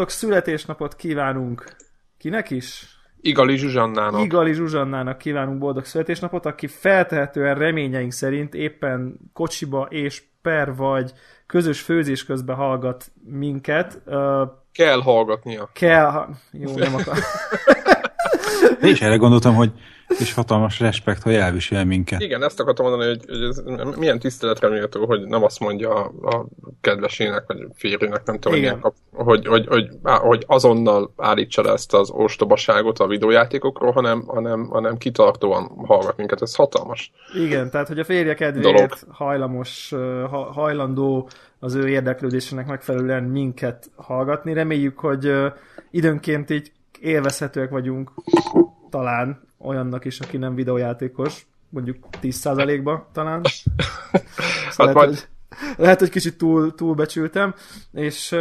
boldog születésnapot kívánunk kinek is? Igali Zsuzsannának. Igali Zsuzsannának kívánunk boldog születésnapot, aki feltehetően reményeink szerint éppen kocsiba és per vagy közös főzés közben hallgat minket. Uh, kell hallgatnia. Kell, jó, nem akar. Én is erre gondoltam, hogy és hatalmas respekt, hogy elvisel minket. Igen, ezt akartam mondani, hogy, hogy ez milyen tiszteletre méltó, hogy nem azt mondja a, a kedvesének, vagy férjének, nem tudom, Igen. hogy, hogy, hogy, hogy azonnal állítsa le ezt az ostobaságot a videójátékokról, hanem, hanem, hanem kitartóan hallgat minket. Ez hatalmas. Igen, tehát hogy a férje kedvéért dolog. hajlamos, hajlandó az ő érdeklődésének megfelelően minket hallgatni. Reméljük, hogy időnként így élvezhetőek vagyunk talán olyannak is, aki nem videójátékos, mondjuk 10%-ba talán. Szóval hát lehet, majd... hogy, lehet, hogy kicsit túl, túlbecsültem, és,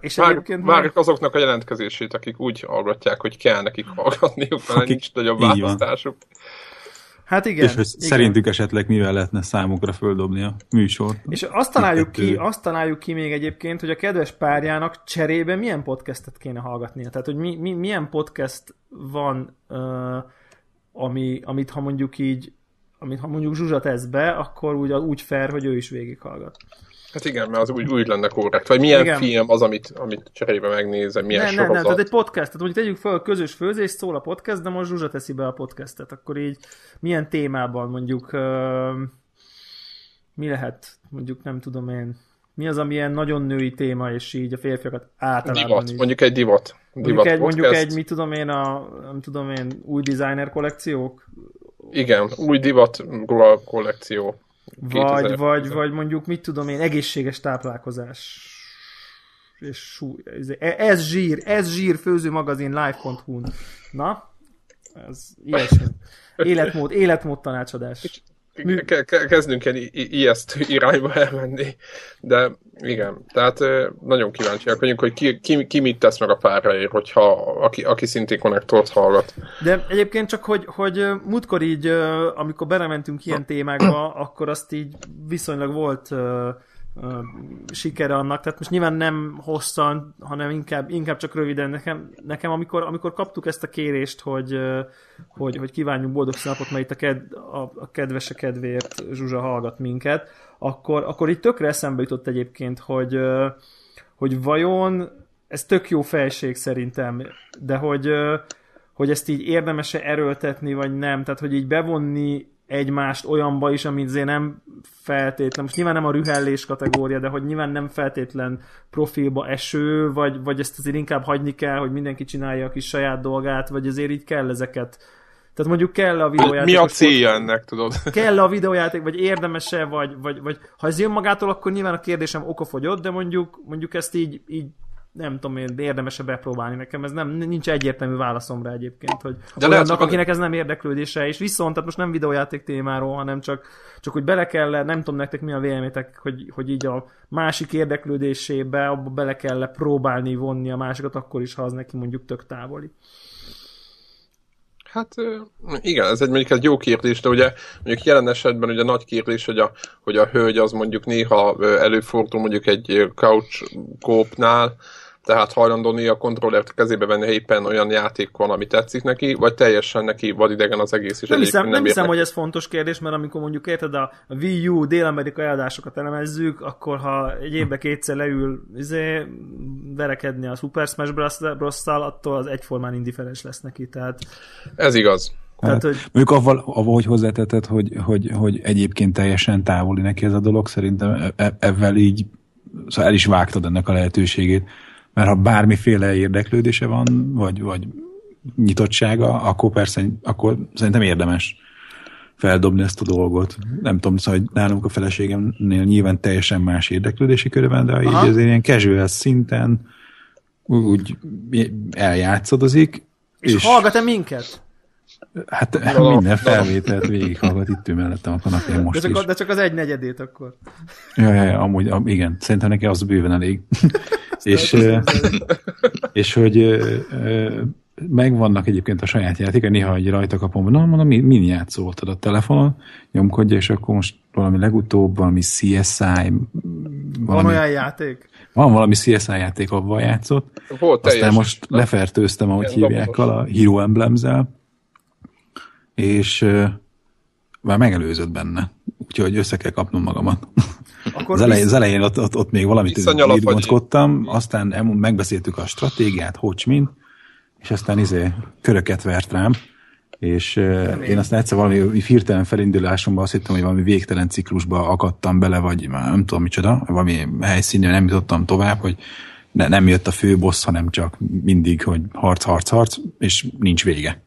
és Már, egyébként... Már azoknak a jelentkezését, akik úgy hallgatják, hogy kell nekik hallgatniuk, mert nincs nagyobb választásuk. Hát igen. És hogy igen. szerintük esetleg mivel lehetne számukra földobni a műsort. És azt találjuk, ki, azt találjuk ki még egyébként, hogy a kedves párjának cserébe milyen podcastet kéne hallgatnia. Tehát, hogy mi, mi, milyen podcast van uh, ami, amit ha mondjuk így, amit ha mondjuk Zsuzsa tesz be, akkor úgy, úgy fair, hogy ő is végighallgat. Hát igen, mert az úgy, úgy lenne korrekt. Vagy milyen igen. film az, amit, amit cserébe megnézem, milyen nem, sorozat. Nem, nem, tehát egy podcast. Tehát mondjuk tegyük fel a közös főzés, szól a podcast, de most Zsuzsa teszi be a podcastet. Akkor így milyen témában mondjuk uh, mi lehet, mondjuk nem tudom én, mi az, ami ilyen nagyon női téma, és így a férfiakat általában... Divat, így... mondjuk egy divat. divat mondjuk, egy, mondjuk egy, mit tudom én, a, nem tudom én, új designer kollekciók? Igen, új divat kollekció. Vagy, vagy, vagy mondjuk, mit tudom én, egészséges táplálkozás. És sú, ez zsír, ez zsír főző magazin live.hu-n. Na, ez ilyesmi. Életmód, életmód tanácsadás kezdünk egy ijesztő irányba elmenni, de igen, tehát nagyon kíváncsiak vagyunk, hogy ki, ki, ki mit tesz meg a párraért, hogyha aki, aki szintén konnektort hallgat. De egyébként csak, hogy, hogy múltkor így, amikor belementünk ilyen témákba, akkor azt így viszonylag volt sikere annak, tehát most nyilván nem hosszan, hanem inkább, inkább csak röviden. Nekem, nekem amikor, amikor kaptuk ezt a kérést, hogy, hogy, hogy kívánjunk boldog színapot, mert itt a, ked, a, a kedvese kedvéért Zsuzsa hallgat minket, akkor, akkor így tökre eszembe jutott egyébként, hogy, hogy vajon ez tök jó felség szerintem, de hogy, hogy ezt így érdemese erőltetni, vagy nem, tehát hogy így bevonni egymást olyanba is, amit azért nem feltétlen, most nyilván nem a rühellés kategória, de hogy nyilván nem feltétlen profilba eső, vagy, vagy ezt azért inkább hagyni kell, hogy mindenki csinálja a kis saját dolgát, vagy azért így kell ezeket tehát mondjuk kell a videójáték. Mi a célja ennek, tudod? Kell a videójáték, vagy érdemese, vagy, vagy, vagy ha ez jön magától, akkor nyilván a kérdésem okafogyott, de mondjuk, mondjuk ezt így, így nem tudom én, érdemese bepróbálni nekem, ez nem, nincs egyértelmű válaszom rá egyébként, hogy De olyannak, lehet, akinek ez nem érdeklődése, és viszont, tehát most nem videójáték témáról, hanem csak, csak hogy bele kell, nem tudom nektek mi a véleményetek, hogy, hogy így a másik érdeklődésébe, abba bele kell próbálni vonni a másikat, akkor is, ha az neki mondjuk tök távoli. Hát igen, ez egy mondjuk egy jó kérdés, de ugye mondjuk jelen esetben ugye nagy kérdés, hogy a, hogy a hölgy az mondjuk néha előfordul mondjuk egy couch kópnál, tehát hajlandó a kontrollert kezébe venni, ha éppen olyan játék van, ami tetszik neki, vagy teljesen neki vadidegen az egész. És nem hiszem, nem, nem hiszem hogy ez fontos kérdés, mert amikor mondjuk érted a Wii U dél-amerikai eladásokat elemezzük, akkor ha egy évbe kétszer leül izé, verekedni a Super Smash bros attól az egyformán indiferens lesz neki. Tehát... Ez igaz. Tehát, hogy... Mondjuk avval, avval, hogy hozzátetted, hogy, hogy, hogy egyébként teljesen távoli neki ez a dolog, szerintem ezzel így szóval el is vágtad ennek a lehetőségét mert ha bármiféle érdeklődése van, vagy, vagy nyitottsága, akkor persze, akkor szerintem érdemes feldobni ezt a dolgot. Nem tudom, szóval, hogy nálunk a feleségemnél nyilván teljesen más érdeklődési köre van, de Aha. így azért ilyen casual szinten úgy eljátszadozik. És, és hallgat-e minket? Hát no, minden felvételt végighallgat itt ő mellettem a kanapén most de csak, is. De csak az egy negyedét akkor. Ja, ja, ja amúgy, igen, szerintem neki az bőven elég. és, és hogy megvannak egyébként a saját játék, néha egy rajta kapom, na mondom, min játszoltad a telefonon, nyomkodja, és akkor most valami legutóbb, valami CSI, valami, Van olyan játék? van valami CSI játék, abban játszott. Volt Aztán teljes. most lefertőztem, ahogy Ilyen hívják, a Hero emblems és uh, már megelőzött benne. Úgyhogy össze kell kapnom magamat. Akkor Az elején, az elején ott, ott, ott még valamit írgóckodtam, aztán megbeszéltük a stratégiát, hogy mind, és aztán izé köröket vert rám, és uh, én aztán egyszer valami hirtelen felindulásomban azt hittem, hogy valami végtelen ciklusba akadtam bele, vagy már nem tudom micsoda, valami helyszínre nem jutottam tovább, hogy ne, nem jött a fő boss, hanem csak mindig, hogy harc, harc, harc, és nincs vége.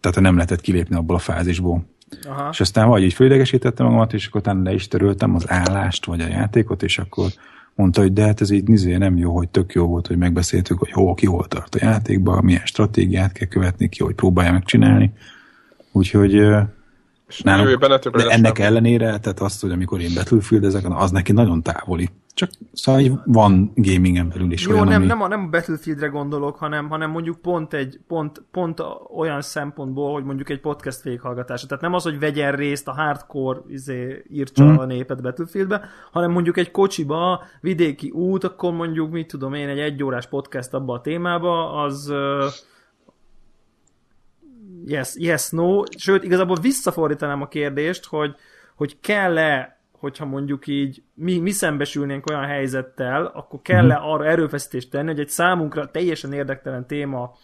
Tehát nem lehetett kilépni abból a fázisból. Aha. És aztán vagy így fölidegesítettem magamat, és akkor utána le is töröltem az állást, vagy a játékot, és akkor mondta, hogy de hát ez így nizé nem jó, hogy tök jó volt, hogy megbeszéltük, hogy hol, ki hol tart a játékban, milyen stratégiát kell követni, ki, hogy próbálja megcsinálni. Úgyhogy És nálunk, de ennek ellenére, tehát azt, hogy amikor én battlefield ezeken, az neki nagyon távoli. Csak szóval így van gamingen belül is Jó, olyan, nem, ami... nem, a, nem a Battlefieldre gondolok, hanem, hanem mondjuk pont egy pont, pont olyan szempontból, hogy mondjuk egy podcast végighallgatása. Tehát nem az, hogy vegyen részt a hardcore izé, írtsa Hmm. a népet Battlefieldbe, hanem mondjuk egy kocsiba, vidéki út, akkor mondjuk, mit tudom én, egy egyórás podcast abba a témába, az uh, yes, yes, no. Sőt, igazából visszafordítanám a kérdést, hogy, hogy kell-e, hogyha mondjuk így mi, mi szembesülnénk olyan helyzettel, akkor kell-e arra erőfeszítést tenni, hogy egy számunkra teljesen érdektelen téma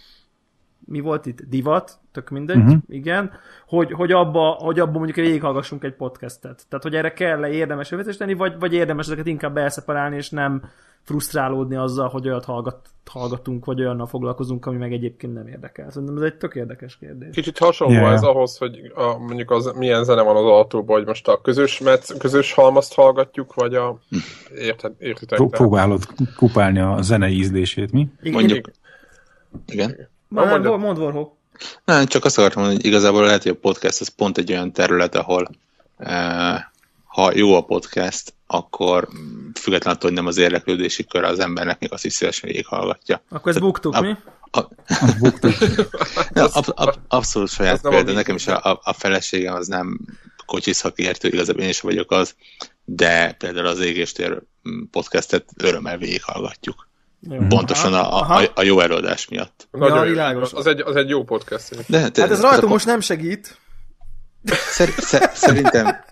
mi volt itt? Divat, tök mindegy, uh-huh. igen, hogy, hogy, abba, hogy abba mondjuk végighallgassunk egy podcastet. Tehát, hogy erre kell-e érdemes erőfeszítést tenni, vagy, vagy érdemes ezeket inkább elszeparálni, és nem frusztrálódni azzal, hogy olyat hallgat, hallgatunk, vagy olyannal foglalkozunk, ami meg egyébként nem érdekel. Szerintem ez egy tök érdekes kérdés. Kicsit hasonló Yeah. ez ahhoz, hogy a, mondjuk az, milyen zene van az autóban, hogy most a közös, metsz, közös halmazt hallgatjuk, vagy a... Érted, értitek? Próbálod kupálni a zenei ízlését, mi? Igen, Mondjuk- Igen. Már mondjad. mond, Warhol. Nem, csak azt akartam mondani, hogy igazából lehet, hogy a podcast az pont egy olyan terület, ahol eh, ha jó a podcast, akkor függetlenül attól, hogy nem az érdeklődési kör az embernek, még azt is szívesen végighallgatja. Akkor ezt buktuk, mi? A, nem, ab, ab, abszolút saját példa, nekem is a, a, a feleségem az nem kocsis szakértő, igazából én is vagyok az, de például az Égéstér mm, podcastet örömmel végighallgatjuk. Jó. Pontosan a, a, a jó előadás miatt. Nagyon Ja, világos. Az egy, az egy jó podcast. De, Hát ez rajtunk most nem segít. Szer, szer, szerintem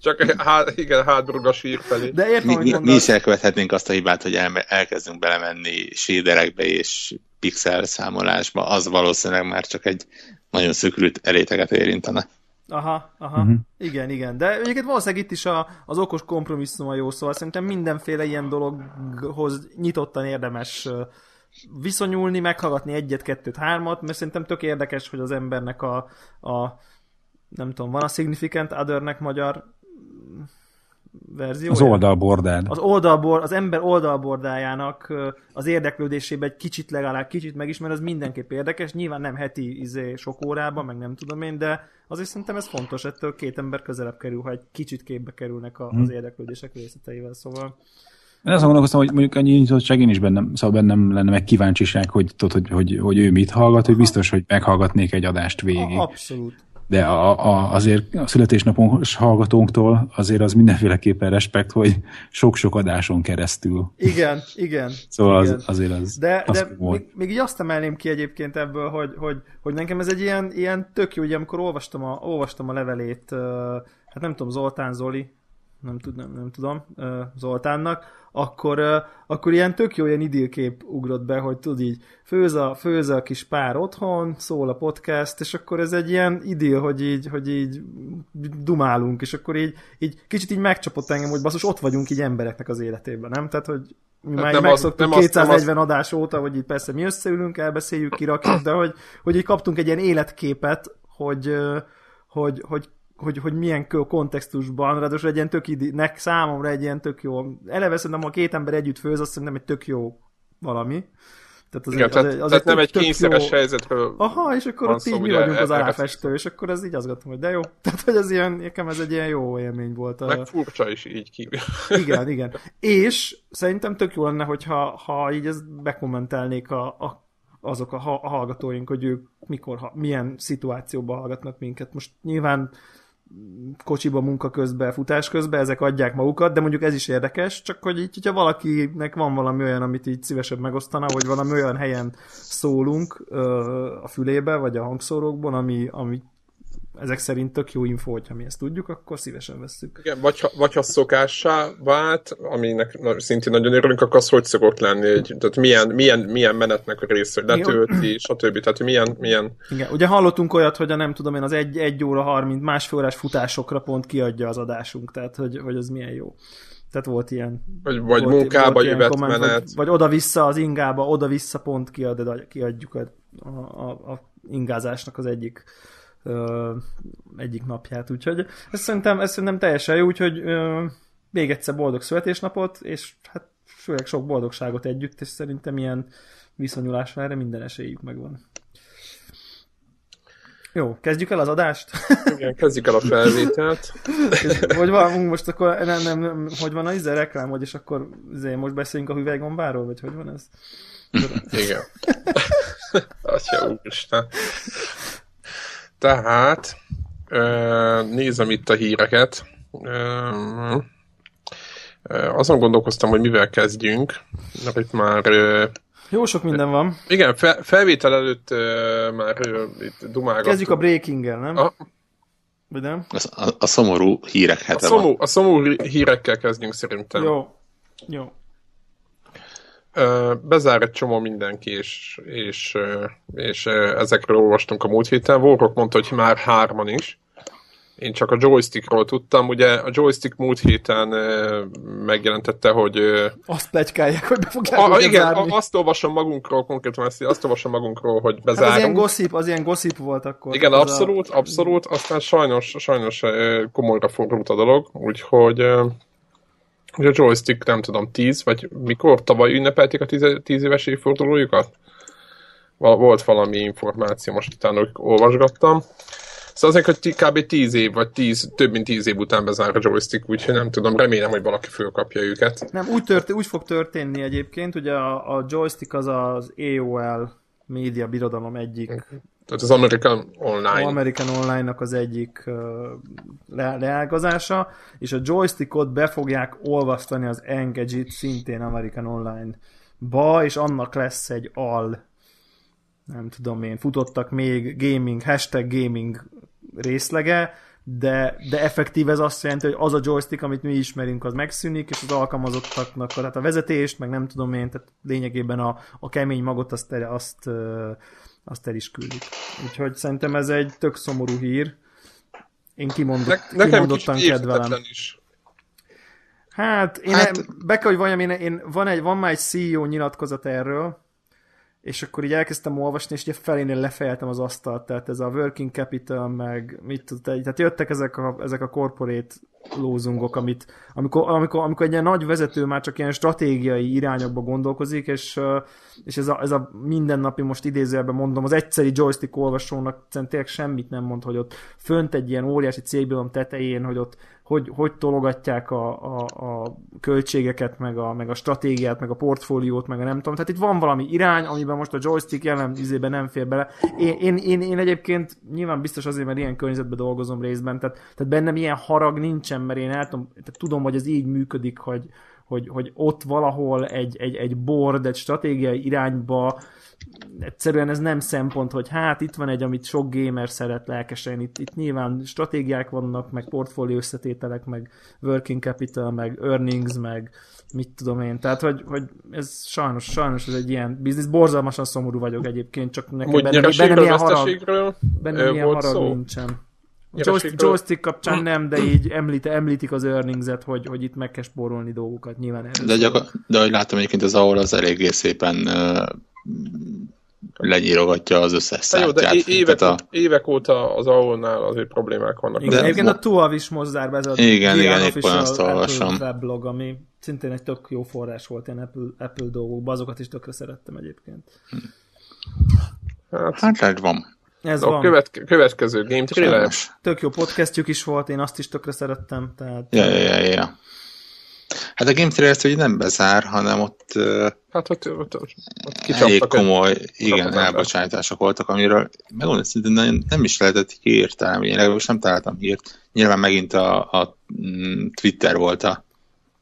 Csak hát, igen, hátbrug a sír felé. De értem, mi, mi, is elkövethetnénk azt a hibát, hogy el, elkezdünk belemenni séderekbe és pixel számolásba, az valószínűleg már csak egy nagyon szökült eléteget érintene. Aha, aha. Uh-huh. Igen, igen. De egyébként valószínűleg itt is a, az okos kompromisszum a jó, szóval szerintem mindenféle ilyen dologhoz nyitottan érdemes viszonyulni, meghallgatni egyet, kettőt, hármat, mert szerintem tök érdekes, hogy az embernek a, a nem tudom, van a significant othernek magyar verzió? Az oldalbordád. az oldalbor, az ember oldalbordájának az érdeklődésébe egy kicsit legalább kicsit megismer, az mindenképp érdekes. Nyilván nem heti izé, sok órában, meg nem tudom én, de azért szerintem ez fontos, ettől két ember közelebb kerül, ha egy kicsit képbe kerülnek a, az érdeklődések részleteivel, szóval. Én azon gondolkoztam, hogy mondjuk annyi nyitottság én is bennem, szóval bennem lenne meg kíváncsiság, hogy, tudod, hogy, hogy, hogy ő mit hallgat, hogy biztos, hogy meghallgatnék egy adást végig. Abszolút. De a, a, azért a születésnapos hallgatónktól azért az mindenféleképpen respekt, hogy sok-sok adáson keresztül. Igen, igen. Szóval igen. az, azért az, De, az de volt. még, még így azt emelném ki egyébként ebből, hogy, hogy, hogy nekem ez egy ilyen, ilyen tök jó, ugye amikor olvastam a, olvastam a levelét, hát nem tudom, Zoltán Zoli, nem, tud, nem, nem tudom, Zoltánnak, akkor, akkor ilyen tök jó ilyen idilkép ugrott be, hogy tud így, főz a, főz a kis pár otthon, szól a podcast, és akkor ez egy ilyen idil, hogy így, hogy így dumálunk, és akkor így, így kicsit így megcsapott engem, hogy basszus, ott vagyunk így embereknek az életében, nem? Tehát, hogy mi Hát már nem az- megszoktuk nem az- nem az- 240 adás óta, hogy így persze mi összeülünk, elbeszéljük, kirakjuk, de hogy, hogy így kaptunk egy ilyen életképet, hogy, hogy, hogy hogy, hogy milyen kontextusban, ráadásul egy ilyen tök idi, nek számomra egy ilyen tök jó, eleve szerintem, ha két ember együtt főz, azt szerintem egy tök jó valami. Tehát az Igen, egy, az tehát, egy, az tehát nem tök- egy kényszeres jó- helyzetről Aha, és akkor ott szó, így mi vagyunk az áfestő, és akkor ez így azt gondolom, hogy de jó. Tehát, hogy ez ilyen, nekem ez egy ilyen jó élmény volt. A... meg furcsa is így ki. Igen, igen. És szerintem tök jó lenne, hogyha ha így ezt bekommentelnék a, a, azok a, a hallgatóink, hogy ők mikor, ha, milyen szituációban hallgatnak minket. Most nyilván kocsiba munka közben, futás közben, ezek adják magukat, de mondjuk ez is érdekes, csak hogy így, hogyha valakinek van valami olyan, amit így szívesebb megosztana, vagy valami olyan helyen szólunk ö, a fülébe, vagy a hangszórókban, ami, ami ezek szerint tök jó info, hogyha mi ezt tudjuk, akkor szívesen vesszük. Igen, vagy ha, vagy ha szokássá vált, aminek szintén nagyon örülünk, akkor az hogy szokott lenni, egy, tehát milyen, milyen, milyen menetnek a része, hogy letölti, stb. Tehát milyen, milyen... Igen, ugye hallottunk olyat, hogy a nem tudom én, az egy, egy óra 30, másfél órás futásokra pont kiadja az adásunk, tehát hogy, hogy az milyen jó. Tehát volt ilyen. Vagy, vagy volt, munkába volt jövet komment, menet. Vagy, vagy oda-vissza az ingába, oda-vissza pont kiad, kiadjuk a, a, a ingázásnak az egyik ö, egyik napját, úgyhogy ez szerintem, ez szerintem teljesen jó, úgyhogy ö, még egyszer boldog születésnapot, és hát főleg sok boldogságot együtt, és szerintem ilyen viszonyulásra erre minden esélyük megvan. Jó, kezdjük el az adást? Igen, kezdjük el a felvételt. Hogy van, most akkor nem, nem, nem, hogy van a izé reklám, vagy és akkor izé, most beszéljünk a hüvelygombáról, vagy hogy van ez? Igen. Atya úristen. Tehát nézem itt a híreket. Azon gondolkoztam, hogy mivel kezdjünk, mert itt már... Jó sok minden van. Igen, fel, felvétel előtt már itt dumálgattunk. Kezdjük a breaking-el, nem? A, Vagy nem? A, a, a szomorú hírek hete a szomorú, van. A szomorú hírekkel kezdjünk szerintem. Jó. Jó bezár egy csomó mindenki, és, és, és ezekről olvastunk a múlt héten. Vorok mondta, hogy már hárman is. Én csak a joystickról tudtam. Ugye a joystick múlt héten megjelentette, hogy... Azt plegykálják, hogy be fogják a, Igen, zárni. azt olvasom magunkról, konkrétan ezt, azt olvasom magunkról, hogy bezárunk. Hát az ilyen gossip, az ilyen gossip volt akkor. Igen, abszolút, a... abszolút. Aztán sajnos, sajnos komolyra fordult a dolog, úgyhogy hogy a joystick, nem tudom, 10, vagy mikor tavaly ünnepelték a 10 éves évfordulójukat? Volt valami információ, most utána olvasgattam. Szóval azért, hogy kb. 10 év, vagy 10, több mint 10 év után bezár a joystick, úgyhogy nem tudom, remélem, hogy valaki fölkapja őket. Nem, úgy, tört, úgy fog történni egyébként, ugye a, a joystick az az AOL média birodalom egyik tehát az American Online. American Online-nak az egyik uh, le- leágazása, és a joystickot be fogják olvasztani az Engadget szintén American Online-ba, és annak lesz egy al nem tudom én, futottak még gaming, hashtag gaming részlege, de, de effektív ez azt jelenti, hogy az a joystick, amit mi ismerünk, az megszűnik, és az alkalmazottaknak, tehát a vezetést, meg nem tudom én, tehát lényegében a, a kemény magot azt, azt azt el is küldik. Úgyhogy szerintem ez egy tök szomorú hír. Én kimondott, ne, nekem kimondottan kedvelem. Is. Hát, én hát... be kell, hogy valljam, én, én, van, egy, van már egy CEO nyilatkozat erről, és akkor így elkezdtem olvasni, és ugye felénél lefejeltem az asztalt, tehát ez a working capital, meg mit tudta, tehát jöttek ezek a, ezek a corporate lózungok, amit, amikor, amikor, amikor egy ilyen nagy vezető már csak ilyen stratégiai irányokba gondolkozik, és, és ez, a, ez a mindennapi, most idézőjelben mondom, az egyszeri joystick olvasónak tényleg semmit nem mond, hogy ott fönt egy ilyen óriási cégbilom tetején, hogy ott hogy, hogy tologatják a, a, a költségeket, meg a, meg a stratégiát, meg a portfóliót, meg a nem tudom. Tehát itt van valami irány, amiben most a joystick jelen izében nem fér bele. Én, én, én, én egyébként nyilván biztos azért, mert ilyen környezetben dolgozom részben, tehát, tehát bennem ilyen harag nincsen, mert én el tudom, tehát tudom, hogy ez így működik, hogy, hogy, hogy ott valahol egy, egy, egy board, egy stratégiai irányba egyszerűen ez nem szempont, hogy hát itt van egy, amit sok gamer szeret lelkesen, itt, itt nyilván stratégiák vannak, meg portfólió összetételek, meg working capital, meg earnings, meg mit tudom én, tehát hogy, hogy ez sajnos, sajnos ez egy ilyen biznisz, borzalmasan szomorú vagyok egyébként, csak nekem benne, benne ilyen harag, benne ilyen harag szó? nincsen. Joystick, joystick kapcsán nem, de így említ, említik az earnings-et, hogy, hogy itt meg kell spórolni dolgokat, nyilván. De, gyakor- de ahogy látom egyébként az ahol az eléggé szépen uh, lenyírogatja az összes szártyát. Jó, de évek, a... évek óta az AOL-nál azért problémák vannak. Igen, egyébként a Tuav is most zár be, ez a igen, igen, épp azt olvasom. weblog, ami szintén egy tök jó forrás volt ilyen Apple, Apple dolgokban, azokat is tökre szerettem egyébként. Hát, hát lehet van. Ez a van. Követ, következő Game Trailer. Tök jó podcastjuk is volt, én azt is tökre szerettem. Tehát... Ja, ja, ja, ja. Hát a Game Trailers ugye nem bezár, hanem ott, hát ott, ott, ott, ott elég komoly, egy, igen, elbocsátások voltak, amiről megmondom, hogy nem, nem is lehetett kiírtálni, én legalábbis nem találtam hírt. Nyilván megint a, a mm, Twitter volt a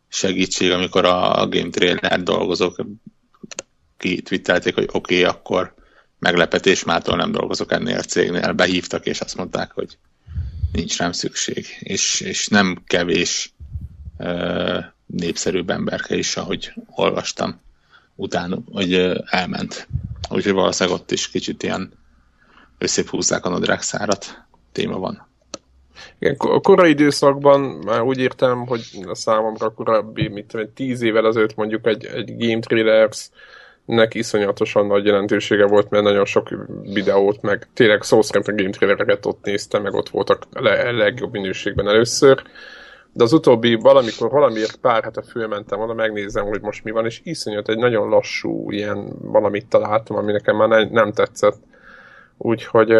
segítség, amikor a, Game Trailer dolgozók kitwittelték, hogy oké, okay, akkor meglepetés, mától nem dolgozok ennél a cégnél. Behívtak, és azt mondták, hogy nincs rám szükség. És, és nem kevés népszerűbb emberke is, ahogy olvastam utána, hogy elment. Úgyhogy valószínűleg ott is kicsit ilyen összephúzzák a nadrág szárat téma van. Igen, a korai időszakban már úgy értem, hogy a számomra korábbi, mit tudom, tíz évvel ezelőtt mondjuk egy, egy Game Trailers nek iszonyatosan nagy jelentősége volt, mert nagyon sok videót, meg tényleg szó szerint a game trailereket ott néztem, meg ott voltak a legjobb minőségben először de az utóbbi valamikor valamiért pár hete fölmentem oda, megnézem, hogy most mi van, és iszonyat egy nagyon lassú ilyen valamit találtam, ami nekem már ne, nem tetszett. Úgyhogy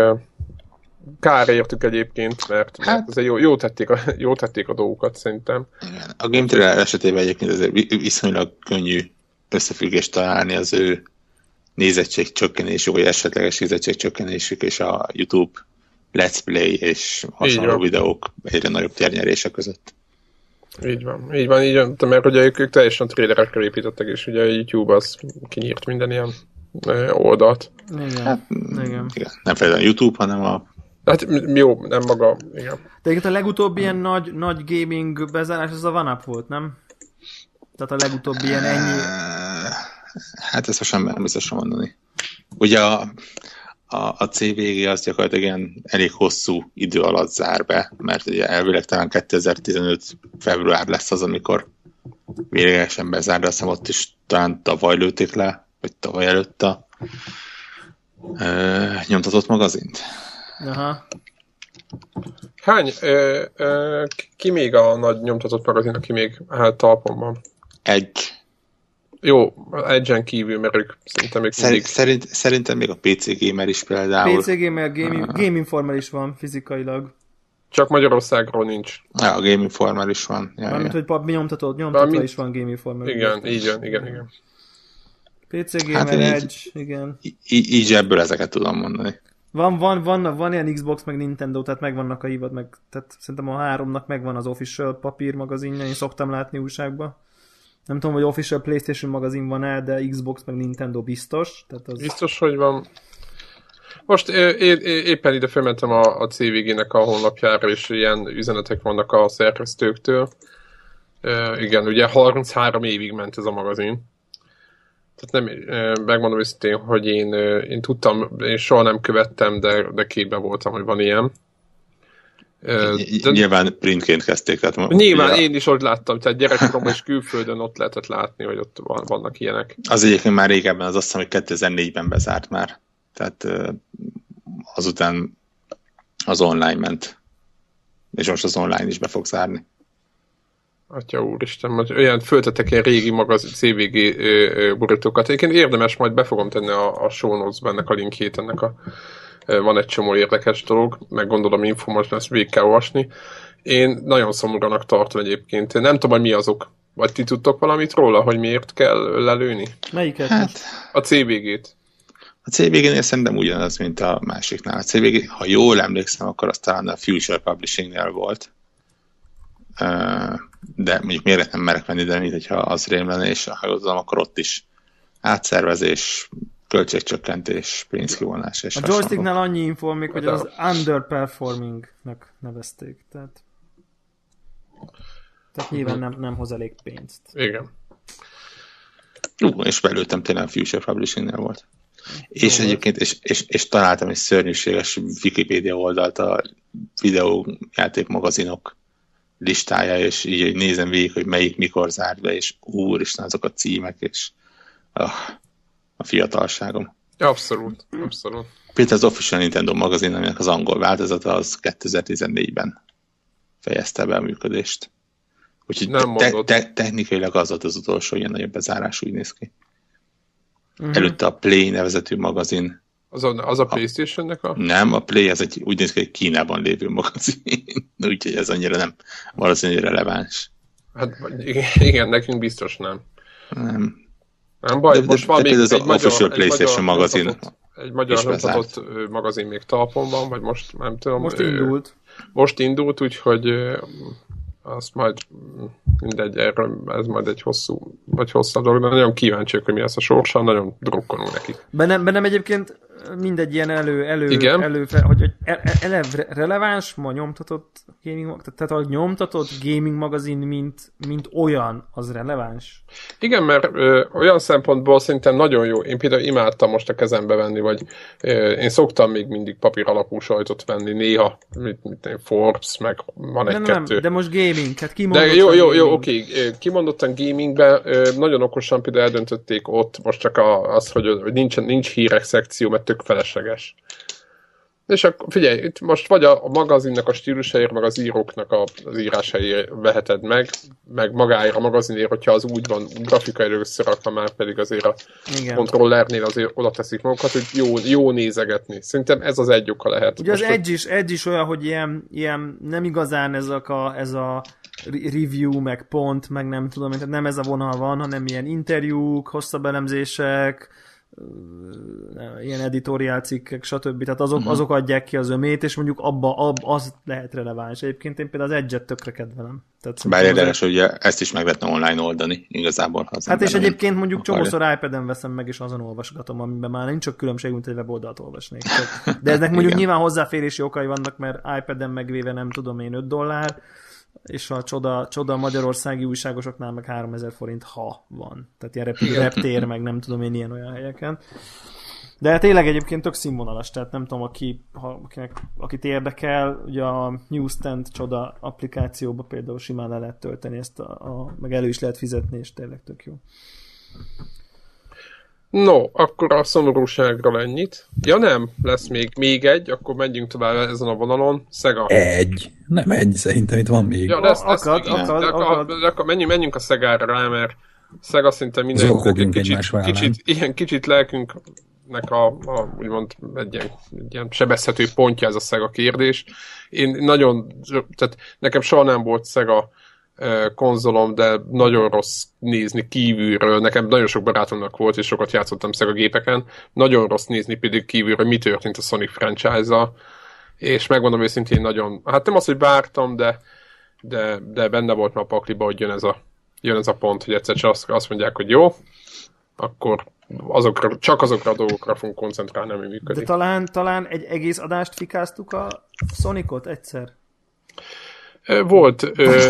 kár értük egyébként, mert, hát, mert azért jó, jó, tették a, jó tették a dolgokat szerintem. Igen. A Game Trailer esetében egyébként azért viszonylag könnyű összefüggést találni az ő nézettség csökkenésük, vagy esetleges nézettség csökkenésük és a YouTube Let's Play és hasonló videók egyre nagyobb térnyerése között. Így van, így van, így van, mert ugye ők, ők teljesen trailerekkel építettek, és ugye a YouTube az kinyírt minden ilyen oldalt. Igen, hát, igen. igen. Nem feltétlenül YouTube, hanem a Hát jó, nem maga, igen. De a legutóbbi ilyen nagy, nagy gaming bezárás az a OneUp volt, nem? Tehát a legutóbbi ilyen ennyi... Hát ezt most nem biztosan mondani. Ugye a, a, a CVG az gyakorlatilag ilyen elég hosszú idő alatt zár be, mert ugye elvileg talán 2015 február lesz az, amikor véglegesen bezár, de azt ott is talán tavaly lőtték le, vagy tavaly előtt a e, nyomtatott magazint. Aha. Hány, ö, ö, ki még a nagy nyomtatott magazin, aki még hát talpon van? Egy. Jó, egyen kívül, mert ők szerintem még Szerint, mindig... szerint, Szerintem még a PC Gamer is például. PC Gamer, Game, uh, Game Informer is van fizikailag. Csak Magyarországról nincs. Ja, a Game Informer is van. Ja, Mármint, ja. hogy pap, nyomtató, nyomtatva Mármint... is van Game Informer. Igen, így jön, igen, igen. PC Gamer, hát Edge, igen. Így, így ebből ezeket tudom mondani. Van, van, van, van ilyen Xbox, meg Nintendo, tehát megvannak a hívad, meg, tehát szerintem a háromnak megvan az official papír magazinja, én szoktam látni újságba. Nem tudom, hogy official PlayStation magazin van-e, de Xbox meg Nintendo biztos. Tehát az... Biztos, hogy van. Most é, é, éppen ide felmentem a, a CVG-nek a honlapjára, és ilyen üzenetek vannak a szerkesztőktől. E, igen, ugye 33 évig ment ez a magazin. Tehát nem, megmondom őszintén, hogy én, én tudtam, én soha nem követtem, de, de képben voltam, hogy van ilyen. De, nyilván printként kezdték. Tehát nyilván ugye, én is ott láttam, tehát gyerekkoromban és külföldön ott lehetett látni, hogy ott vannak ilyenek. Az egyébként már régebben, az azt hiszem, hogy 2004-ben bezárt már. Tehát azután az online ment. És most az online is be fog zárni. Atya úristen, hogy olyan föltettek ilyen régi magaz CVG borítókat. Egyébként érdemes, majd be fogom tenni a, a show notes ennek a linkjét, ennek a van egy csomó érdekes dolog, meg gondolom info most ezt végig kell olvasni. Én nagyon szomorúnak tartom egyébként. Nem tudom, hogy mi azok. Vagy ti tudtok valamit róla, hogy miért kell lelőni? Melyiket? Hát, a CVG-t. A CVG-nél szerintem ugyanaz, mint a másiknál. A CVG, ha jól emlékszem, akkor az talán a Future Publishing-nél volt. De mondjuk miért nem merek venni, de mint hogyha az rém lenne, és ha jól akkor ott is átszervezés, költségcsökkentés, pénzkivonás és A joysticknál annyi info még, hogy az underperformingnak nevezték. Tehát, tehát nyilván nem, nem hoz elég pénzt. Igen. Ú, és belőttem tényleg a Future Publishing-nél volt. Jó és volt. egyébként, és, és, és találtam egy szörnyűséges Wikipedia oldalt a videójáték magazinok listája, és így hogy nézem végig, hogy melyik mikor zárt be, és úristen, azok a címek, és oh, a fiatalságom. Abszolút, abszolút. Például az Official Nintendo magazin, aminek az angol változata, az 2014-ben fejezte be a működést. Úgyhogy Nem te- te- technikailag az volt az utolsó ilyen nagyobb bezárás, úgy néz ki. Uh-huh. Előtte a Play nevezetű magazin. Az a, az a Playstation-nek a... Nem, a Play az egy, úgy néz ki, hogy Kínában lévő magazin. Úgyhogy ez annyira nem valószínűleg releváns. Hát igen, nekünk biztos nem. Nem. Nem baj, De- most de- van de még ez egy az magyar, Official egy PlayStation magyar magazin nyomtatott- Egy magyar nyomtatott ö, magazin még talpon van, vagy most nem tudom. Most ö, indult. Most indult, úgyhogy azt majd mindegy, erről ez majd egy hosszú, vagy hosszabb dolog, de nagyon kíváncsiak, hogy mi lesz a sorsa, nagyon drukkolunk nekik. Bennem, bennem egyébként mindegy ilyen elő, elő, Igen. elő hogy, hogy e- e- re- releváns ma nyomtatott gaming, tehát a nyomtatott gaming magazin, mint, mint olyan, az releváns. Igen, mert ö, olyan szempontból szerintem nagyon jó. Én például imádtam most a kezembe venni, vagy ö, én szoktam még mindig papír alapú sajtot venni, néha, mit, mit, én, Forbes, meg van Nem, nem, egy-kettő. de most gaming, tehát De kimondottan jó, jó, jó, gaming. oké. Kimondottan gamingben ö, nagyon okosan például eldöntötték ott, most csak a, az, hogy, hogy nincs, nincs hírek szekció, mert tök felesleges. És akkor figyelj, itt most vagy a, a magazinnak a stílusáért, meg az íróknak a, az írásáért veheted meg, meg magáért a magazinért, hogyha az úgy van grafikai összerakva, már pedig azért a Igen. kontrollernél azért oda teszik magukat, hogy jó, jó nézegetni. Szerintem ez az egy oka lehet. Ugye az Most, Edge is, Edge is olyan, hogy ilyen, ilyen nem igazán ez a, ez a re- review, meg pont, meg nem tudom, tehát nem ez a vonal van, hanem ilyen interjúk, hosszabb elemzések, ilyen editoriál cikkek, stb. Tehát azok, azok adják ki az ömét, és mondjuk abba, ab, az lehet releváns. Egyébként én például az Edge-et tökre kedvelem. Tehát Bár érdekes, hogy ezt is meg lehetne online oldani, igazából. Ha Hát és egyébként mondjuk akarja. csomószor iPad-en veszem meg, és azon olvasgatom, amiben már nincs csak különbség, mint egy weboldalt olvasnék. Tehát- De eznek mondjuk nyilván hozzáférési okai vannak, mert iPad-en megvéve nem tudom én 5 dollár, és a csoda, csoda magyarországi újságosoknál meg 3000 forint, ha van. Tehát ilyen rep- reptér, meg nem tudom én ilyen olyan helyeken. De tényleg egyébként tök színvonalas, tehát nem tudom, aki, ha, akinek, akit érdekel, ugye a Newsstand csoda applikációba például simán le lehet tölteni ezt, a, a, meg elő is lehet fizetni, és tényleg tök jó. No, akkor a szomorúságról ennyit. Ja nem, lesz még, még egy, akkor menjünk tovább ezen a vonalon. Sega. Egy. Nem egy, szerintem itt van még. Ja, lesz, lesz, Akad, igen. akad, de, akkor, akad. de akkor menjünk, menjünk a Szegára rá, mert Szega szinte minden Zokogjunk kicsit, kicsit, ilyen kicsit lelkünknek a, a úgymond egy ilyen, egy ilyen sebezhető pontja ez a Sega kérdés. Én nagyon, tehát nekem soha nem volt Sega eh, konzolom, de nagyon rossz nézni kívülről. Nekem nagyon sok barátomnak volt, és sokat játszottam Sega gépeken. Nagyon rossz nézni pedig kívülről, mi történt a Sonic franchise-zal. És megmondom őszintén nagyon, hát nem az, hogy vártam, de, de, de benne volt már a pakliba, hogy jön ez a, jön ez a pont, hogy egyszer csak azt, azt mondják, hogy jó, akkor azokra, csak azokra a dolgokra fogunk koncentrálni, ami De működik. talán, talán egy egész adást fikáztuk a Sonicot egyszer. Volt, ö,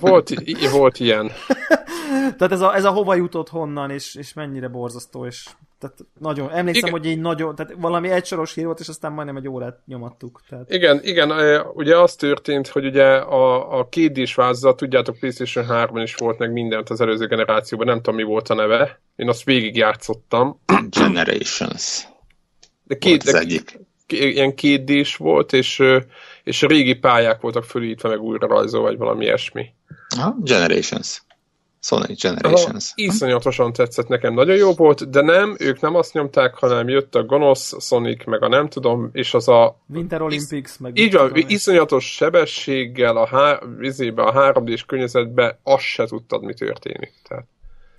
volt, volt ilyen. Tehát ez a, ez a hova jutott honnan, és, és mennyire borzasztó, és tehát nagyon, emlékszem, Igen. hogy így nagyon, tehát valami egysoros hír volt, és aztán majdnem egy órát nyomattuk. Tehát, Igen, igen, ugye az történt, hogy ugye a, a kétdés vázza, tudjátok, PlayStation 3 is volt meg mindent az előző generációban, nem tudom mi volt a neve. Én azt végigjátszottam. Generations De volt két, az de egyik. ilyen kétdés volt, és, és a régi pályák voltak fölítve, meg újra rajzol, vagy valami ilyesmi. Aha, Generations. Sonic Aha, Generations. iszonyatosan tetszett nekem, nagyon jó volt, de nem, ők nem azt nyomták, hanem jött a gonosz Sonic, meg a nem tudom, és az a Winter Olympics, meg... így van, iszonyatos sebességgel a, há, vizébe, a 3D-s környezetbe azt se tudtad, mi történik. Tehát,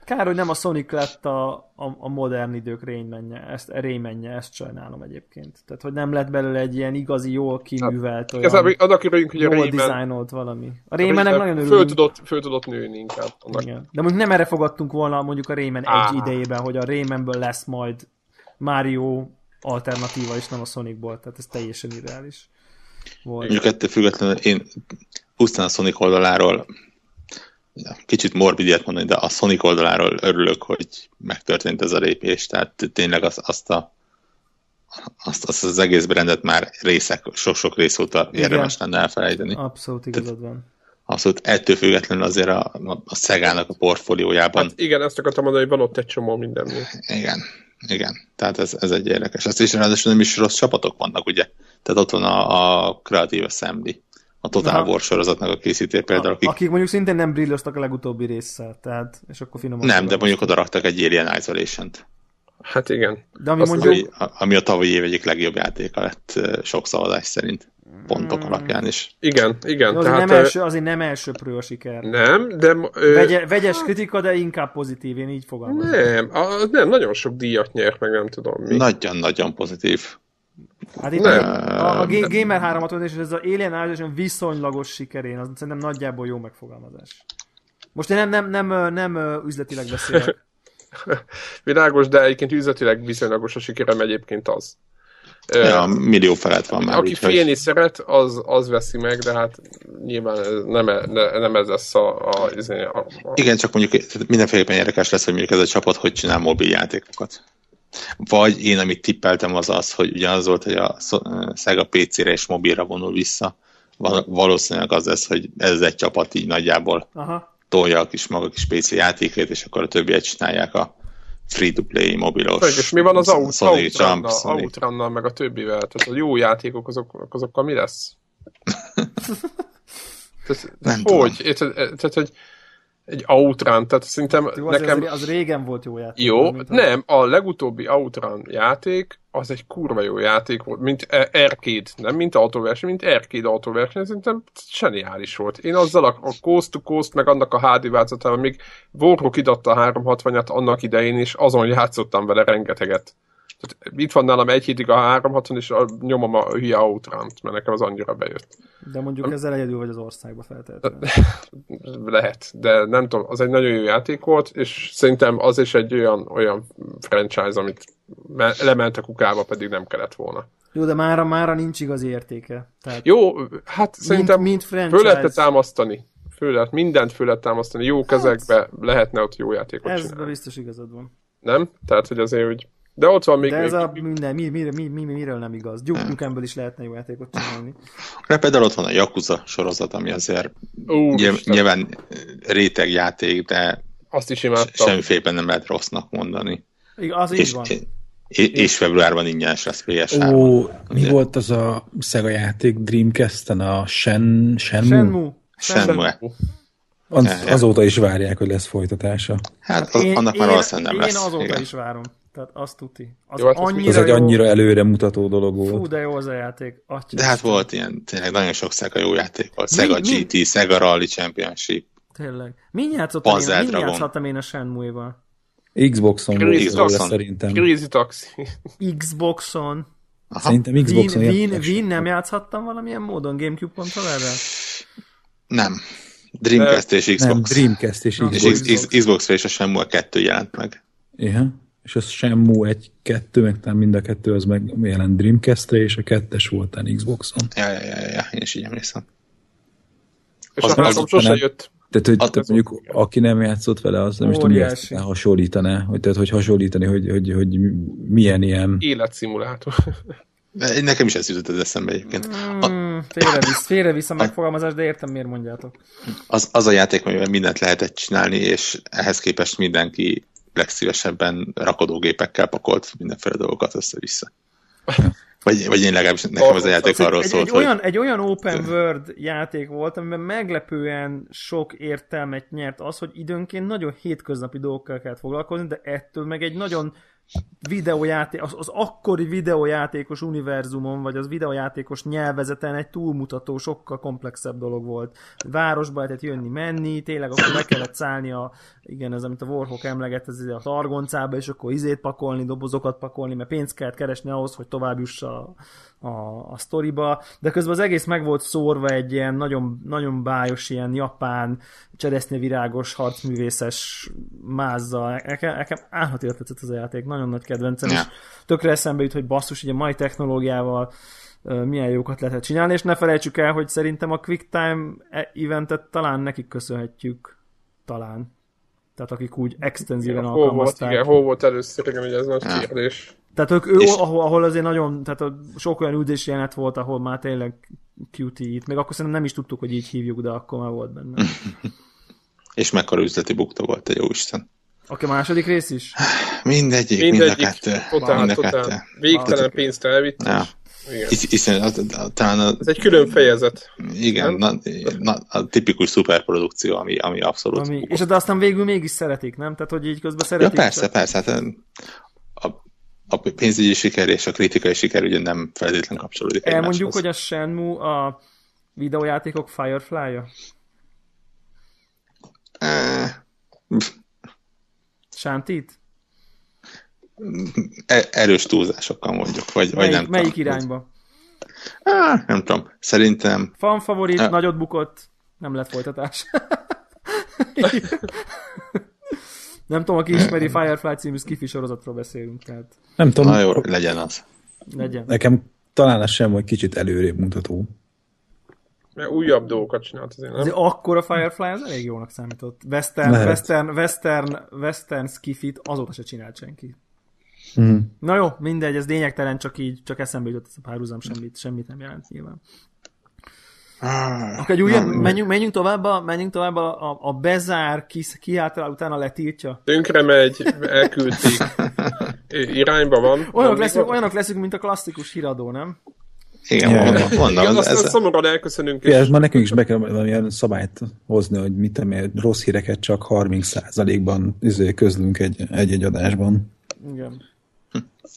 Kár, hogy nem a Sonic lett a, a, a modern idők rénymenje, ezt, rémenje, ezt sajnálom egyébként. Tehát, hogy nem lett belőle egy ilyen igazi, jól kiművelt, olyan igazából annak örüljünk, hogy a jól dizájnolt valami. A Raymannek nagyon föl örülünk. tudott, föl tudott nőni inkább. Annak. Igen. De mondjuk nem erre fogadtunk volna mondjuk a Rayman Á. egy idejében, hogy a Raymanből lesz majd Mario alternatíva, és nem a Sonicból, tehát ez teljesen irreális volt. Mondjuk ettől függetlenül én pusztán a Sonic oldaláról kicsit morbid ilyet mondani, de a Sonic oldaláról örülök, hogy megtörtént ez a lépés, tehát tényleg az, azt a azt, azt az egész brandet már részek, sok-sok rész óta érdemes lenne elfelejteni. Abszolút igazad van. Abszolút ettől függetlenül azért a, a, a Szegának a portfóliójában Hát igen, ezt akartam mondani, hogy van ott egy csomó mindennél. Igen, igen. Tehát ez, ez egy érdekes. Azt is ráadásul nem is rossz csapatok vannak, ugye? Tehát ott van a, a Creative Assembly, a Total. War sorozatnak a készítője például, akik... Akik mondjuk szintén nem brilloztak a legutóbbi résszel, tehát, és akkor finoman. Nem, de fogalmaztam. mondjuk oda raktak egy Alien Isolation-t, Hát igen. De ami azt mondjuk, ami, a- ami a tavalyi év egyik legjobb játéka lett sok szavazás szerint. pontok alapján is. Igen, igen. Azért, tehát, nem első, azért nem elsőprő a siker. nem, de... Ö, Vegye, vegyes kritika, de inkább pozitív, én így fogalmazom. nem, a, nem, nagyon sok díjat nyert, meg nem tudom mi. Nagyon-nagyon pozitív. Hát itt Nem. a, a Ga- Gamer 3 és ez az Alien Isolation viszonylagos sikerén, az szerintem nagyjából jó megfogalmazás. Most én nem, nem, nem, nem, üzletileg beszélek. Világos, de egyébként üzletileg viszonylagos a sikerem egyébként az. Ja, millió felett van már. Aki úgyhogy- félni szeret, az, az veszi meg, de hát nyilván ez nem, e- ne, nem ez lesz a, a, izé, a, a Igen, csak mondjuk mindenféleképpen érdekes lesz, hogy mondjuk ez a csapat hogy csinál mobiljátékokat. Vagy én, amit tippeltem, az az, hogy ugyanaz volt, hogy a Sega PC-re és mobilra vonul vissza. Val- Valószínűleg az lesz, hogy ez egy csapat így nagyjából Aha. tolja a kis maga kis PC játékait, és akkor a többiek csinálják a free-to-play mobilos. és mi van az out, Jump, Outrun-nal, meg a többivel? Tehát a jó játékok, azok, azokkal mi lesz? tehát, Nem hogy? Érted, tehát, hogy egy Outrun, tehát szerintem Jó, az, nekem... az, az régen volt jó játék. Jó, mint nem, a legutóbbi Outrun játék, az egy kurva jó játék volt, mint e- arcade, nem mint autóverseny, mint arcade autóverseny, szerintem zseniális volt. Én azzal a, a Coast to Coast, meg annak a HD változatával, még Warhawk idatta a 360-at annak idején is, azon játszottam vele rengeteget. Tehát itt van nálam egy hétig a 360, és a, nyomom a hülye Outrun-t, mert nekem az annyira bejött. De mondjuk ezzel egyedül vagy az országba feltétlenül. Lehet, de nem tudom, az egy nagyon jó játék volt, és szerintem az is egy olyan, olyan franchise, amit me- lement a kukába, pedig nem kellett volna. Jó, de mára, mára nincs igazi értéke. Tehát Jó, hát szerintem mint föl franchise. lehetne támasztani. Föl lehet, mindent föl lehet támasztani. Jó kezekbe lehetne ott jó játékot ezben csinálni. biztos igazad van. Nem? Tehát, hogy azért úgy... De ott van még... De ez még... a minden, mi, mi, mi, mi, mi, miről nem igaz. Duke Nukemből is lehetne jó játékot csinálni. De például ott van a Yakuza sorozat, ami azért Ú, nyilv- nyilván réteg játék, de Azt is imádtam. semmiféleképpen nem lehet rossznak mondani. Ig- Az így És, van. és, és februárban ingyenes lesz PS3. Ó, mi Ugye? volt az a Sega játék Dreamcast-en, a Shen, Shenmue? Shenmue. Shenmue. Az, azóta is várják, hogy lesz folytatása. Hát az, annak már valószínűleg nem én lesz. azóta Igen. is várom. Tehát azt tuti. Az Jó, hát az annyira Az egy jó. annyira előre mutató dolog Fú, volt. de jó az a játék. Atya De hát volt ilyen, tényleg nagyon sok Sega jó játék volt. Mi- Sega mi- GT, Sega Rally Championship. Tényleg. Min játszottam én, Panzer min játszhattam én a Shenmue-val? Xboxon volt Crazy Taxon. szerintem. Crazy Taxi. Xboxon. Aha. Szerintem Win, Xboxon Win, játszottak. Win nem játszhattam valamilyen módon Gamecube kontrollerrel? Nem. Dreamcast és Nem, Xbox. Dreamcast és Na, és Xbox. Xbox és a Shenmue 2 jelent meg. Ja. És az Shenmue 1, 2, meg talán mind a kettő az meg jelent Dreamcast-re, és a kettes volt talán Xboxon. Ja, ja, ja, ja, én is így emlékszem. És Az- a az- sose nem- jött. Tehát, hogy Az- tehát mondjuk, aki nem játszott vele, az nem is tudom, miért hasonlítaná, hogy, tehát, hogy hasonlítani, hogy, hogy, hogy milyen ilyen Életszimulátor. Nekem is ez jutott az eszembe egyébként. A, Hmm, félrevisz, félrevisz a megfogalmazás, de értem, miért mondjátok. az, az a játék, amivel mindent lehetett csinálni, és ehhez képest mindenki legszívesebben rakodógépekkel pakolt mindenféle dolgokat össze-vissza. Vagy, vagy én legalábbis nekem ez a játék Ez arról egy, szólt, egy, hogy olyan, egy olyan open world játék volt, amiben meglepően sok értelmet nyert az, hogy időnként nagyon hétköznapi dolgokkal kellett foglalkozni, de ettől meg egy nagyon videójáték, az, az akkori videójátékos univerzumon, vagy az videójátékos nyelvezeten egy túlmutató, sokkal komplexebb dolog volt. Városba lehetett jönni-menni, tényleg akkor be kellett szállni a, igen, ez amit a Warhawk emleget, ez a targoncába, és akkor izét pakolni, dobozokat pakolni, mert pénzt kellett keresni ahhoz, hogy tovább juss a, a, a sztoriba, de közben az egész meg volt szórva egy ilyen nagyon, nagyon bájos, ilyen japán, cseresznyevirágos, harcművészes mázzal. Nekem, nekem állat tetszett ez a játék, nagyon nagy kedvencem, és tökre eszembe jut, hogy basszus, ugye mai technológiával milyen jókat lehet csinálni, és ne felejtsük el, hogy szerintem a Quick Time e- eventet talán nekik köszönhetjük, talán. Tehát akik úgy extenzíven Hol volt, alkalmazták. igen, hol volt először, igen, ugye ez nagy kérdés. Tehát ők, ő, És- ahol, ahol azért nagyon, tehát sok olyan üldési jelenet volt, ahol már tényleg QT itt. Még akkor szerintem nem is tudtuk, hogy így hívjuk, de akkor már volt benne. és mekkora üzleti bukta volt, egy jó Isten. Oké, a második rész is? Mindegyik, mind a Mindegyik, kettő. totál, mind a totál. kettő. Végtelen pénzt elvitt. Ja. Hiszen talán a, Ez egy külön fejezet. igen, na, na, a tipikus szuperprodukció, ami, ami abszolút Ami, és de aztán végül mégis szeretik, nem? Tehát, hogy így közben Ja, szeretik. persze, csak- persze. Hát a, a pénzügyi siker és a kritikai siker ugye nem feltétlenül kapcsolódik Elmondjuk, egymáshoz. hogy a Shenmue a videójátékok Firefly-ja? Eh, Sántit? e- erős túlzásokkal mondjuk, vagy, vagy Melyik, nem melyik tudom. irányba? Ah, nem tudom. Szerintem Fan favorit, Ja. nagyot bukott, nem lett folytatás. nem tudom, aki ismeri Firefly című skifi sorozatról beszélünk, tehát Nem tudom, na jó, legyen az. legyen. nekem talán az sem, hogy kicsit előrébb mutató. Mert újabb dolgokat csinált azért, nem? Azért akkor a Firefly az elég jónak számított. Western, Lehet. western, western, western skifit azóta se csinált senki. Mm. Na jó, mindegy, ez lényegtelen, csak így, csak eszembe jutott ez a párhuzam, semmit, semmit nem jelent nyilván. Akkor egy újabb, menjünk, menjünk tovább, a, menjünk tovább a, a, a bezár, ki, ki által utána letiltja. Tönkre megy, elküldték. I- Irányba van. Olyanok leszünk, olyanok leszünk, mint a klasszikus híradó, nem? Igen, Ja. mondom, mondom Igen, ez, aztán ez, szomorúan elköszönünk, Ja, és már nekünk is be kell valamilyen szabályt hozni, hogy mit tudom, rossz híreket csak 30%-ban izé, közlünk egy, egy-egy adásban. Igen.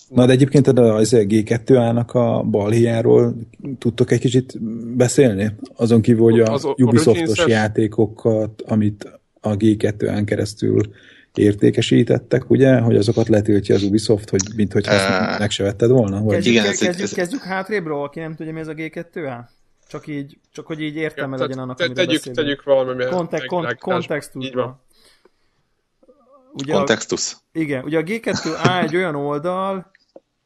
Na, de egyébként a az G2A-nak a balhiáról tudtok egy kicsit beszélni? Azon kívül, hogy a Az o- Ubisoftos Origins-es? játékokat, amit a G2A-n keresztül értékesítettek, ugye, hogy azokat letiltja az Ubisoft, hogy mint hogy Eh. meg se vetted volna? Vagy? Kezdjük, Igen, kezdjük, ez- kezdjük hátrébről, aki nem tudja, mi ez a G2A? Csak így, csak hogy így értelme Ja, legyen annak, te- amiről tegyük, beszélünk. tegyük valami Kontek, kont, kontextusba. Így van. Ugye a, kontextus. igen, ugye a G2A egy olyan oldal,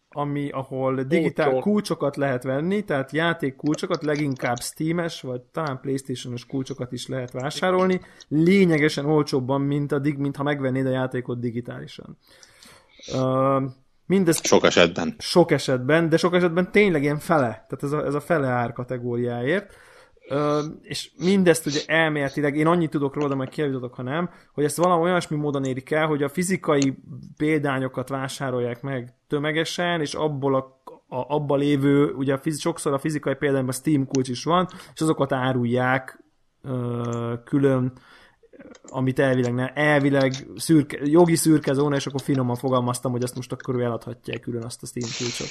ami, ahol digitál Kulcsol. kulcsokat lehet venni, tehát játék kulcsokat, leginkább Steam-es, vagy talán Playstation-os kulcsokat is lehet vásárolni, lényegesen olcsóbban, mint, a, dig- mint ha megvennéd a játékot digitálisan. Uh, mindez Sok esetben. sok esetben, de sok esetben tényleg ilyen fele, tehát ez a, ez a fele ár kategóriáért. Ö, és mindezt ugye elméletileg, én annyit tudok róla, majd kérdezzetek, ha nem, hogy ezt valami olyasmi módon érik el, hogy a fizikai példányokat vásárolják meg tömegesen, és abból a, a abba lévő, ugye a fiz, sokszor a fizikai példányban Steam kulcs is van, és azokat árulják ö, külön, amit elvileg, ne, elvileg szürke, jogi szürke zóna, és akkor finoman fogalmaztam, hogy azt most akkor ő külön azt a Steam kulcsot.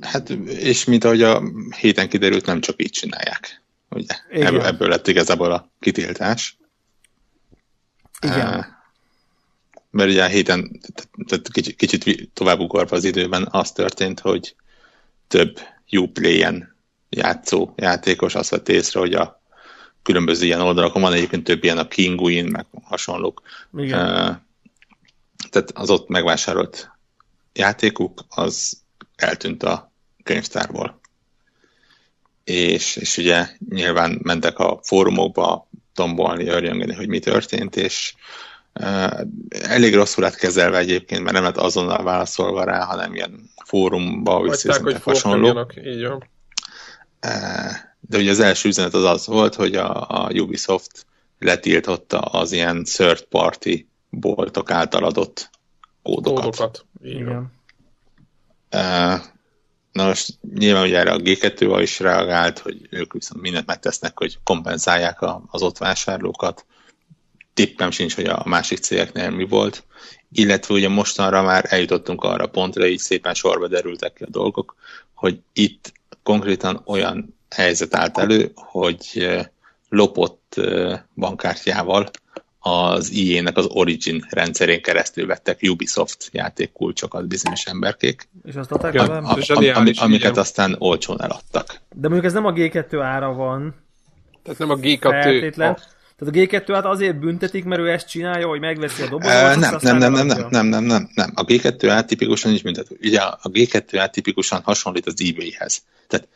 Hát, és mint ahogy a héten kiderült, nem csak így csinálják. Ugye? Igen. Ebből, ebből lett igazából a kitiltás. Igen. Mert ugye a héten, tehát kicsit, kicsit tovább ugorva az időben, az történt, hogy több Uplay-en játszó játékos azt vett észre, hogy a különböző ilyen oldalakon van egyébként több ilyen a Kinguin, meg hasonlók. Igen. Eh, Tehát az ott megvásárolt játékuk, az eltűnt a könyvtárból. És, és ugye nyilván mentek a fórumokba tombolni, örjöngeni, hogy mi történt, és uh, elég rosszul lett kezelve egyébként, mert nem lett azonnal válaszolva rá, hanem ilyen fórumba Hagyták, hogy hasonló. így van. Uh, De ugye az első üzenet az az volt, hogy a, a Ubisoft letiltotta az ilyen third party boltok által adott kódokat. Kódokat. Igen. Uh, Na most nyilván ugye erre a G2A is reagált, hogy ők viszont mindent megtesznek, hogy kompenzálják az ott vásárlókat. Tippem sincs, hogy a másik cégeknél mi volt. Illetve ugye mostanra már eljutottunk arra a pontra, így szépen sorba derültek ki a dolgok, hogy itt konkrétan olyan helyzet állt elő, hogy eh, lopott eh, bankkártyával az IE-nek az Origin rendszerén keresztül vettek Ubisoft játékkulcsokat bizonyos emberkék, És azt adták Ja. tovább? a, a, ami, amiket igen. aztán olcsón eladtak. De mondjuk ez nem a G2 ára van Tehát nem a G2, feltétlen. a, Tehát a G2 át azért büntetik, mert ő ezt csinálja, hogy megveszi a dobozot, azt nem, nem, nem, nem, nem, nem, nem, nem, nem. A G2A tipikusan is büntető. Ugye a G2A tipikusan hasonlít az eBay-hez. Tehát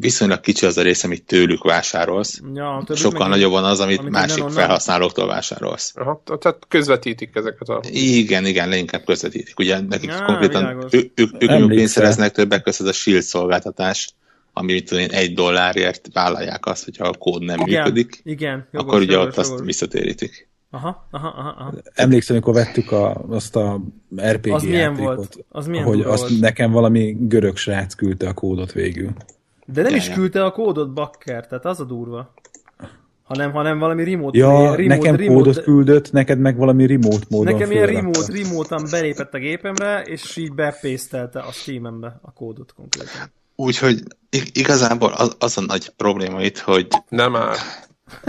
viszonylag kicsi az a rész, amit tőlük vásárolsz. Ja, Sokkal meg- nagyobb van az, amit, amit másik felhasználóktól vásárolsz. aha, tehát közvetítik ezeket a... Igen, igen, leginkább közvetítik. Ugye nekik Á, konkrétan ő, ők, ők Emlékszel. pénzszereznek többek között a Shield szolgáltatás, ami mit tudom én, egy dollárért vállalják azt, hogyha a kód nem Igen, működik, igen, jogos, akkor ugye jogos, ott azt jogos. visszatérítik. Aha, aha, aha, aha. Emlékszem, amikor vettük a, azt a RPG Az milyen játékot, volt? Az milyen hogy azt volt? nekem valami görög srác küldte a kódot végül. De nem Ja, is küldte a kódot Bakker, tehát az a durva. hanem, hanem valami remote Ja, remote, nekem remote, kódot küldött, neked meg valami remote módon Nekem ilyen remote, remote-an belépett a gépemre, és így bepésztelte a Steamembe a kódot konkrétan. Úgyhogy ig- igazából az, az a nagy probléma itt, hogy, Nem már.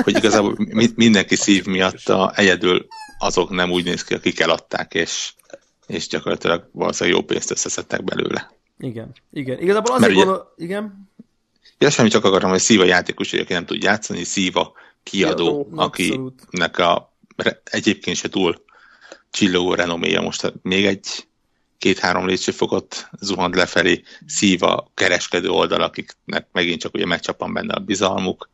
hogy igazából mi, mindenki szív miatt a, egyedül azok nem úgy néz ki, akik eladták, és, és gyakorlatilag valószínűleg jó pénzt összeszedtek belőle. Igen, igen. Igazából Mert azért ugye- gondol... Igen? Ja, semmi csak akarom, hogy szíva játékos, aki nem tud játszani, szíva kiadó, Kiadó, abszolút. akinek a egyébként se túl csillogó renoméja most még egy két-három lépcsőfokot zuhant lefelé, szíva kereskedő oldal, akiknek megint csak ugye megcsapan benne a bizalmuk.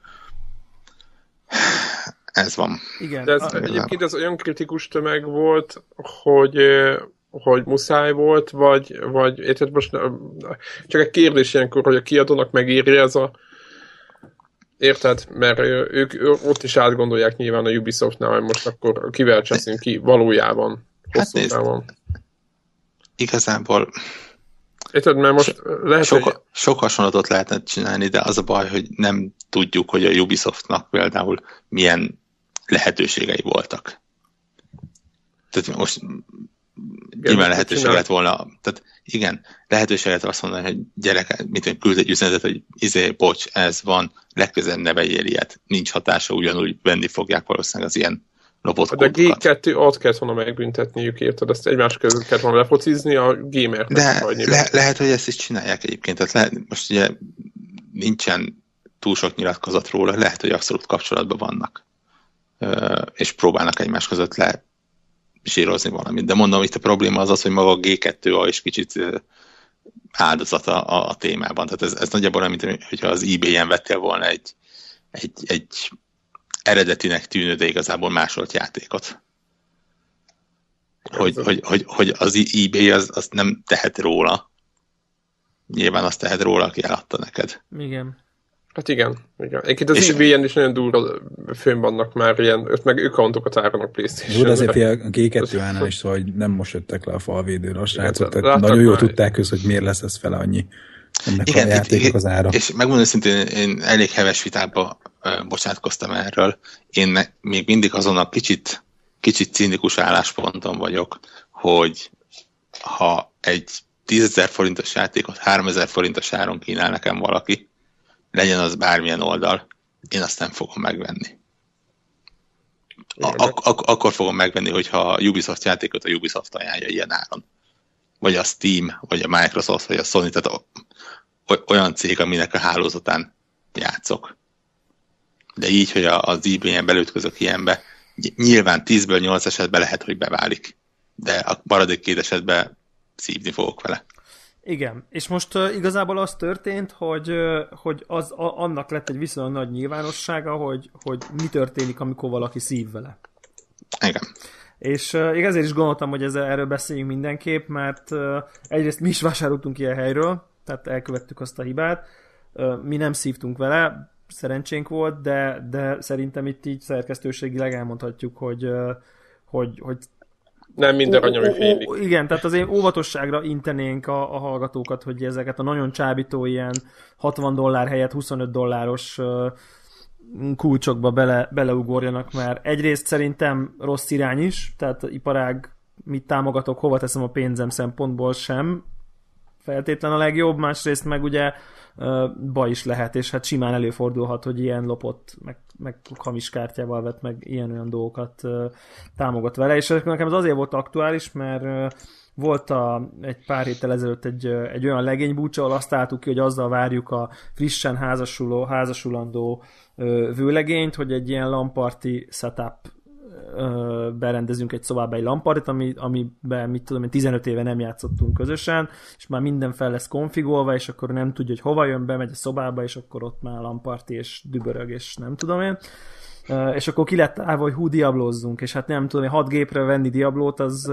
Ez van. Igen. De ez, A- egyébként ez olyan kritikus tömeg volt, hogy, hogy muszáj volt, vagy, vagy érted most csak egy kérdés ilyenkor, hogy a kiadónak megéri ez a Érted? Mert ők ők ott is átgondolják nyilván a Ubisoftnál, hogy most akkor kivel cseszünk ki valójában. Hát Hosszú nézd. távon. Igazából Érted? Mert most lehet, hogy... sok, sok hasonlatot lehetne csinálni, de az a baj, hogy nem tudjuk, hogy a Ubisoftnak például milyen lehetőségei voltak. Tehát most nyilván mit lehetőség lett volna, tehát igen, lehetőség lett azt mondani, hogy gyerek, mit küld egy üzenetet, hogy izé, bocs, ez van, legközelebb ne vegyél ilyet, nincs hatása, ugyanúgy venni fogják valószínűleg az ilyen lopott De kódokat. G2 ott kellett volna megbüntetniük, érted? Ezt egymás között kellett volna lefocizni, a gamer De le, lehet, hogy ezt is csinálják egyébként. Tehát lehet, most ugye nincsen túl sok nyilatkozat róla, lehet, hogy abszolút kapcsolatban vannak. És próbálnak egymás között le zsírozni valamit. De mondom, itt a probléma az az, hogy maga a G2A is kicsit áldozata a, a témában. Tehát ez, ez nagyjából olyan, mint hogyha az eBay-en vettél volna egy, egy, egy eredetinek tűnő, de igazából másolt játékot. Hogy, hogy, hogy, hogy az eBay az, az nem tehet róla. Nyilván azt tehet róla, aki eladta neked. Igen. Hát igen, igen. Egyébként az eBay-en is nagyon durva fönn vannak már ilyen, ott meg accountokat árulnak Jó, playstation de azért a G2-ánál is szóval, hogy nem most jöttek le a falvédőre a srácok, tehát nagyon jól tudták köz, hogy miért lesz ez fel annyi ennek Igen, a játékok az ára. És megmondom szintén, én elég heves vitába bocsátkoztam erről. Én még mindig azon a kicsit, kicsit cínikus állásponton vagyok, hogy ha egy 10 000 forintos játékot 3 000 forintos áron kínál nekem valaki, legyen az bármilyen oldal, én azt nem fogom megvenni. A- ak- ak- akkor fogom megvenni, hogyha a Ubisoft játékot a Ubisoft ajánlja ilyen áron. Vagy a Steam, vagy a Microsoft, vagy a Sony, tehát olyan cég, aminek a hálózatán játszok. De így, hogy a- az eBay-en belütközök ilyenbe, ny- nyilván 10-ből 8 esetben lehet, hogy beválik. De a maradék két esetben szívni fogok vele. Igen, és most uh, igazából az történt, hogy, uh, hogy az, a, annak lett egy viszonylag nagy nyilvánossága, hogy, hogy mi történik, amikor valaki szív vele. Igen. És uh, igaz, ezért is gondoltam, hogy ez, erről beszéljünk mindenképp, mert uh, egyrészt mi is vásároltunk ilyen helyről, tehát elkövettük azt a hibát, uh, mi nem szívtunk vele, szerencsénk volt, de, de szerintem itt így szerkesztőségileg elmondhatjuk, hogy, uh, hogy, hogy Nem minden Ó, arany, ami ó, ó, félik. Igen, tehát azért óvatosságra intenénk a, a hallgatókat, hogy ezeket a nagyon csábító ilyen 60 dollár helyett 25 dolláros uh, kulcsokba bele, beleugorjanak, mert egyrészt szerintem rossz irány is, tehát iparág mit támogatok, hova teszem a pénzem szempontból sem feltétlen a legjobb, másrészt meg ugye uh, baj is lehet, és hát simán előfordulhat, hogy ilyen lopott, meg, meg hamis kártyával vett meg ilyen-olyan dolgokat támogat vele, és nekem ez azért volt aktuális, mert volt a, egy pár héttel ezelőtt egy, egy olyan legénybúcs, ahol azt álltuk ki, hogy azzal várjuk a frissen házasuló, házasulandó vőlegényt, hogy egy ilyen lamparti setup berendezünk egy szobába egy lampartit, ami, amiben mit tudom én 15 éve nem játszottunk közösen, és már minden fel lesz konfigolva, és akkor nem tudja, hogy hova jön be, megy a szobába, és akkor ott már lamparti, és dübörög, és nem tudom én. És akkor ki lett állva, hogy hú, diablozzunk, és hát nem tudom, 6 gépre venni diablót, az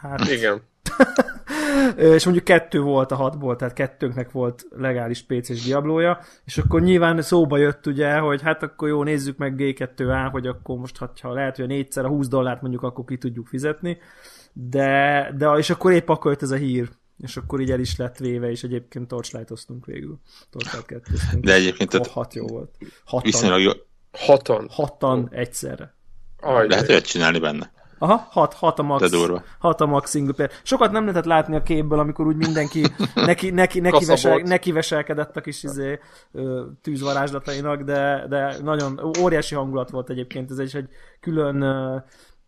hát Igen. És mondjuk kettő volt a hatból, tehát kettőnknek volt legális PC-s Diablója, és akkor nyilván szóba jött ugye, hogy hát akkor jó, nézzük meg G2A, hogy akkor most, ha ha lehet, hogy a négyszer a 20 dollárt mondjuk akkor ki tudjuk fizetni, de, de és akkor épp akkor jött ez a hír, és akkor így el is lett véve, és egyébként torchlight végül. Torchlight 2 De egyébként oh, tehát hat jó volt. Hat viszonylag, jó, Hatan. Hatan egyszerre. Aj, Lehet olyat csinálni benne. Aha, hat, hat a max. Hat a max single player. Sokat nem lehetett látni a képből, amikor úgy mindenki neki, neki, neki, vesel, neki veselkedett a kis izé, tűzvarázslatainak, de, de nagyon óriási hangulat volt egyébként. Ez is egy külön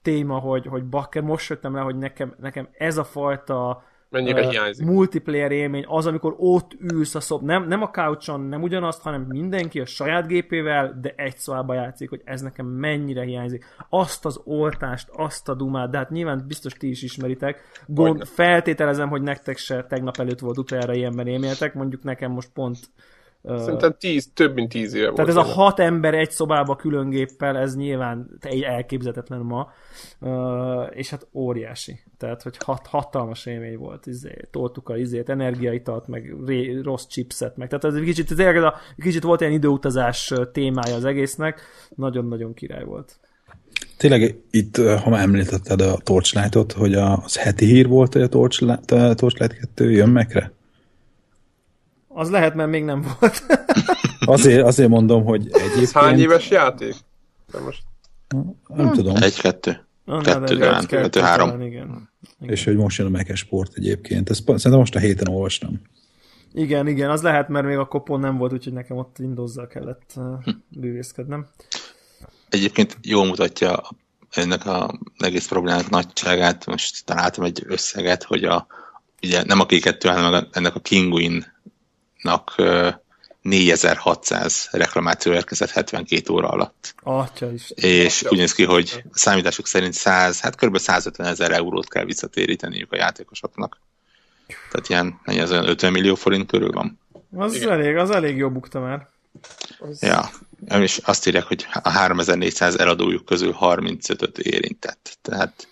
téma, hogy, hogy bakker, most jöttem rá, hogy nekem, nekem ez a fajta Mennyire ö, hiányzik. multiplayer élmény az, amikor ott ülsz a szob, nem, nem a couchon, nem ugyanazt, hanem mindenki a saját gépével, de egy szobába játszik, hogy ez nekem mennyire hiányzik. Azt az oltást, azt a dumát, de hát nyilván biztos ti is ismeritek. Gond, feltételezem, hogy nektek se tegnap előtt volt utoljára ilyenben élményetek, mondjuk nekem most pont Szerintem tíz, több mint tíz éve tehát ez a hat ember egy szobába külön géppel, ez nyilván egy elképzelhetetlen ma, és hát óriási. Tehát, hogy hat, hatalmas élmény volt. Izé, toltuk a izét, energiaitalt, meg ré, rossz chipset, meg. Tehát ez egy kicsit, ez a, kicsit volt ilyen időutazás témája az egésznek. Nagyon-nagyon király volt. Tényleg itt, ha már említetted a Torchlight-ot, hogy a, az heti hír volt, hogy a Torchlight, a Torchlight 2 jön megre? Az lehet, mert még nem volt. Azért, azért mondom, hogy egyébként... Ez hány éves játék? De most Nem tudom. Egy-kettő. Kettő talán, kettő, három. talán, igen. És hogy most jön a Mekes Sport egyébként. Ezt szerintem most a héten olvastam. Igen, igen, az lehet, mert még a kopon nem volt, úgyhogy nekem ott Windows-zal kellett bűvészkednem. Egyébként jól mutatja ennek a egész problémának nagyságát. Most találtam egy összeget, hogy a, ugye nem a K2, hanem ennek a Kinguin-nak ö, 4600 reklamáció érkezett 72 óra alatt. Atya is. És úgy néz ki, hogy a számítások szerint 100, hát kb. 150 ezer eurót kell visszatéríteniük a játékosoknak. Tehát ilyen, mennyi az olyan 50 millió forint körül van. Az Igen. elég, az elég jó bukta már. Ja, és azt írják, hogy a 3400 eladójuk közül 35-öt érintett. Tehát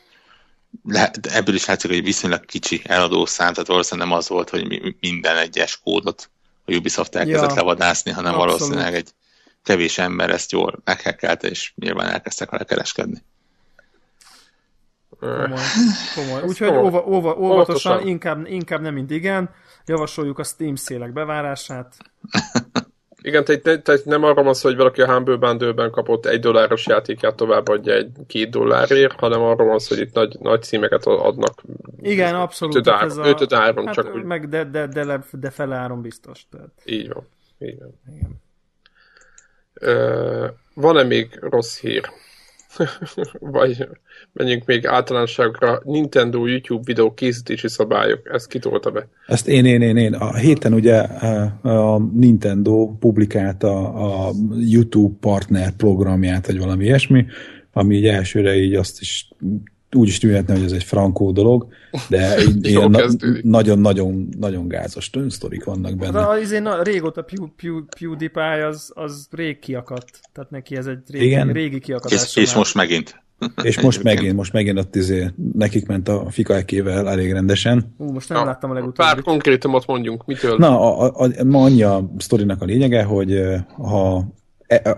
lehet, ebből is látszik, hogy viszonylag kicsi eladó szám, tehát valószínűleg nem az volt, hogy mi- minden egyes kódot a Ubisoft elkezdett Ja, levadászni, hanem abszolút. valószínűleg egy kevés ember ezt jól meghekkelte, és nyilván elkezdtek vele kereskedni. Komoly. komoly. Úgyhogy óva, óva, óvatosan, Óvatosan. inkább, inkább nem, mint igen. Javasoljuk a Steam szélek bevárását. Igen, tehát, tehát nem arról van szó, hogy valaki a Humble Bundle-ben kapott egy dolláros játékát továbbadja egy két dollárért, hanem arról van szó, hogy itt nagy, nagy címeket adnak. Igen, abszolút. Ötöd áron, ötöd áron hát, csak úgy. meg de, de, de, de, de fele áron biztos. Tehát. Így van. Így van. Igen. Ö, van-e még rossz hír? Vagy menjünk még általánosságra. Nintendo YouTube videó készítési szabályok. Ezt kitolta be. Ezt én, én, én, én. A héten ugye a a Nintendo publikálta a YouTube partner programját, vagy valami ilyesmi, ami így elsőre így azt is úgy is tűnhetne, hogy ez egy frankó dolog, de így Jól ilyen na- kezdődik. nagyon-nagyon nagyon gázos sztorik vannak benne. az, izé, na, régóta Pew, Pew, PewDiePie az, az rég kiakadt. Tehát neki ez egy régi, Igen. régi kiakadás. És, és most megint. És most megint, most megint ott izé, nekik ment a fikaekével elég rendesen. Ú, most nem Na, láttam a Pár legutóbbi. konkrétumot mondjunk. Mitől? Na, a, a, a, ma annyi a sztorinak a lényege, hogy eh, ha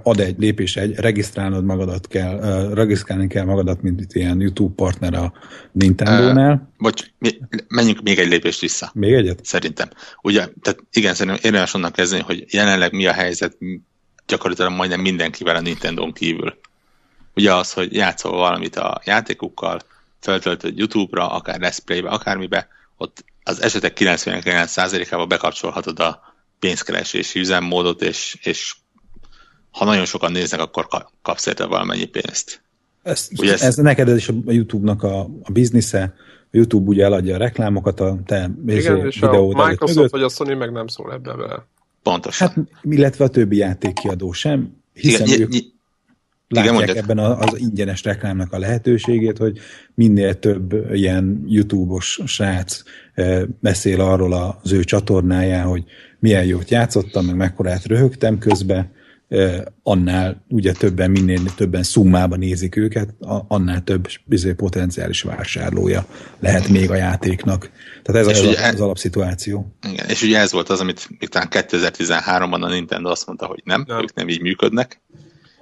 ad egy lépés, egy, regisztrálnod magadat kell, uh, regisztrálni kell magadat, mint itt ilyen YouTube partner a Nintendo-nál. Bocs, mi- menjünk még egy lépést vissza. Még egyet? Szerintem. Ugye, tehát igen, szerintem érdemes onnan kezdeni, hogy jelenleg mi a helyzet gyakorlatilag majdnem mindenkivel a Nintendo-n kívül. Ugye az, hogy játszol valamit a játékukkal, feltöltöd YouTube-ra, akár Let's Play-be, akármibe, ott az esetek 99%-ában bekapcsolhatod a pénzkeresési üzemmódot, és, és ha nagyon sokan néznek, akkor ka- kapsz érte valamennyi pénzt. Ez, Ugye ez, ez- ez neked is a YouTube-nak a, a biznisze. A YouTube ugye eladja a reklámokat a te Igen, izé, és a videód előtt Microsoft mögött. vagy a Sony meg nem szól ebbe bele. Pontosan. Hát, illetve a többi játékkiadó sem, hiszen igen, ők ny- ny- látják mondjad. ebben a- az ingyenes reklámnak a lehetőségét, hogy minél több ilyen YouTube-os srác eh, beszél arról az ő csatornáján, hogy milyen jót játszottam, meg mekkorát röhögtem közben, annál ugye többen, minél többen szummában nézik őket, annál több bizony potenciális vásárlója lehet még a játéknak. Tehát ez, És ez ugye a, az alapszituáció. Igen, és ugye ez volt az, amit talán 2013-ban a Nintendo azt mondta, hogy nem, Nem. ők nem így működnek,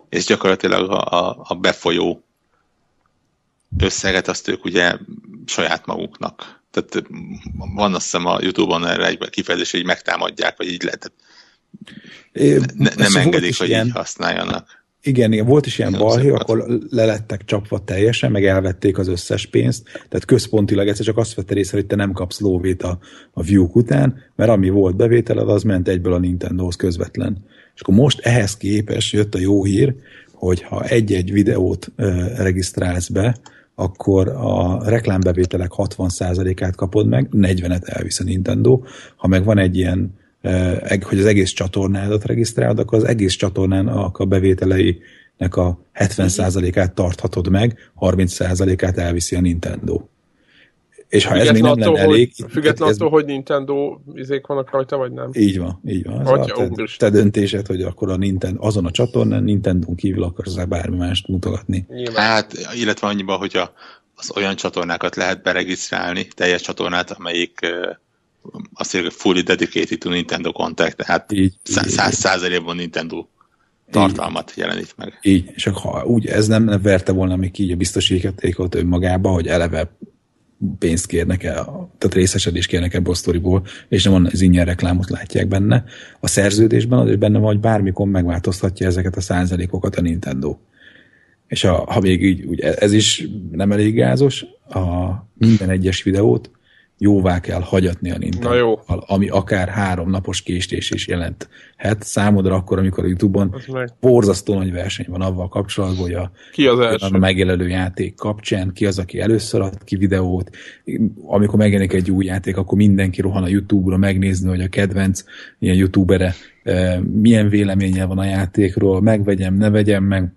és gyakorlatilag a, a, a befolyó összeget azt ők ugye saját maguknak. Tehát van azt hiszem a Youtube-on erre egy kifejezés, hogy megtámadják, vagy így lehet. É, Ne, nem engedik, hogy ilyen. így használjanak. Igen, igen, volt is ilyen balhé, akkor lelettek csapva teljesen, meg elvették az összes pénzt, tehát központilag egyszer csak azt vette részre, hogy te nem kapsz lóvét a, a view után, mert ami volt bevételed, az ment egyből a Nintendohoz közvetlen. És akkor most ehhez képest jött a jó hír, hogy ha egy-egy videót ö, regisztrálsz be, akkor a reklámbevételek 60%-át kapod meg, 40-et elvisz a Nintendo. Ha meg van egy ilyen, hogy az egész csatornádat regisztrálod, akkor az egész csatornának a bevételeinek a 70%-át tarthatod meg, 30%-át elviszi a Nintendo. És ha ez még nem lenne elég... Függetlenül attól, hogy Nintendo izék vannak rajta, vagy nem? Így van, így van. Atya, a, te, te döntésed, hogy akkor a Nintendo, azon a csatornán Nintendo kívül akarsz bármi mást mutogatni. Nyilván. Hát, illetve annyiban, hogyha az olyan csatornákat lehet beregisztrálni, teljes csatornát, amelyik azt mondja, fully dedicated to Nintendo contact, tehát így, száz százalékban Nintendo tartalmat így, jelenít meg. Így, és ha úgy ez nem, nem verte volna még így a biztosítékot önmagába, hogy eleve pénzt kérnek el, tehát részesedést kérnek ebből a sztoriból, és nem az ingyen reklámot látják benne. A szerződésben az is benne van, hogy bármikor megváltoztatja ezeket a százalékokat a Nintendo. És a, ha még így, úgy, ez is nem elég gázos, a minden egyes videót jóvá kell hagyatni a Nintendo, ami akár három napos késtés is jelent. Hát számodra akkor, amikor a Youtube-on borzasztó nagy verseny van avval kapcsolatban, hogy a, ki az első? a megjelenő játék kapcsán, ki az, aki először ad ki videót. Amikor megjelenik egy új játék, akkor mindenki rohan a Youtube-ra megnézni, hogy a kedvenc ilyen youtubere eh, milyen véleménye van a játékról, megvegyem, ne vegyem meg.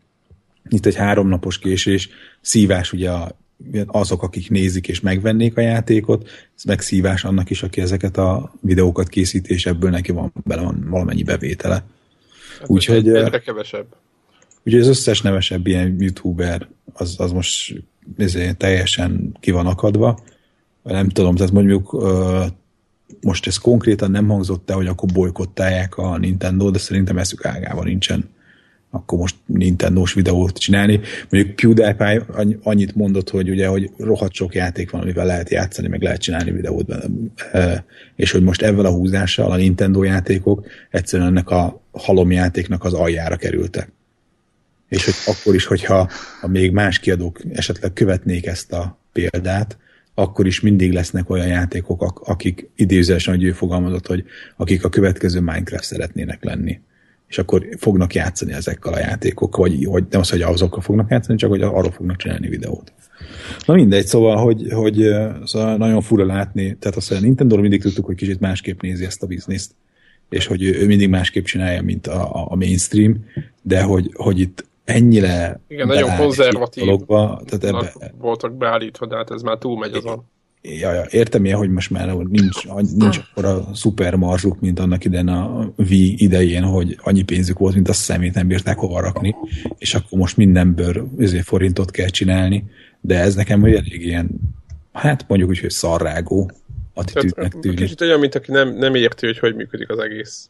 Itt egy háromnapos késés, szívás ugye a azok, akik nézik és megvennék a játékot, ez megszívás annak is, aki ezeket a videókat készít, és ebből neki van bele van valamennyi bevétele. Hát úgyhogy egyre kevesebb. Ugye az összes nevesebb ilyen youtuber, az, az most ezért teljesen ki van akadva. Nem tudom, tehát mondjuk most ez konkrétan nem hangzott el, hogy akkor bolykottálják a Nintendo, de szerintem eszük ágában nincsen akkor most Nintendo-s videót csinálni. Mondjuk PewDiePie annyit mondott, hogy ugye, hogy rohadt sok játék van, amivel lehet játszani, meg lehet csinálni videót és hogy most ezzel a húzással a Nintendo játékok egyszerűen ennek a halomjátéknak az aljára kerültek. És hogy akkor is, hogyha ha még más kiadók esetleg követnék ezt a példát, akkor is mindig lesznek olyan játékok, akik idézősen, hogy ő fogalmazott, hogy akik a következő Minecraft szeretnének lenni és akkor fognak játszani ezekkel a játékokkal, vagy, vagy nem az, hogy azokkal fognak játszani, csak hogy arról fognak csinálni videót. Na mindegy, szóval, hogy, hogy szóval nagyon fura látni, tehát azt, hogy a Nintendo mindig tudtuk, hogy kicsit másképp nézi ezt a bizniszt, és hogy ő, ő mindig másképp csinálja, mint a, a mainstream, de hogy, hogy itt ennyire Igen, nagyon konzervatív dologba, tehát ebbe, voltak beállítva, de hát ez már túl megy azon ja, ja, értem ilyen, hogy most már nincs, nincs akkor a szuper marzsuk, mint annak idején a V idején, hogy annyi pénzük volt, mint a szemét nem bírták hova rakni, és akkor most mindenből ezért forintot kell csinálni, de ez nekem hogy elég ilyen, hát mondjuk úgy, hogy szarrágó attitűdnek tűnik. Kicsit olyan, mint aki nem, nem érti, hogy hogy működik az egész.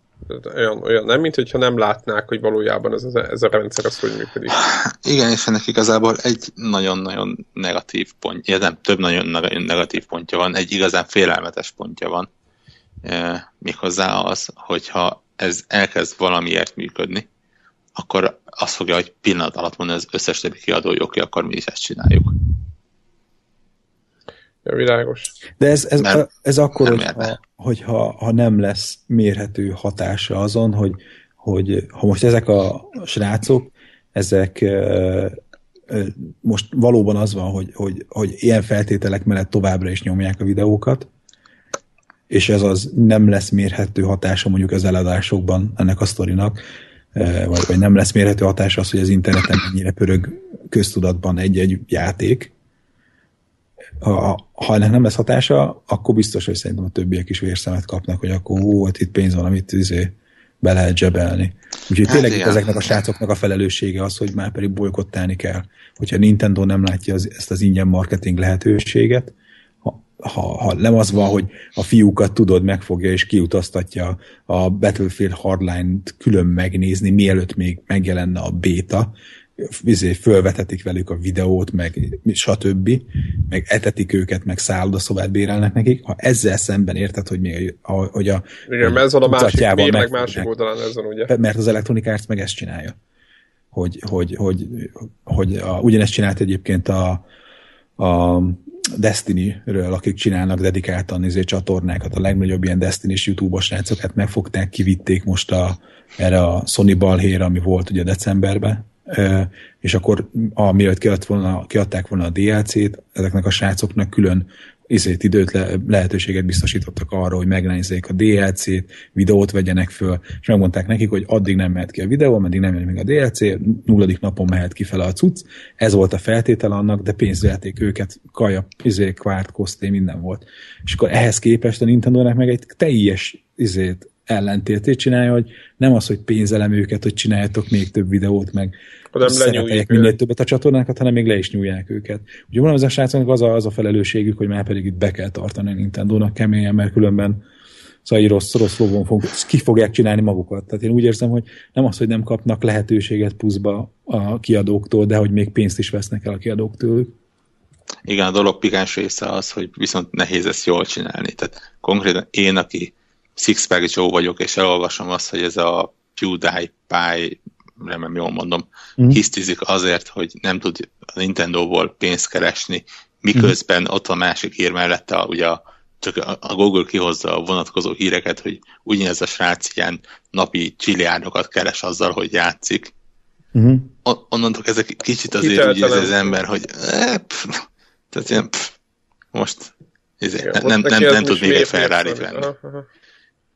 Olyan, olyan nem, mint hogyha nem látnák, hogy valójában ez, a, ez a rendszer az hogy működik. Igen, és ennek igazából egy nagyon-nagyon negatív pontja, nem, több nagyon negatív pontja van, egy igazán félelmetes pontja van. E, méghozzá az, hogyha ez elkezd valamiért működni, akkor azt fogja, hogy pillanat alatt mondani az összes többi kiadó, hogy oké, akkor mi is ezt csináljuk. Ja, világos. De ez, ez, nem, ez akkor, nem hogyha, hogyha ha nem lesz mérhető hatása azon, hogy, hogy ha most ezek a srácok, ezek most valóban az van, hogy, hogy, hogy ilyen feltételek mellett továbbra is nyomják a videókat, és ez az nem lesz mérhető hatása mondjuk az eladásokban ennek a sztorinak, vagy, vagy nem lesz mérhető hatása az, hogy az interneten mennyire pörög köztudatban egy-egy játék, ha, ha ennek nem lesz hatása, akkor biztos, hogy szerintem a többiek is vérszemet kapnak, hogy akkor ó, hát itt pénz van, amit izé, be lehet zsebelni. Úgyhogy hát tényleg itt ezeknek a srácoknak a felelőssége az, hogy már pedig bolykottálni kell. Hogyha Nintendo nem látja az, ezt az ingyen marketing lehetőséget, ha, ha, ha nem az van, hogy a fiúkat tudod, megfogja és kiutaztatja a Battlefield Hardline-t külön megnézni, mielőtt még megjelenne a béta, vizé, fölvetetik velük a videót, meg stb., meg etetik őket, meg szállodaszobát bérelnek nekik. Ha ezzel szemben érted, hogy, még, a, hogy a Igen, mert ez van a másik, meg másik oldalán ez van, ugye? Mert az Electronic Arts meg ezt csinálja. hogy, hogy, hogy, hogy a, ugyanezt csinált egyébként a, a Destiny-ről, akik csinálnak dedikáltan izé, csatornákat, a legnagyobb ilyen Destiny-s YouTube-os srácokat megfogták, kivitték most a, erre a Sony balhére, ami volt ugye decemberben, és akkor amiatt kiadt volna, kiadták volna a DLC-t, ezeknek a srácoknak külön izét időt, le, lehetőséget biztosítottak arra, hogy megnézzék a DLC-t, videót vegyenek föl, és megmondták nekik, hogy addig nem mehet ki a videó, meddig nem jön még a DLC, nulladik napon mehet ki fel a cucc. Ez volt a feltétel annak, de pénzverték őket, kaja, izé, kvárt, koszté, minden volt. És akkor ehhez képest a Nintendo-nek meg egy teljes izét, ellentétét csinálja, hogy nem az, hogy pénzelem őket, hogy csináljatok még több videót, meg szereteljek minél többet a csatornákat, hanem még le is nyúlják őket. Ugye van az a srácoknak az a, az a felelősségük, hogy már pedig itt be kell tartani a Nintendo-nak keményen, mert különben szóval rossz, rossz lovon fog, ki fogják csinálni magukat. Tehát én úgy érzem, hogy nem az, hogy nem kapnak lehetőséget pluszba a kiadóktól, de hogy még pénzt is vesznek el a kiadóktól. Igen, a dolog pikáns része az, hogy viszont nehéz ezt jól csinálni. Tehát konkrétan én, aki Sixpack Joe vagyok, és elolvasom azt, hogy ez a PewDiePie, remélem jól mondom, mm. hisztizik azért, hogy nem tud a Nintendo-ból pénzt keresni, miközben mm. ott a másik hír mellette a, ugye a, csak a Google kihozza a vonatkozó híreket, hogy ugyanez a srác ilyen napi csilliárdokat keres azzal, hogy játszik. Mm. onnantól ezek kicsit azért úgy érzi az ember, hogy eh, pff, tehát ilyen, pff, most, ezért, Igen, nem, nem, nem, nem tud még egy ferrari venni. Aha, aha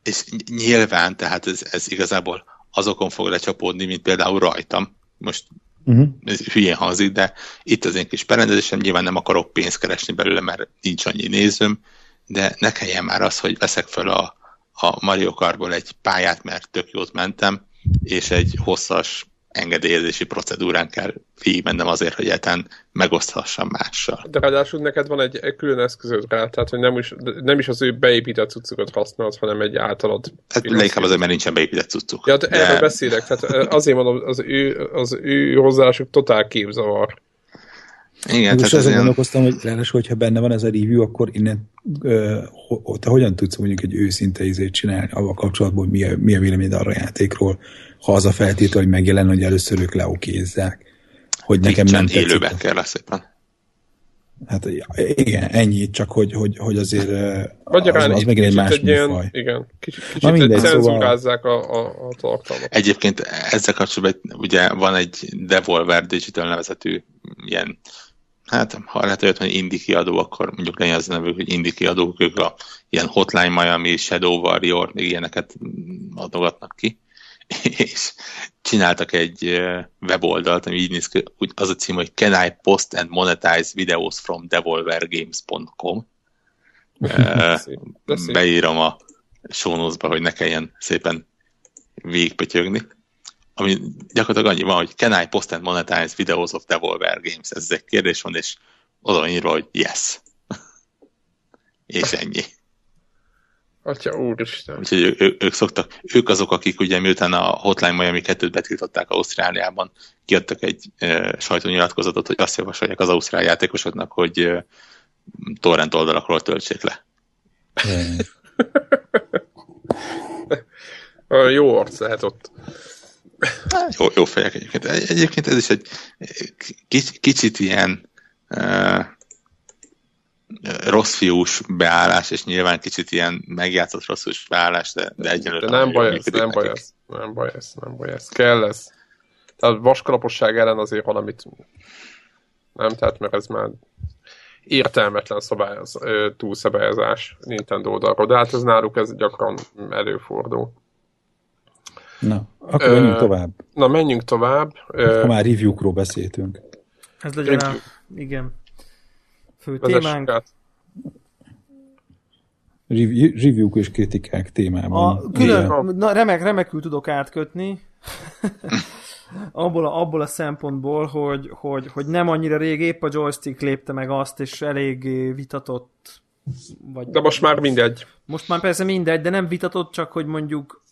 és nyilván, tehát ez, ez igazából azokon fog lecsapódni, mint például rajtam. Most uh-huh. ez hülyén hangzik, de itt az én kis berendezésem, nyilván nem akarok pénzt keresni belőle, mert nincs annyi nézőm, de ne kelljen már az, hogy veszek fel a, a Mario Kartból egy pályát, mert tök jót mentem, és egy hosszas engedélyezési procedúrán kell végigmennem azért, hogy egyáltalán megoszthassam mással. De ráadásul neked van egy, egy külön eszközöd rá, tehát hogy nem is, nem is az ő beépített cuccokat használod, hanem egy általad. Hát leginkább azért, mert nincsen beépített cuccuk. Ja, de, de... erről beszélek, tehát azért mondom, az ő, az ő hozzáásuk totál képzavar. Igen, Most azon ilyen... gondolkoztam, hogy ráadásul, hogyha benne van ez a review, akkor innen ö, te hogyan tudsz mondjuk egy őszinte izét csinálni avval kapcsolatban, hogy mi a, mi a véleményed arra a játékról, ha az a feltétel, hogy megjelen, hogy először ők leokézzák. Hogy nekem nem tetszik. élőben kell szépen. Hát igen, ennyi, csak hogy, hogy, hogy azért Magyarán az, az megint egy más egy ilyen, Igen, kicsit, kicsit Na mindegy, szóval... a, a, a tartalmat. Egyébként ezzel kapcsolatban ugye van egy Devolver Digital nevezetű ilyen hát ha lehet olyat, hogy indie kiadó, akkor mondjuk legyen az nevük, hogy indie kiadók, ők a ilyen Hotline Miami, Shadow Warrior, még ilyeneket adogatnak ki. És csináltak egy weboldalt, ami így néz ki, az a cím, hogy Can I post and monetize videos from devolvergames.com Beírom a sónuszba, hogy ne kelljen szépen végigpötyögni. Ami gyakorlatilag annyi van, hogy Can I post and monetize videos of Devolver Games? Ez egy kérdés van, és oda írva, hogy yes. és ennyi. Atya úristen. Úgyhogy ő, ő, ők szoktak, ők azok, akik ugye miután a Hotline Miami 2-t betiltották Ausztráliában, kiadtak egy e, sajtónyilatkozatot, hogy azt javasolják az ausztrál játékosoknak, hogy e, torrent oldalakról töltsék le. jó arc lehet ott. Jó, jó fejek egyébként. Egyébként ez is egy kicsit ilyen e, rossz fiús beállás, és nyilván kicsit ilyen megjátszott rossz fiús beállás, de, de egyelőre de nem baj ez, nem baj ez, nem baj ez, nem baj ez. Kell ez. Tehát vaskalaposság ellen azért valamit nem, tehát mert ez már értelmetlen szabályoz, túlszabályozás Nintendo oldalról, de hát ez náluk ez gyakran előfordul. Na, akkor menjünk uh, tovább. Na, menjünk tovább. Ha már review-król beszéltünk. Ez legyen a... Igen fő témánk. Review-k és kritikák témában. A, külön, na, remek, remekül tudok átkötni. abból, a, abból a szempontból, hogy, hogy, hogy nem annyira rég épp a joystick lépte meg azt, és elég vitatott vagy, de most már mindegy. Most már persze mindegy, de nem vitatott, csak hogy mondjuk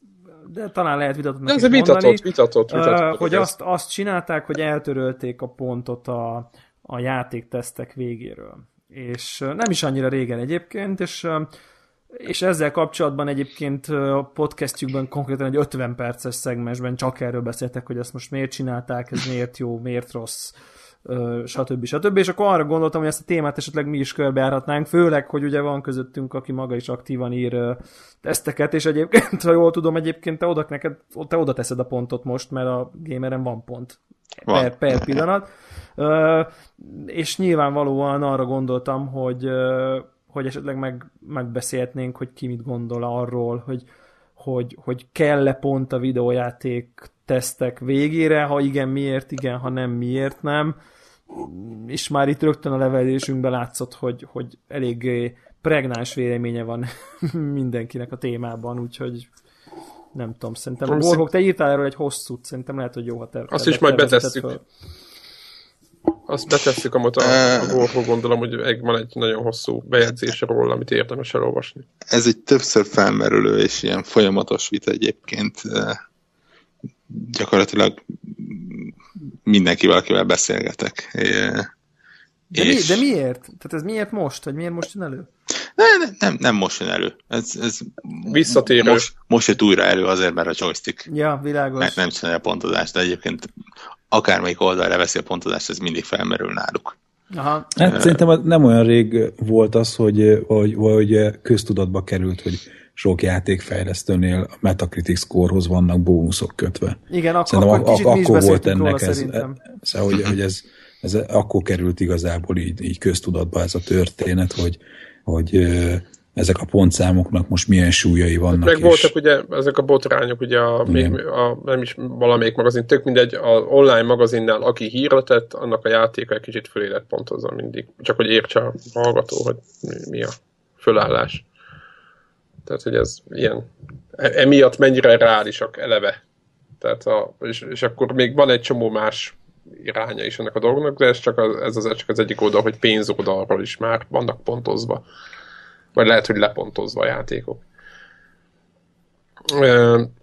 de talán lehet vitatott. Ez vitatott, vitatott, vitatott, vitatott. Uh, hogy azt, azt csinálták, hogy eltörölték a pontot a, a játéktesztek végéről. És nem is annyira régen egyébként, és és ezzel kapcsolatban egyébként a podcastjükben konkrétan egy 50 perces szegmensben csak erről beszéltek, hogy ezt most miért csinálták, ez miért jó, miért rossz, stb. stb. És akkor arra gondoltam, hogy ezt a témát esetleg mi is körbejárhatnánk, főleg, hogy ugye van közöttünk, aki maga is aktívan ír teszteket, és egyébként, ha jól tudom, egyébként te oda, neked, te oda teszed a pontot most, mert a gameren van pont van. Per, per pillanat. És nyilvánvalóan arra gondoltam, hogy hogy esetleg meg, megbeszélhetnénk, hogy ki mit gondol arról, hogy, hogy, hogy kell-e pont a videójáték tesztek végére, ha igen, miért igen, ha nem, miért nem. És már itt rögtön a levelésünkben látszott, hogy, hogy elég pregnáns véleménye van mindenkinek a témában, úgyhogy nem tudom, szerintem a Borhok, te írtál erről egy hosszút, szerintem lehet, hogy jó, ha te... Azt is majd betesszük. Azt betesszük, amit a, a Gorho gondolom, hogy van egy nagyon hosszú bejegyzése róla, amit érdemes elolvasni. Ez egy többször felmerülő és ilyen folyamatos vita egyébként. Gyakorlatilag mindenkivel, akivel beszélgetek. De, és... mi, de miért? Tehát ez miért most? Vagy miért most jön elő? Nem, nem, nem, nem most jön elő. Ez, ez Visszatérő. Most, most jött újra elő azért, mert a joystick ja, világos. Nem, nem csinálja a pontozást, de egyébként akármelyik oldalra veszi a pontozást, ez mindig felmerül náluk. Aha. Hát, szerintem nem olyan rég volt az, hogy, hogy, hogy köztudatba került, hogy sok játékfejlesztőnél a Metacritic scorehoz vannak bónuszok kötve. Igen, akkor, szerintem akkor, ak- akkor volt ennek ez, szóval, hogy, hogy ez, ez akkor került igazából így, így köztudatba ez a történet, hogy, hogy ezek a pontszámoknak most milyen súlyai vannak. Meg és... voltak ugye ezek a botrányok, ugye a, még, a, nem is valamelyik magazin, tök mindegy, a online magazinnál, aki hírletett, annak a játéka egy kicsit fölé lett pontozva mindig. Csak hogy értse a hallgató, hogy mi, mi a fölállás. Tehát, hogy ez ilyen, e, emiatt mennyire reálisak eleve. Tehát a, és, és akkor még van egy csomó más iránya is ennek a dolognak, de ez csak az, ez az, csak az egyik oldal, hogy pénzoldalról is már vannak pontozva. Vagy lehet, hogy lepontozva a játékok.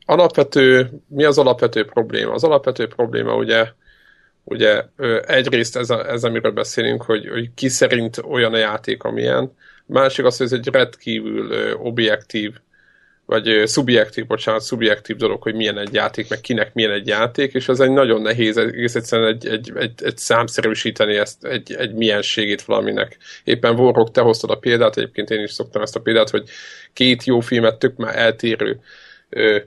Alapvető, mi az alapvető probléma? Az alapvető probléma ugye, ugye egyrészt ez, a, ez amiről beszélünk, hogy, hogy ki szerint olyan a játék, amilyen. Másik az, hogy ez egy rendkívül objektív vagy szubjektív, bocsánat, szubjektív dolog, hogy milyen egy játék, meg kinek milyen egy játék, és az egy nagyon nehéz egész egyszerűen egy, egy, egy, egy számszerűsíteni ezt, egy, egy mienségét valaminek. Éppen Warrock, te hoztad a példát, egyébként én is szoktam ezt a példát, hogy két jó filmet tök már eltérő ö,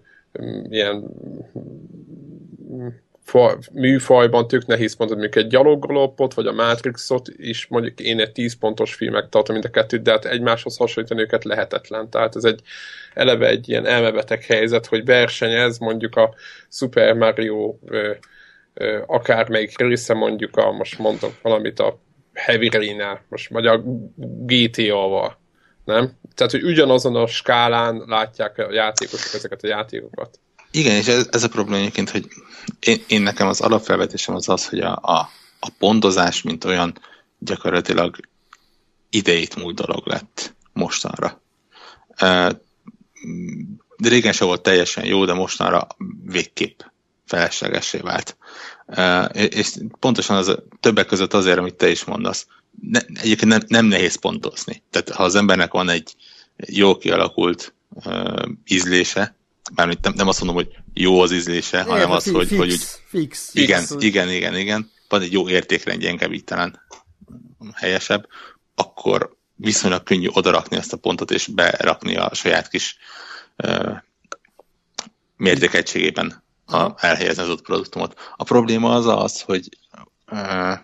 ilyen fa, műfajban tök nehéz mondani, mondjuk egy gyaloglopot, vagy a Matrixot is, mondjuk én egy 10 pontos filmek tartom mind a kettőt, de hát egymáshoz hasonlítani őket lehetetlen. Tehát ez egy eleve egy ilyen elmebeteg helyzet, hogy versenyez mondjuk a Super Mario ö, ö, akármelyik része mondjuk a, most mondok valamit a Heavy rain most vagy a GTA-val, nem? Tehát, hogy ugyanazon a skálán látják a játékosok ezeket a játékokat. Igen, és ez, ez a probléma egyébként, hogy én, én nekem az alapfelvetésem az az, hogy a, a, a pontozás, mint olyan gyakorlatilag idejét múlt dolog lett mostanra. De régen sem volt teljesen jó, de mostanra végképp feleslegesé vált. És pontosan az, többek között azért, amit te is mondasz, ne, egyébként nem, nem nehéz pontozni. Tehát ha az embernek van egy jó kialakult ízlése, mármint nem, nem azt mondom, hogy jó az ízlése, Igen, hanem az, fix, hogy, hogy úgy, fix, igen, fix, igen, igen, igen, van egy jó értékrendje, inkább így talán helyesebb, akkor viszonylag könnyű odarakni ezt a pontot, és berakni a saját kis uh, mértékegységében a, elhelyezni az ott produktumot. A probléma az az, hogy uh,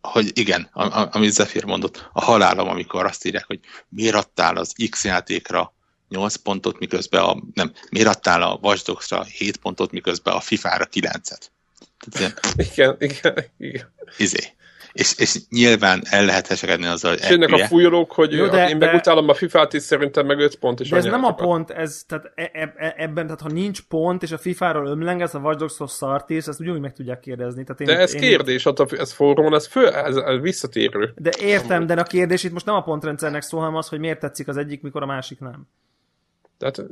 hogy igen, amit Zephyr mondott, a halálom, amikor azt írják, hogy miért adtál az X játékra 8 pontot, miközben a, nem, miért adtál a Watch Dogs-ra 7 pontot, miközben a FIFA-ra 9-et? Tehát, igen, igen, igen. Izé. És, és nyilván el lehet hesekedni azzal, hogy Jönnek a fújolók, hogy Jó, de, én megutálom a FIFA-t, és szerintem meg 5 pont is. De ez nem a pont, ez, tehát e, e, e, ebben, tehát ha nincs pont, és a FIFA-ról ömlengesz, a Watch Dogs-hoz szart is, ezt ugyanúgy meg tudják kérdezni. Tehát én, de ez én, kérdés, én... ez forrón, ez, föl, ez, ez visszatérő. De értem, de a kérdés itt most nem a pontrendszernek szól, hanem az, hogy miért tetszik az egyik, mikor a másik nem. Tehát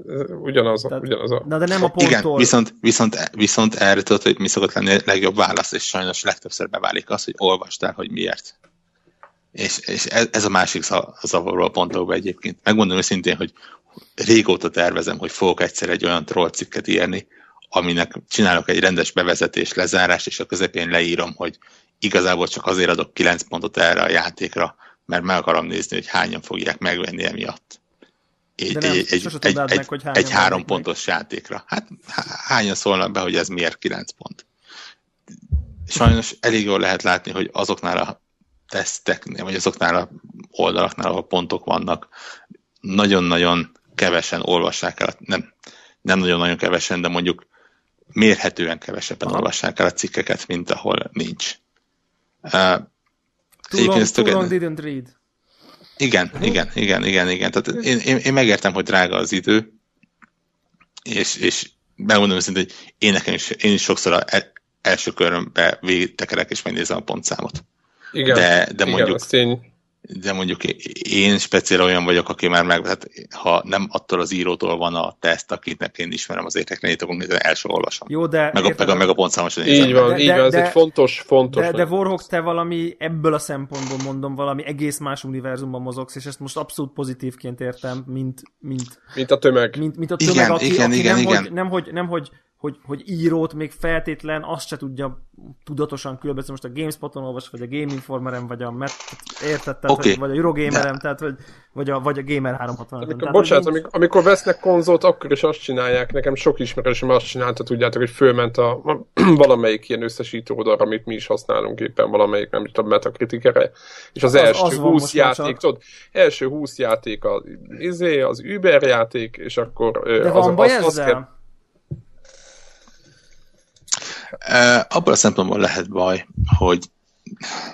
ugyanaz, Tehát, ugyanaz a... Na de nem a ponttól. Igen, viszont, viszont, viszont erre tudod, hogy mi szokott lenni a legjobb válasz, és sajnos legtöbbször beválik az, hogy olvast el, hogy miért. És, és ez, ez a másik zavaró a pontokban egyébként. Megmondom őszintén, hogy régóta tervezem, hogy fogok egyszer egy olyan troll cikket írni, aminek csinálok egy rendes bevezetés, lezárás, és a közepén leírom, hogy igazából csak azért adok 9 pontot erre a játékra, mert meg akarom nézni, hogy hányan fogják megvenni emiatt. Egy, nem, egy, egy, egy, meg, hogy egy három meg. pontos játékra. Hát hányan szólnak be, hogy ez miért 9 pont? Sajnos elég jól lehet látni, hogy azoknál a teszteknél, vagy azoknál a oldalaknál, ahol pontok vannak, nagyon-nagyon kevesen olvassák el, nem, nem nagyon-nagyon kevesen, de mondjuk mérhetően kevesebben Aha. olvassák el a cikkeket, mint ahol nincs. Uh, too long, too long didn't read. Igen, igen, igen, igen, igen. Tehát én, én, én megértem, hogy drága az idő, és, és megmondom őszintén, hogy én nekem is, én is sokszor a e, első körömbe végigtekerek és megnézem a pontszámot. Igen, de, de igen, mondjuk, tény de mondjuk én speciál olyan vagyok, aki már meg, hát ha nem attól az írótól van a teszt, akitnek én ismerem az akkor nézve első olvasom. Jó, de... Meg a, meg a, meg a pontszámos Így van, de, így van, ez de, egy fontos, fontos. De, de Warhawk, te valami, ebből a szempontból mondom, valami egész más univerzumban mozogsz, és ezt most abszolút pozitívként értem, mint... Mint, mint a tömeg. Mint, mint a tömeg, igen, aki, igen, aki igen, nem, igen. Hogy, nem, hogy, nem, hogy hogy, hogy írót még feltétlen azt se tudja tudatosan különböztetni, most a GameSpot-on olvas, vagy a Game Informerem, vagy a Met, érted, tehát, okay. vagy a Eurogamerem, tehát, vagy, vagy, a, vagy a Gamer 360 amikor, tehát, Bocsánat, amikor, amikor vesznek konzolt, akkor is azt csinálják, nekem sok ismerősöm azt csinálta, tudjátok, hogy fölment a, a valamelyik ilyen összesítő oldalra, amit mi is használunk éppen, valamelyik, nem tudom, Metacriticere, és az, az első az 20 játék, tudod, első 20 játék az, izé, az Uber játék, és akkor De az, van baj az, ezzel? Az kell, abban a szempontból lehet baj, hogy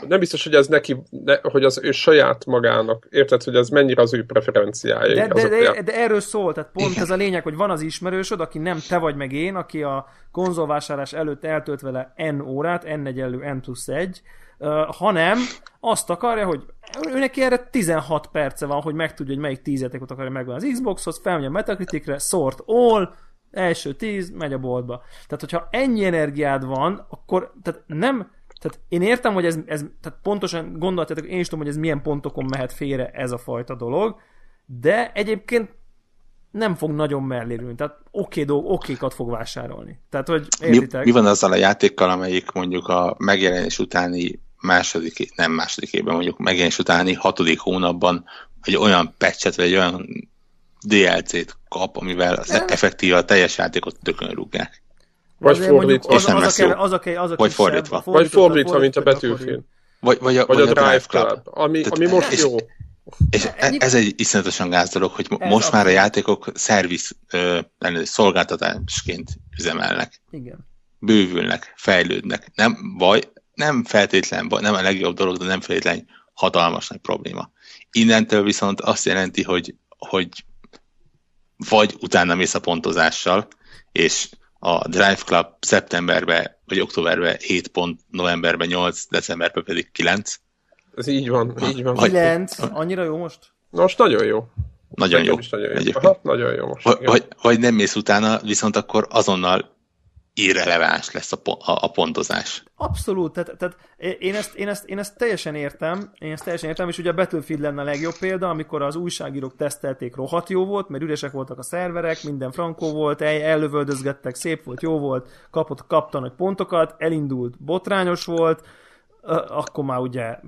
nem biztos, hogy ez neki, ne, hogy az ő saját magának, érted, hogy ez mennyire az ő preferenciája. De, de, de, de, erről szól, tehát pont Igen. ez a lényeg, hogy van az ismerősöd, aki nem te vagy meg én, aki a konzolvásárlás előtt eltölt vele N órát, N egyenlő N plusz 1, uh, hanem azt akarja, hogy ő neki erre 16 perce van, hogy megtudja, hogy melyik 10 játékot akarja megvenni az Xboxhoz, felmegy a Metacriticre, sort all, első tíz, megy a boltba. Tehát, hogyha ennyi energiád van, akkor tehát nem, tehát én értem, hogy ez, ez tehát pontosan gondoljátok, én is tudom, hogy ez milyen pontokon mehet félre ez a fajta dolog, de egyébként nem fog nagyon mellérülni. Tehát oké dolg, okékat fog vásárolni. Tehát, hogy értitek? Mi, mi van azzal a játékkal, amelyik mondjuk a megjelenés utáni második, nem második évben, mondjuk megjelenés utáni hatodik hónapban egy olyan patchet, vagy egy olyan DLC-t kap, amivel az effektíve a teljes játékot tökön rúgják. Vagy fordítva. Az, az, az, a, az, a, az a vagy fordítva. Vagy fordítva, mint a Battlefield. Vagy, vagy a, vagy, vagy a, a Drive Club. Club. Ami, ami most és, jó. És e- ez egy iszonyatosan gáz dolog, hogy ez most már a játékok szerviz szolgáltatásként üzemelnek. Igen. Bővülnek, fejlődnek. Nem baj, nem feltétlen baj, nem a legjobb dolog, de nem feltétlen hatalmas nagy probléma. Innentől viszont azt jelenti, hogy, hogy vagy utána mész a pontozással, és a Drive Club szeptemberben vagy októberben 7 pont, novemberben 8, decemberben pedig 9. Ez így van, így van. 9? Annyira jó most? Most nagyon jó. Nagyon jó. nagyon jó. Aha, nagyon jó most. Vagy, vagy nem mész utána, viszont akkor azonnal irreleváns lesz a, a, a pontozás. Abszolút, tehát, tehát én, ezt, én, ezt, én ezt teljesen értem, én ezt teljesen értem, és ugye a Battlefield lenne a legjobb példa, amikor az újságírók tesztelték, rohadt jó volt, mert üresek voltak a szerverek, minden frankó volt, el, ellövöldözgettek, szép volt, jó volt, kapott, kapta nagy pontokat, elindult, botrányos volt, akkor már ugye,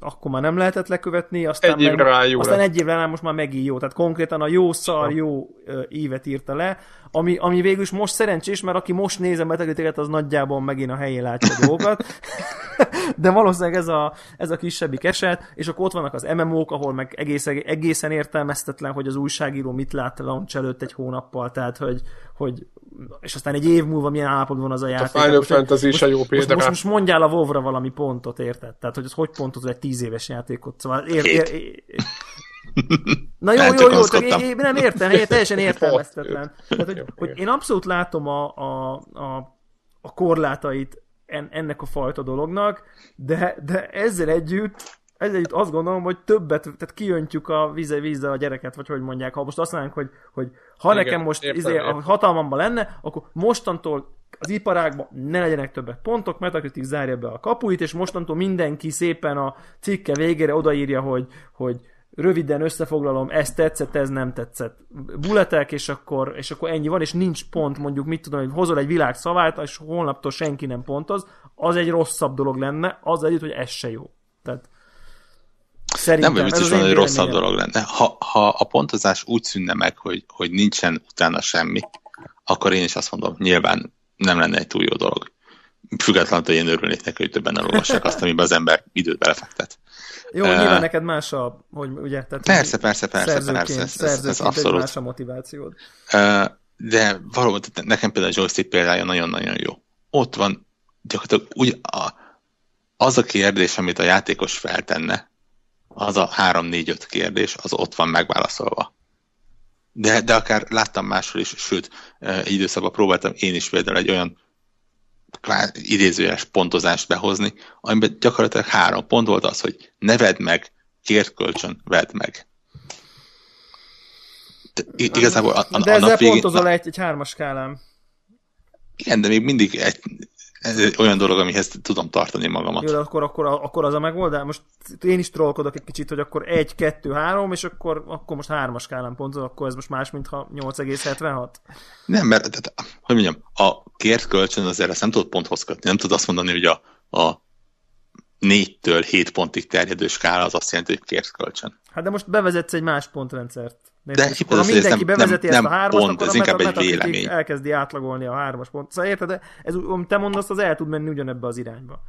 akkor már nem lehetett lekövetni, aztán, egy évre meg, aztán egy évre rá most már megint jó. Tehát konkrétan a jó szar, jó évet írta le, ami, ami végül is most szerencsés, mert aki most néz a betegíteket, az nagyjából megint a helyén látja a dolgokat. De valószínűleg ez a, ez a kisebbik eset, és akkor ott vannak az MMO-k, ahol meg egészen, egészen értelmeztetlen, hogy az újságíró mit lát a launch előtt egy hónappal, tehát hogy, hogy és aztán egy év múlva milyen állapotban van az a játék. A Final most, Fantasy is a jó példa. Most, most, mondjál a wow valami pontot, érted? Tehát, hogy az hogy pontot egy tíz éves játékot. Szóval ér, ér, ér, Na jó, jó, jó, csak én, én nem értem, én teljesen értelmeztetlen. Tehát, hogy, hogy én abszolút látom a, a, a, a korlátait en, ennek a fajta dolognak, de, de ezzel együtt ezzel együtt azt gondolom, hogy többet, tehát kiöntjük a vízzel, vízzel a gyereket, vagy hogy mondják, ha most azt mondanánk, hogy, hogy ha Igen, nekem most értem, izé, értem. hatalmamban lenne, akkor mostantól az iparágban ne legyenek többet pontok, Metacritic zárja be a kapuit, és mostantól mindenki szépen a cikke végére odaírja, hogy, hogy röviden összefoglalom, ez tetszett, ez nem tetszett. Buletek, és akkor, és akkor ennyi van, és nincs pont, mondjuk mit tudom, hogy hozol egy világ szavát, és holnaptól senki nem pontoz, az egy rosszabb dolog lenne, az együtt, hogy ez se jó. Tehát Szerintem nem biztos van, hogy rosszabb dolog lenne. Ha, ha a pontozás úgy szűnne meg, hogy, hogy nincsen utána semmi, akkor én is azt mondom, nyilván nem lenne egy túl jó dolog. Függetlenül, hogy én örülnék neki, hogy többen elolvassák azt, amiben az ember időt belefektet. Jó, uh, nyilván neked más a, hogy ugye, tehát persze, persze, persze, persze, ez, ez, ez abszolút. más a motivációd. Uh, de valóban nekem például a joystick példája nagyon-nagyon jó. Ott van gyakorlatilag úgy a, az a kérdés, amit a játékos feltenne, az a 3-4-5 kérdés, az ott van megválaszolva. De, de akár láttam máshol is, sőt, egy időszakban próbáltam én is például egy olyan idézőjeles pontozást behozni, amiben gyakorlatilag három pont volt az, hogy ne vedd meg, kért kölcsön, vedd meg. De, igazából a, a, de ezzel a végén, pontozol egy, egy hármas skálám. Igen, de még mindig egy, ez olyan dolog, amihez tudom tartani magamat. Jó, de akkor, akkor, akkor az a megoldás. Most én is trollkodok egy kicsit, hogy akkor 1, 2, 3, és akkor, akkor most 3-as skálán pontot, akkor ez most más, mint ha 8,76? Nem, mert, tehát, hogy mondjam, a kért kölcsön azért ezt nem tudod ponthoz kötni. Nem tudod azt mondani, hogy a, a 4-től 7 pontig terjedő skála az azt jelenti, hogy kért kölcsön. Hát de most bevezetsz egy más pontrendszert. De és akkor, ha mindenki nem, bevezeti nem, ezt a hármas, pont, akkor ez inkább egy vélemény. elkezdi átlagolni a hármas pont. Szóval érted, de ez, amit te mondasz, az el tud menni ugyanebbe az irányba.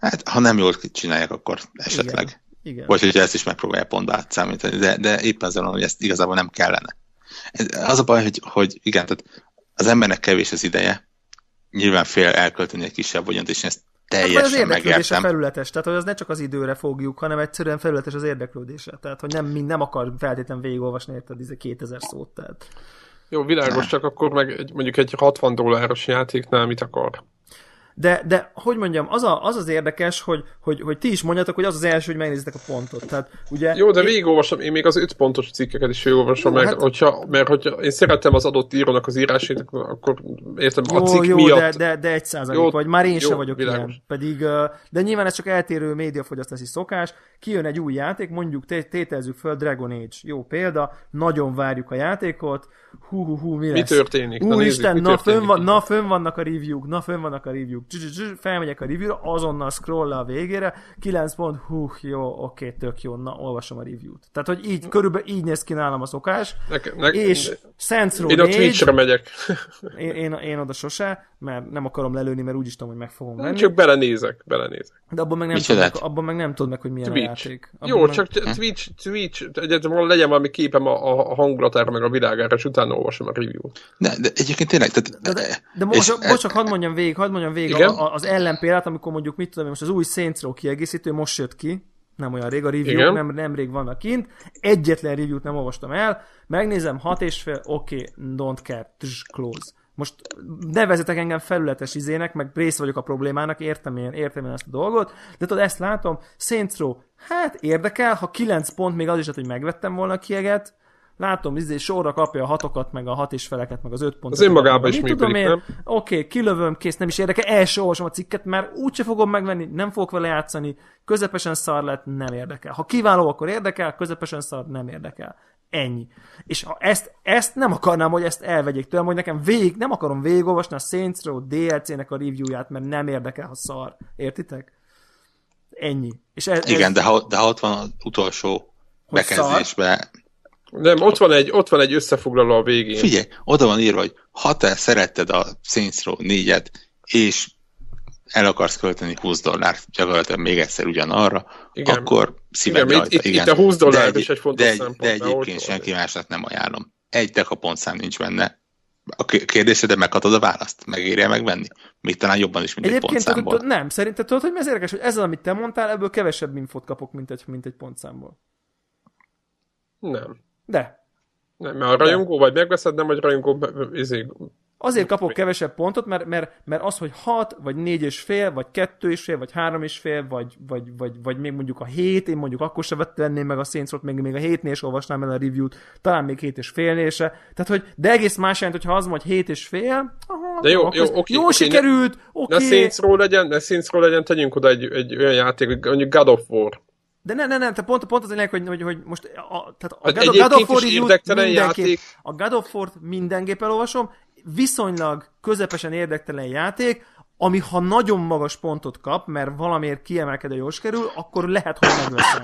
Hát, ha nem jól csinálják, akkor esetleg. Igen. Igen. Vagy hogyha ezt is megpróbálja pont átszámítani, de, de éppen van, hogy ezt igazából nem kellene. Az a baj, hogy, hogy igen, tehát az embernek kevés az ideje, nyilván fél elkölteni egy kisebb vagyont, és ezt teljesen hát, az érdeklődés a felületes, tehát hogy az ne csak az időre fogjuk, hanem egyszerűen felületes az érdeklődése. Tehát, hogy nem, nem akar feltétlenül végigolvasni érted 2000 szót. Tehát. Jó, világos, csak akkor meg egy, mondjuk egy 60 dolláros játéknál mit akar? De, de hogy mondjam, az, a, az az érdekes, hogy, hogy, hogy ti is mondjátok, hogy az az első, hogy megnézitek a pontot. Tehát, ugye, Jó, de én... végigolvasom, én még az öt pontos cikkeket is végigolvasom, meg, hát... hogyha, mert hogyha én szeretem az adott írónak az írását, akkor értem, jó, a cikk jó, miatt... de, de, de egy százalék, vagy már én sem vagyok világos. ilyen. Pedig, de nyilván ez csak eltérő médiafogyasztási szokás. Kijön egy új játék, mondjuk tételezzük föl Dragon Age. Jó példa, nagyon várjuk a játékot, hú, hú, hú, mi, mi lesz? történik? Úristen, na, na, fönn van, na fönn vannak a review-k, na fönn vannak a review-k. Felmegyek a review-ra, azonnal scroll a végére, 9 pont, hú, jó, oké, tök jó, na, olvasom a review-t. Tehát, hogy így, körülbelül így néz ki nálam a szokás. Nek, nek, és Saints Row Én a Twitch-re megyek. én, én, én, oda sose, mert nem akarom lelőni, mert úgyis tudom, hogy meg fogom venni. Csak belenézek, belenézek. De abban meg nem, tudod, meg, abban meg nem tudod meg, hogy milyen Twitch. a játék. Abban Jó, meg... csak Twitch, Twitch, egyáltalán legyen valami képem a, a hangulatára, meg a világára, és utána olvasom a review-t. De, de egyébként tényleg, tehát... De, de, de most, most csak hadd mondjam végig, hadd mondjam végig a, az ellenpélát, amikor mondjuk mit tudom, most az új Saints Row kiegészítő most jött ki, nem olyan rég a review, nem, nem rég vannak kint, egyetlen review-t nem olvastam el, megnézem, hat és fél, oké, okay, don't care, tss, close. Most nevezetek engem felületes izének, meg rész vagyok a problémának, értem én, értem én ezt a dolgot, de tudod, ezt látom, Saints Row, hát érdekel, ha 9 pont, még az is, hogy megvettem volna a kieget, látom, izé sorra kapja a hatokat, meg a hat és feleket, meg az öt pontot. Az önmagában is működik, tudom én, nem? Oké, okay, kilövöm, kész, nem is érdekel, el olvasom a cikket, mert úgyse fogom megvenni, nem fogok vele játszani, közepesen szar lett, nem érdekel. Ha kiváló, akkor érdekel, közepesen szar, nem érdekel. Ennyi. És ha ezt, ezt nem akarnám, hogy ezt elvegyék tőlem, hogy nekem végig, nem akarom végigolvasni a Saints Row DLC-nek a reviewját, mert nem érdekel, ha szar. Értitek? Ennyi. És ez, Igen, ez... de, ha, de ha ott van az utolsó bekezdésbe, nem, ott van, egy, ott van egy összefoglaló a végén. Figyelj, oda van írva, hogy ha te szeretted a Saints Row 4-et, és el akarsz költeni 20 dollárt gyakorlatilag még egyszer ugyanarra, igen. akkor szívem igen, rajta. Itt, igen. itt a 20 dollár is egy fontos de, szempont. De egyébként senki másnak nem ajánlom. Egy dekapontszám nincs benne. A kérdésedre meghatod a választ? Megérje megvenni? Még talán jobban is, mint Egyébként egy pontszámból. Tudod, nem, szerinted tudod, hogy mi az érdekes, hogy ezzel, amit te mondtál, ebből kevesebb infot kapok, mint egy, mint egy pontszámból. Nem. De. Nem, mert a rajongó vagy megveszed, nem vagy rajongó izé, Azért kapok kevesebb pontot, mert, mert, mert az, hogy 6, vagy 4 és fél, vagy 2 és fél, vagy 3 és fél, vagy, vagy, vagy, vagy még mondjuk a 7, én mondjuk akkor se venném meg a saints még, még a 7-nél is olvasnám el a review-t, talán még 7 és félnél se. Tehát, hogy, de egész más jelent, hogyha az hogy 7 és fél, aha, De jó, jó, ez oké, Jól oké, sikerült, Ne oké. Saintsról legyen, ne Saintsról legyen, tegyünk oda egy, egy olyan játék, mondjuk God of War. De ne, ne, ne, tehát pont, pont az a lényeg, hogy, hogy, hogy most a, tehát a God, God of War mindenképp, játék. a God of War-t mindenképp elolvasom, viszonylag közepesen érdektelen játék, ami ha nagyon magas pontot kap, mert valamiért kiemelkedő jól kerül, akkor lehet, hogy megveszem.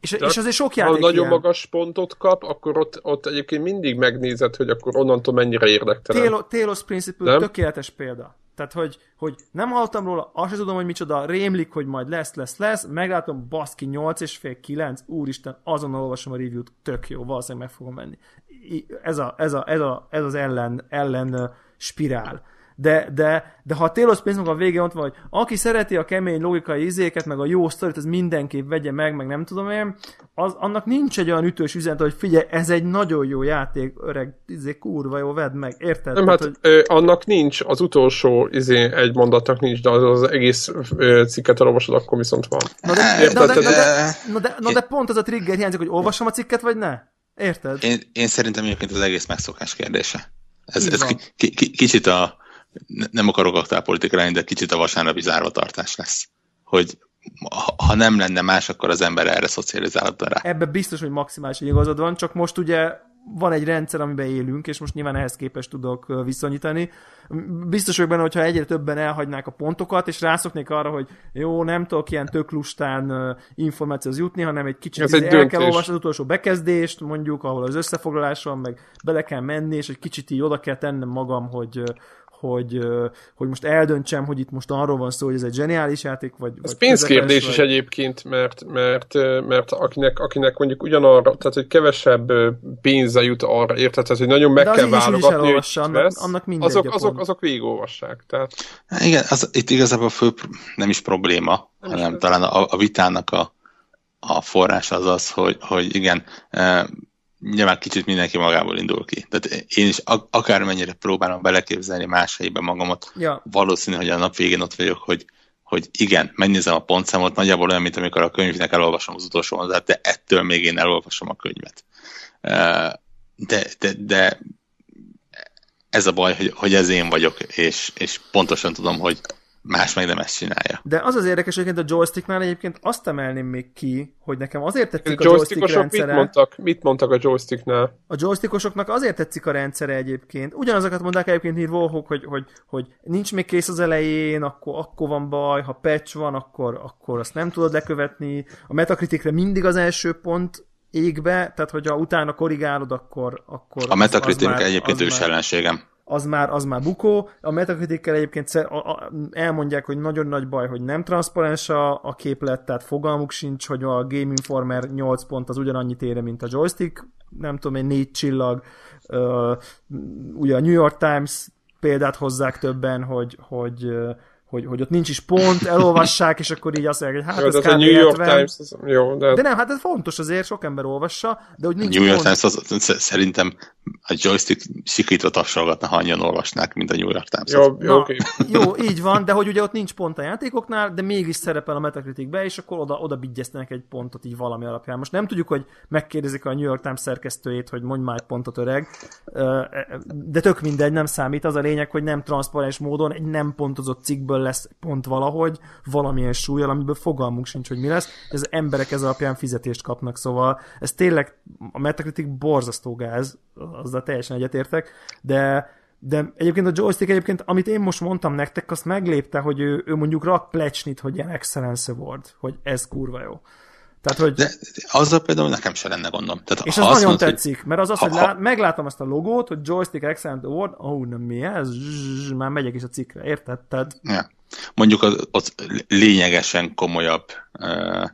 És, és azért sok Ha játék nagyon ilyen. magas pontot kap, akkor ott, ott egyébként mindig megnézed, hogy akkor onnantól mennyire érdektelen. Taylor, Taylor's Principle Nem? tökéletes példa. Tehát, hogy, hogy nem hallottam róla, azt sem tudom, hogy micsoda, rémlik, hogy majd lesz, lesz, lesz, meglátom, baszki, 8 és fél, 9, úristen, azonnal olvasom a review-t, tök jó, valószínűleg meg fogom menni. I- Ez, a, ez, a, ez, a, ez az ellen, ellen spirál. De, de, de ha a Taylor Swiftnek a vége ott van, hogy aki szereti a kemény logikai izéket, meg a jó sztorit, az mindenképp vegye meg, meg nem tudom én, az, annak nincs egy olyan ütős üzenet, hogy figyelj, ez egy nagyon jó játék, öreg, izé, kurva jó, vedd meg, érted? Nem, Tehát, hát hogy- ö, annak nincs, az utolsó izé, egy mondatnak nincs, de az, az egész ö, cikket elolvasod, akkor viszont van. Na de, Érted, na, de, na, de, de- na, de, na de pont az a trigger hiányzik, hogy olvasom a cikket, vagy ne? Érted? Én, én szerintem egyébként az egész megszokás kérdése. Ez, Így ez van. ki, ki, kicsit a, nem akarok aktuálpolitika lenni, de kicsit a vasárnapi zárvatartás lesz. Hogy ha, nem lenne más, akkor az ember erre szocializálódna rá. Ebben biztos, hogy maximálisan igazad van, csak most ugye van egy rendszer, amiben élünk, és most nyilván ehhez képest tudok viszonyítani. Biztos vagyok benne, hogyha egyre többen elhagynák a pontokat, és rászoknék arra, hogy jó, nem tudok ilyen tök lustán információhoz jutni, hanem egy kicsit Ez egy el döntés. kell olvasni az utolsó bekezdést, mondjuk, ahol az összefoglalás van, meg bele kell menni, és egy kicsit így oda kell tennem magam, hogy hogy, hogy most eldöntsem, hogy itt most arról van szó, hogy ez egy zseniális játék, vagy, Ez vagy pénzkérdés közepes, is vagy... egyébként, mert, mert, mert akinek, akinek mondjuk ugyanarra, tehát hogy kevesebb pénze jut arra, érted? Tehát, hogy nagyon meg De az kell is válogatni, hogy annak- vesz, annak mindegy azok, a azok, azok végigolvassák. Tehát Hát Igen, az, itt igazából fő, nem is probléma, Nem nem is hanem ez. talán a, a vitának a, a forrás az az, hogy, hogy igen, e, nyilván kicsit mindenki magából indul ki. Tehát én is ak- akármennyire próbálom beleképzelni más helybe magamat, Ja, valószínű, hogy a nap végén ott vagyok, hogy, hogy igen, megnézem a pontszámot, nagyjából olyan, mint amikor a könyvnek elolvasom az utolsó mondatát, de ettől még én elolvasom a könyvet. De, de, de ez a baj, hogy, hogy ez én vagyok, és, és pontosan tudom, hogy más meg nem ezt csinálja. De az az érdekes, hogy egyébként a joysticknál egyébként azt emelném még ki, hogy nekem azért a tetszik a joystick joystickosok mit mondtak, mit mondtak a joysticknál? A joystickosoknak azért tetszik a rendszere egyébként. Ugyanazokat mondták egyébként Volhok, hogy, hogy, hogy nincs még kész az elején, akkor, akkor van baj, ha patch van, akkor, akkor azt nem tudod lekövetni. A Metacriticre mindig az első pont égbe, tehát hogyha utána korrigálod, akkor... akkor A Metacritic már- egyébként ős már- ellenségem. Az már, az már bukó. A Metacritic-kel egyébként elmondják, hogy nagyon nagy baj, hogy nem transzparens a, a képlet, tehát fogalmuk sincs, hogy a Game Informer 8 pont az ugyanannyit ére, mint a joystick, nem tudom én, 4 csillag. Ugye a New York Times példát hozzák többen, hogy, hogy, hogy, hogy ott nincs is pont, elolvassák, és akkor így azt mondják, hogy hát Jó, ez az a kb. New York 70. Times, az, jó, de, De nem, hát ez fontos azért, sok ember olvassa, de hogy A nincs New York pont. Times az, sz- szerintem a joystick sikítva tapsolgatna, ha annyian olvasnák, mint a New York Times. jó, jó, Na, oké. jó, így van, de hogy ugye ott nincs pont a játékoknál, de mégis szerepel a Metacriticbe, és akkor oda, oda bigyeztenek egy pontot így valami alapján. Most nem tudjuk, hogy megkérdezik a New York Times szerkesztőjét, hogy mondj már egy pontot öreg, de tök mindegy, nem számít. Az a lényeg, hogy nem transzparens módon egy nem pontozott cikkből lesz pont valahogy, valamilyen súlyjal, amiből fogalmunk sincs, hogy mi lesz. Ez emberek ez alapján fizetést kapnak, szóval ez tényleg a Metacritic borzasztó gáz, azzal teljesen egyetértek, de de egyébként a joystick egyébként, amit én most mondtam nektek, azt meglépte, hogy ő, ő mondjuk rak plecsnit, hogy ilyen Excellence Award, hogy ez kurva jó. Tehát, hogy, De azzal például nekem se lenne gondom. Tehát, és ha azt nagyon mondod, hogy- tetszik, mert az az, ha- hogy ha- lá, meglátom azt a logót, hogy Joystick Excellent Award, ó, oh, nem mi ez, Zsuzs, már megyek is a cikkre, érted? Tehát, Ja. Mondjuk az, az lényegesen komolyabb uh,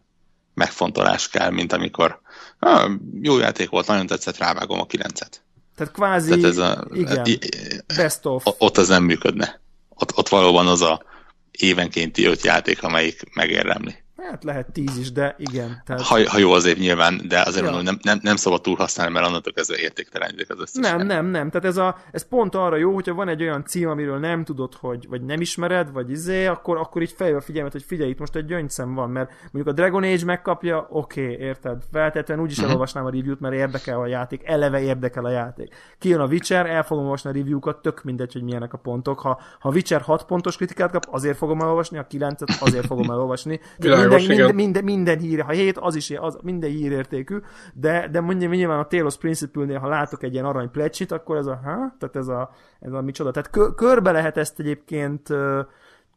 megfontolás kell, mint amikor ah, jó játék volt, nagyon tetszett, rávágom a kilencet. tehát kvázi, Tehát ez a, igen, i- best of. ott az nem működne. Ott, ott valóban az a évenkénti öt játék, amelyik megérdemli. Hát lehet 10 is, de igen. Tehát... Ha, ha jó az év nyilván, de azért ja. mondom, nem, nem, nem szabad túl használni, mert onnantól kezdve értéktelenítik az összes. Nem, nem, nem. Tehát ez, a, ez pont arra jó, hogyha van egy olyan cím, amiről nem tudod, hogy vagy nem ismered, vagy izé, akkor, akkor így fejbe figyelmet, hogy figyelj, itt most egy gyöngyszem van, mert mondjuk a Dragon Age megkapja, oké, okay, érted? Feltétlenül úgyis uh-huh. elolvasnám a review-t, mert érdekel a játék, eleve érdekel a játék. Kijön a Witcher, el fogom olvasni a review-kat, tök mindegy, hogy milyenek a pontok. Ha, ha Witcher 6 pontos kritikát kap, azért fogom elolvasni, a 9-et azért fogom elolvasni. Minden, minden, minden, minden hír, ha hét, az is az, minden hírértékű, de, de mondjuk nyilván a Talos Principle-nél, ha látok egy ilyen arany plecsit, akkor ez a, ha? Tehát ez a, ez a micsoda. Tehát kö, körbe lehet ezt egyébként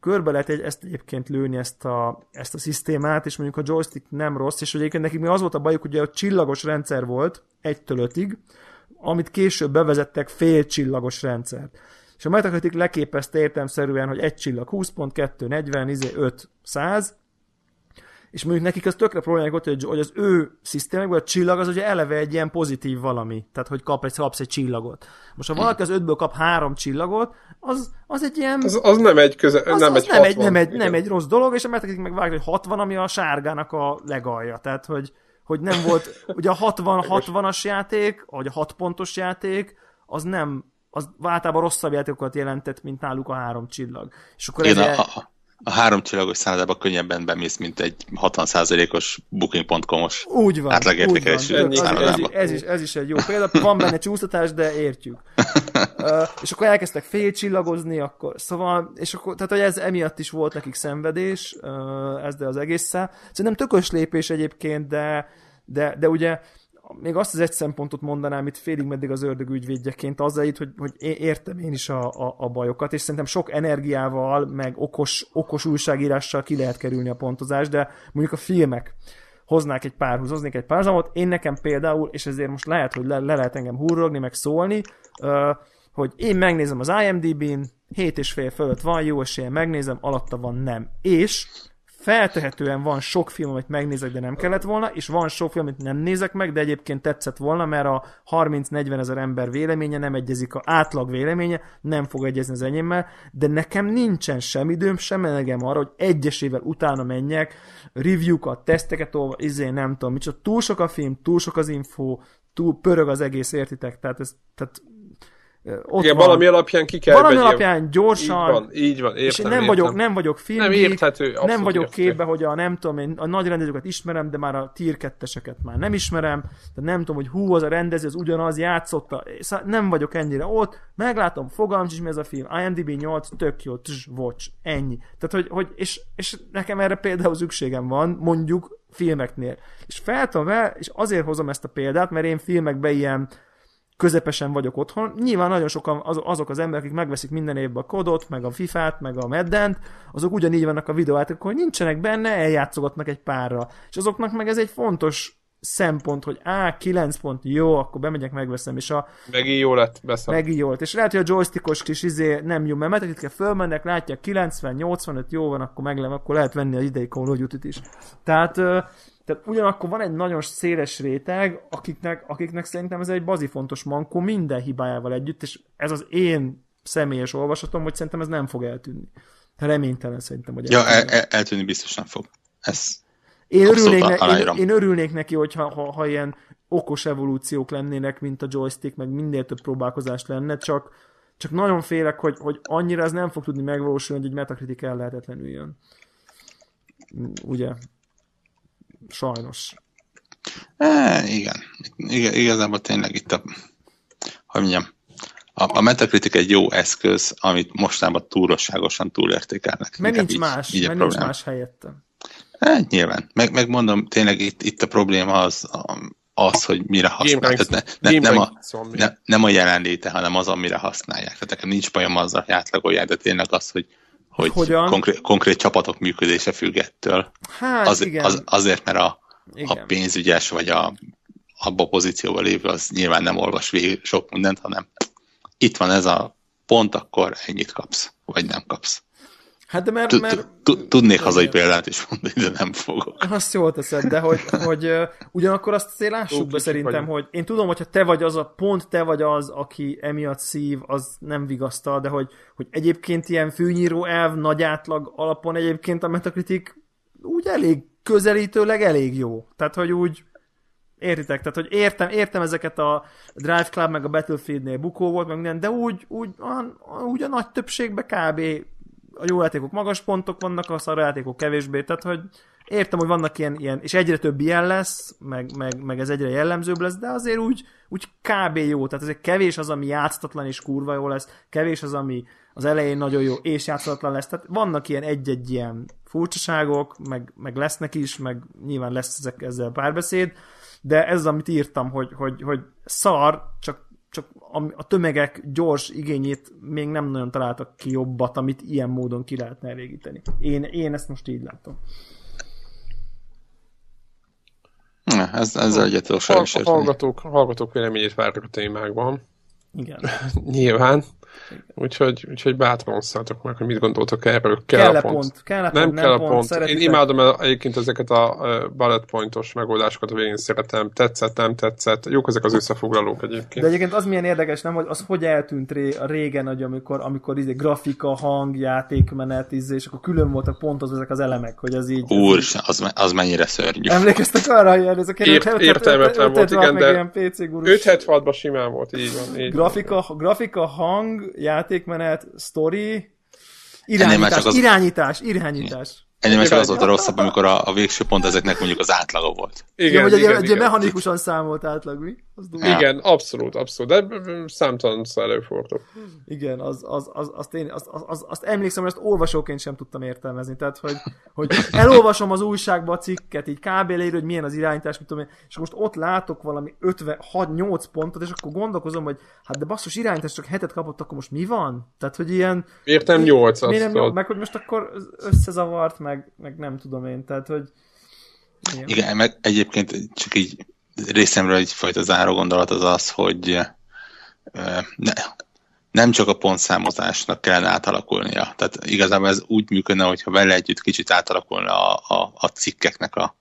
körbe lehet egy, ezt egyébként lőni ezt a, ezt a szisztémát, és mondjuk a joystick nem rossz, és egyébként nekik mi az volt a bajuk, hogy a csillagos rendszer volt, egytől ötig, amit később bevezettek fél csillagos rendszert. És a Metacritic leképezte értelmszerűen, hogy egy csillag 20 pont, 2, 40, izé 5, 100, és mondjuk nekik az tökre problémák volt, hogy, az ő szisztémekben a csillag az ugye eleve egy ilyen pozitív valami, tehát hogy kap egy, kapsz egy csillagot. Most ha valaki az ötből kap három csillagot, az, az egy ilyen... Az, az nem egy köze, az, nem, az egy nem, 60, egy, nem, egy, nem egy rossz dolog, és a Metacritic meg vágja, hogy 60, ami a sárgának a legalja, tehát hogy, hogy nem volt, ugye a 60-60-as játék, vagy a 6 pontos játék, az nem, az általában rosszabb játékokat jelentett, mint náluk a három csillag. És akkor Igen, ez a, a három csillagos szállodában könnyebben bemész, mint egy 60%-os booking.com-os úgy van, átlagértékelésű úgy van. Ez, ez, ez, is, ez is egy jó példa. Van benne csúsztatás, de értjük. uh, és akkor elkezdtek félcsillagozni, akkor, szóval, és akkor, tehát hogy ez emiatt is volt nekik szenvedés, uh, ez de az egésszel. Szerintem tökös lépés egyébként, de, de, de ugye még azt az egy szempontot mondanám itt félig meddig az ördög ügyvédjeként, azzal itt, hogy, hogy értem én is a, a, a bajokat, és szerintem sok energiával, meg okos, okos újságírással ki lehet kerülni a pontozást, de mondjuk a filmek hoznák egy párhuz, hoznék egy párhuzamot, én nekem például, és ezért most lehet, hogy le, le lehet engem hurrogni, meg szólni, uh, hogy én megnézem az IMDb-n, 7 és fél fölött van, jó esélye megnézem, alatta van nem. És feltehetően van sok film, amit megnézek, de nem kellett volna, és van sok film, amit nem nézek meg, de egyébként tetszett volna, mert a 30-40 ezer ember véleménye nem egyezik, a átlag véleménye nem fog egyezni az enyémmel, de nekem nincsen sem időm, sem elegem arra, hogy egyesével utána menjek, review-kat, teszteket olva, izé, nem tudom, micsoda, túl sok a film, túl sok az info, túl pörög az egész, értitek? Tehát, ez, tehát ott Igen, van. valami alapján ki kell Valami alapján gyorsan. Így van, így van értem, és nem értem. vagyok, nem vagyok film, nem, érthető, nem vagyok érthető. képbe, hogy a nem tudom, én a nagy rendezőket ismerem, de már a tier 2 már nem ismerem, de nem tudom, hogy hú, az a rendező, az ugyanaz játszotta, szóval nem vagyok ennyire ott, meglátom, fogalmam is, mi ez a film, IMDb 8, tök jó, tss, watch, ennyi. Tehát, hogy, hogy és, és nekem erre például szükségem van, mondjuk filmeknél. És feltom el, és azért hozom ezt a példát, mert én filmekben ilyen közepesen vagyok otthon. Nyilván nagyon sokan az, azok az emberek, akik megveszik minden évben a kodot, meg a FIFA-t, meg a Meddent, azok ugyanígy vannak a videójátékok, hogy nincsenek benne, eljátszogatnak egy párra. És azoknak meg ez egy fontos szempont, hogy á, 9 pont, jó, akkor bemegyek, megveszem, és a... Megint jó lett, beszem. Megint jó lett, és lehet, hogy a joystickos kis izé nem jó, mert itt kell fölmennek, látják 90, 85, jó van, akkor meg akkor lehet venni az idei Call of Duty-t is. Tehát tehát ugyanakkor van egy nagyon széles réteg, akiknek, akiknek szerintem ez egy bazi fontos mankó minden hibájával együtt, és ez az én személyes olvasatom, hogy szerintem ez nem fog eltűnni. Reménytelen szerintem, hogy Ja, el, el, eltűnni biztos nem fog. Ez én örülnék, ne, én, én örülnék neki, hogyha ha, ha ilyen okos evolúciók lennének, mint a joystick, meg minél több próbálkozás lenne, csak, csak nagyon félek, hogy, hogy annyira ez nem fog tudni megvalósulni, hogy egy metakritik el lehetetlenül jön. Ugye? Sajnos. E, igen. igen. Igazából tényleg itt a, hogy mondjam, a, a Metacritic egy jó eszköz, amit mostában túlosságosan túlértékelnek. Mert nincs így, más, így mert nincs más helyette. Hát nyilván. Meg, megmondom, tényleg itt, itt a probléma az, az, hogy mire használják. Ne, ne, nem, a, ne, nem a jelenléte, hanem az, amire használják. Tehát nekem nincs bajom azzal, hogy átlagolják, de tényleg az, hogy hogy Hogyan? Konkrét, konkrét csapatok működése függ ettől. Hát, az, igen. Az, azért, mert a, a pénzügyes vagy a abba a pozícióban lévő az nyilván nem olvas végig sok mindent, hanem itt van ez a pont, akkor ennyit kapsz, vagy nem kapsz. Hát de mert... mert... Tudnék hazai példát is mondani, de nem fogok. Azt jól teszed, de hogy, hogy ugyanakkor azt azért lássuk be szerintem, hogy én tudom, hogyha te vagy az a pont, te vagy az, aki emiatt szív, az nem vigasztal, de hogy, hogy egyébként ilyen fűnyíró elv, nagy átlag alapon egyébként a Metacritic úgy elég közelítőleg elég jó. Tehát, hogy úgy Értitek? Tehát, hogy értem, értem ezeket a Drive Club, meg a Battlefieldnél bukó volt, meg minden, de úgy, úgy, a, úgy a nagy többségben kb. A jó játékok magas pontok vannak, a szar játékok kevésbé, tehát, hogy értem, hogy vannak ilyen, ilyen és egyre több ilyen lesz, meg, meg, meg ez egyre jellemzőbb lesz, de azért úgy, úgy kb. jó, tehát ezek kevés az, ami játszatlan és kurva jó lesz, kevés az, ami az elején nagyon jó és játszatlan lesz, tehát vannak ilyen egy-egy ilyen furcsaságok, meg, meg lesznek is, meg nyilván lesz ezek, ezzel párbeszéd, de ez az, amit írtam, hogy, hogy, hogy szar, csak, csak a, tömegek gyors igényét még nem nagyon találtak ki jobbat, amit ilyen módon ki lehetne elégíteni. Én, én ezt most így látom. Na, ez, ezzel egyet a, a hallgatók, hallgatók véleményét várjuk a témákban. Igen. Nyilván. Úgyhogy, úgyhogy bátran osszátok meg, hogy mit gondoltok erről. Kell, kell a pont. pont. Kell a nem, pont, nem kell a pont. pont. Én imádom egyébként ezeket a bullet pointos megoldásokat, a végén szeretem. Tetszett, nem tetszett. Jók ezek az összefoglalók egyébként. De egyébként az milyen érdekes, nem, hogy az hogy eltűnt ré, a régen, hogy amikor, amikor izé, grafika, hang, játékmenet, izé, és akkor külön voltak pontozva ezek az elemek, hogy az így... Úr, az, az mennyire szörnyű. Emlékeztek arra, hogy ezek Ért, értelmetlen volt, igen, de 576-ban simán volt, így van. Így grafika, grafika, hang, játékmenet, story, irányítás, az... irányítás, irányítás. Már csak az volt a rosszabb, amikor a, a végső pont ezeknek mondjuk az átlaga volt. Igen, igen, hogy igen, egy, igen. mechanikusan számolt átlag, mi? Az igen, abszolút, abszolút, de számtalan előfordul. Igen, az, az, az, azt, én, azt, az, azt emlékszem, hogy azt olvasóként sem tudtam értelmezni, tehát hogy, hogy elolvasom az újságba a cikket, így kb. leír, hogy milyen az irányítás, mit tudom én, és most ott látok valami 56-8 pontot, és akkor gondolkozom, hogy hát de basszus irányítás csak hetet kapott, akkor most mi van? Tehát, hogy ilyen... Értem 8 Miért nem, meg hogy most akkor összezavart, meg meg, meg nem tudom én, tehát hogy... Igen. Igen, meg egyébként csak így részemről egyfajta záró gondolat az az, hogy ne, nem csak a pontszámozásnak kellene átalakulnia. Tehát igazából ez úgy működne, hogyha vele együtt kicsit átalakulna a, a, a cikkeknek a,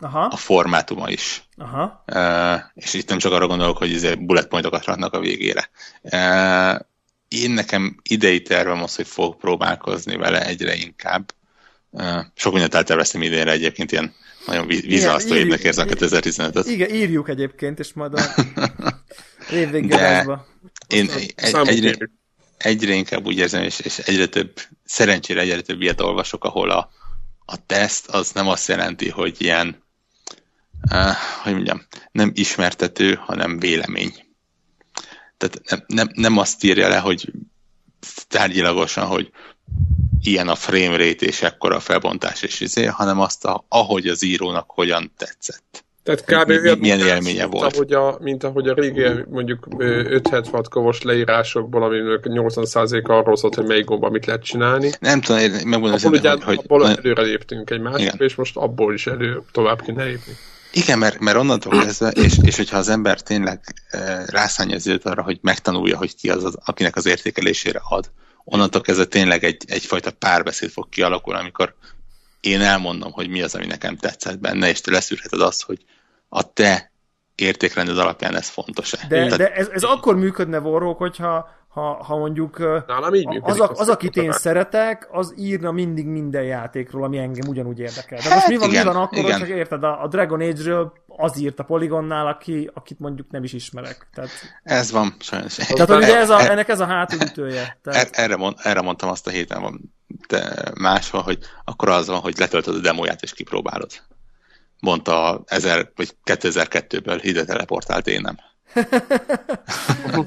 Aha. a formátuma is. Aha. Uh, és itt nem csak arra gondolok, hogy izé bullet pointokat raknak a végére. Uh, én nekem idei tervem az, hogy fogok próbálkozni vele egyre inkább, sok mindent elterveztem idénre egyébként, ilyen nagyon vízválasztó évnek érzem 2015-öt. Igen, írjuk egyébként, és majd a évvéggarázsba. Én egy, egyre, egyre inkább úgy érzem, és, és egyre több, szerencsére egyre több ilyet olvasok, ahol a, a teszt az nem azt jelenti, hogy ilyen, uh, hogy mondjam, nem ismertető, hanem vélemény. Tehát nem, nem, nem azt írja le, hogy tárgyilagosan, hogy ilyen a frame rate és ekkora a felbontás és izé, hanem azt, a, ahogy az írónak hogyan tetszett. Tehát kb. Mi, milyen élménye mint volt. Ahogy a, mint ahogy a régi mondjuk 576 kovos leírásokból, aminek 80% arról szólt, hogy melyik gomba mit lehet csinálni. Nem tudom, megmondom, abból, ugye, hogy, hogy abból előre léptünk egy másikra, és most abból is elő tovább kéne lépni. Igen, mert, mert onnantól kezdve, és, és hogyha az ember tényleg e, rászánja az arra, hogy megtanulja, hogy ki az, az, akinek az értékelésére ad, onnantól kezdve tényleg egy, egyfajta párbeszéd fog kialakulni, amikor én elmondom, hogy mi az, ami nekem tetszett benne, és te leszűrheted azt, hogy a te értékrended alapján ez fontos-e. De, Tehát... de ez, ez akkor működne, Vorrók, hogyha ha, ha mondjuk Nálam így az, a, az, akit én szeretek, az írna mindig minden játékról, ami engem ugyanúgy érdekel. De most mi van, igen, mi van akkor, igen. hogy érted, a, a Dragon Age-ről az írt a Polygonnál, aki, akit mondjuk nem is ismerek. Tehát... Ez van, sajnos. Tehát hogy ugye ez a, e- ennek ez a hátulütője. Tehát... Er- erre, mond, erre mondtam azt a héten van, de máshol, hogy akkor az van, hogy letöltöd a demóját és kipróbálod. Mondta 1000 vagy 2002-ből ide teleportált én nem.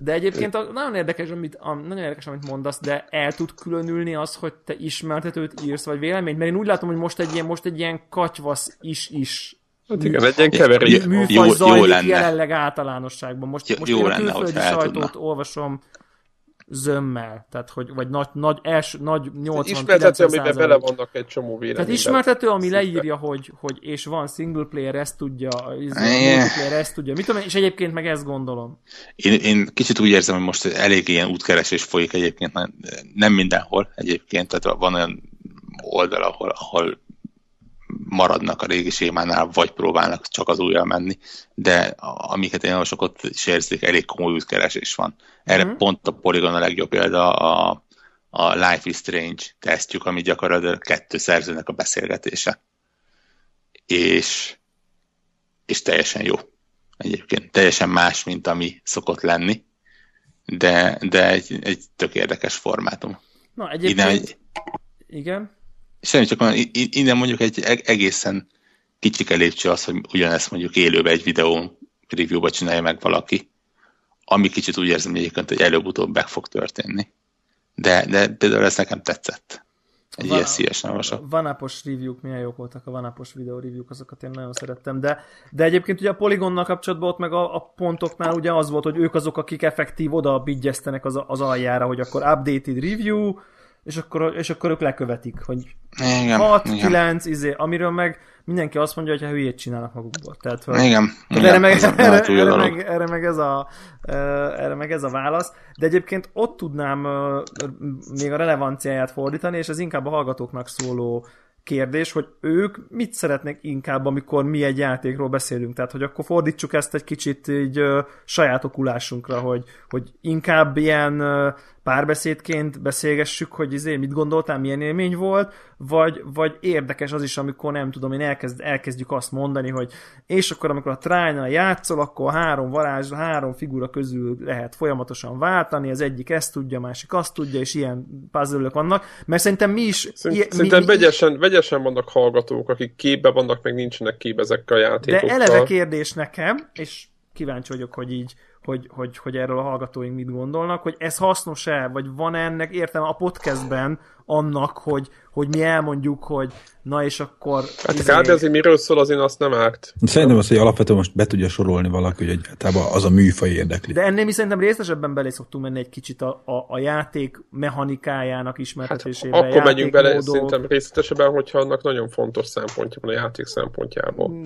De egyébként a, nagyon érdekes, amit, a, nagyon érdekes, amit mondasz, de el tud különülni az, hogy te ismertetőt írsz, vagy véleményt? Mert én úgy látom, hogy most egy ilyen, most egy ilyen katyvasz is-is Hát igen, egy ilyen keverék. Műfaj jó, zajlik jó lenne. jelenleg általánosságban. Most, jó, most jó én a külföldi sajtót olvasom, zömmel, tehát hogy, vagy nagy, nagy, els, nagy 80 Ismertető, amiben bele vannak egy csomó véleményben. Tehát ismertető, ami leírja, hogy, hogy és van single player, ezt tudja, multiplayer, ezt tudja, mit tudom, és egyébként meg ezt gondolom. Én, én kicsit úgy érzem, hogy most elég ilyen útkeresés folyik egyébként, nem mindenhol egyébként, tehát van olyan oldal, ahol, ahol maradnak a régi sémánál, vagy próbálnak csak az újra menni, de amiket én sokat is érzik, elég komoly útkeresés van. Erre mm-hmm. pont a Polygon a legjobb példa a, a Life is Strange tesztjük, ami gyakorlatilag kettő szerzőnek a beszélgetése. és, és teljesen jó. Egyébként teljesen más, mint ami szokott lenni, de, de egy, egy tök érdekes formátum. Na, egyébként... Innen, egy, igen? Semmi, csak van, innen mondjuk egy egészen kicsike lépcső az, hogy ugyanezt mondjuk élőben egy videó reviewba csinálja meg valaki, ami kicsit úgy érzem egyébként, hogy előbb-utóbb meg fog történni. De, de például ez nekem tetszett. Egy van, ilyen szívesen olvasok. Vanapos review-k milyen jók voltak, a vanapos videó review-k, azokat én nagyon szerettem, de, de egyébként ugye a Polygonnal kapcsolatban ott meg a, a pontoknál ugye az volt, hogy ők azok, akik effektív oda bigyeztenek az, az aljára, hogy akkor updated review, és akkor, és akkor ők lekövetik, hogy igen, 6, igen. 9, izé, amiről meg mindenki azt mondja, hogy ha hülyét csinálnak magukból. Tehát, hogy, igen, igen, erre, meg, erre, erre, meg, erre, meg ez a, erre meg ez a válasz. De egyébként ott tudnám még a relevanciáját fordítani, és ez inkább a hallgatóknak szóló kérdés, hogy ők mit szeretnek inkább, amikor mi egy játékról beszélünk. Tehát, hogy akkor fordítsuk ezt egy kicsit így saját okulásunkra, hogy, hogy inkább ilyen párbeszédként beszélgessük, hogy izé, mit gondoltál, milyen élmény volt, vagy, vagy érdekes az is, amikor nem tudom, én elkezd, elkezdjük azt mondani, hogy és akkor amikor a trájnál játszol, akkor három varázs, három figura közül lehet folyamatosan váltani, az egyik ezt tudja, a másik azt tudja, és ilyen puzzle vannak, mert szerintem mi is... Szerint, szerintem mi, vegyesen, vegyesen vannak hallgatók, akik képbe vannak, meg nincsenek képbe ezekkel a játékokkal. De eleve kérdés nekem, és kíváncsi vagyok, hogy így hogy, hogy, hogy erről a hallgatóink mit gondolnak, hogy ez hasznos-e, vagy van -e ennek értelme a podcastben annak, hogy, hogy mi elmondjuk, hogy na és akkor... Hát izé... kb. azért miről szól, az én azt nem árt. Szerintem az, hogy alapvetően most be tudja sorolni valaki, hogy egyáltalán az a műfaj érdekli. De ennél mi szerintem részesebben belé szoktunk menni egy kicsit a, a, a játék mechanikájának ismertetésébe. Hát, akkor megyünk bele szerintem részletesebben, hogyha annak nagyon fontos szempontja van a játék szempontjából.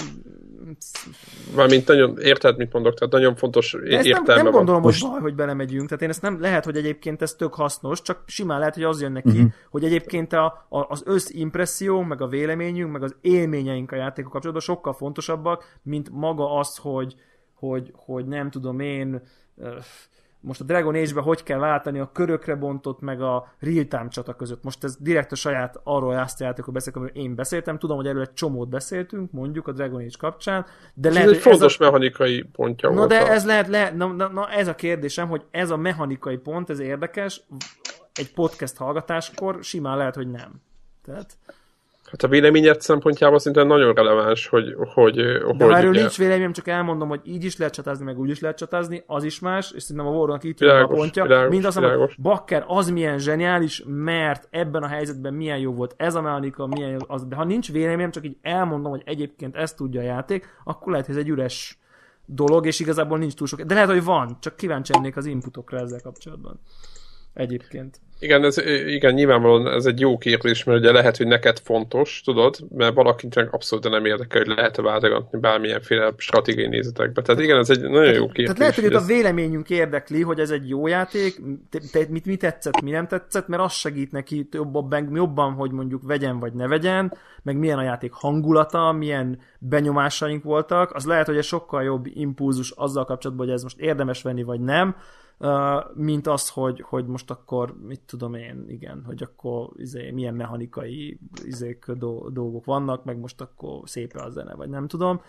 Mármint nagyon, érted, mit mondok, tehát nagyon fontos ezt értelme nem, nem gondolom, van. hogy baj, hogy belemegyünk, tehát én ezt nem, lehet, hogy egyébként ez tök hasznos, csak simán lehet, hogy az jön neki, uh-huh. hogy egyébként a, a, az összimpresszió, meg a véleményünk, meg az élményeink a játékok kapcsolatban sokkal fontosabbak, mint maga az, hogy, hogy, hogy nem tudom én, most a Dragon Age-be hogy kell váltani a körökre bontott meg a real-time csata között. Most ez direkt a saját arról azt játékokról beszélek, amiről én beszéltem. Tudom, hogy erről egy csomót beszéltünk, mondjuk a Dragon Age kapcsán. De ez lehet, egy fontos ez a... mechanikai pontja Na de ez lehet, lehet na, na, na, ez a kérdésem, hogy ez a mechanikai pont, ez érdekes, egy podcast hallgatáskor simán lehet, hogy nem. Tehát... Hát a véleményed szempontjából szinte nagyon releváns, hogy... hogy De hogy ha erről ugye... nincs véleményem, csak elmondom, hogy így is lehet csatázni, meg úgy is lehet csatázni, az is más, és szerintem a Warnak itt jön a pontja. Világos, Mind azt mondom, hogy Bakker az milyen zseniális, mert ebben a helyzetben milyen jó volt ez a mechanika, milyen jó az. De ha nincs véleményem, csak így elmondom, hogy egyébként ezt tudja a játék, akkor lehet, hogy ez egy üres dolog, és igazából nincs túl sok. De lehet, hogy van, csak kíváncsi lennék az inputokra ezzel kapcsolatban. Egyébként. Igen, ez, igen, nyilvánvalóan ez egy jó kérdés, mert ugye lehet, hogy neked fontos, tudod, mert valakinek abszolút nem érdekel, hogy lehet-e váltogatni bármilyenféle stratégiai nézetekbe. Tehát igen, ez egy nagyon jó kérdés. Tehát lehet, hogy ez... a véleményünk érdekli, hogy ez egy jó játék, te, te, mit, mi tetszett, mi nem tetszett, mert az segít neki jobban, jobban, hogy mondjuk vegyen vagy ne vegyen, meg milyen a játék hangulata, milyen benyomásaink voltak, az lehet, hogy egy sokkal jobb impulzus azzal kapcsolatban, hogy ez most érdemes venni vagy nem, mint az, hogy, hogy most akkor, mit tudom én, igen, hogy akkor izé, milyen mechanikai izék, dolgok vannak, meg most akkor szép a zene, vagy nem tudom.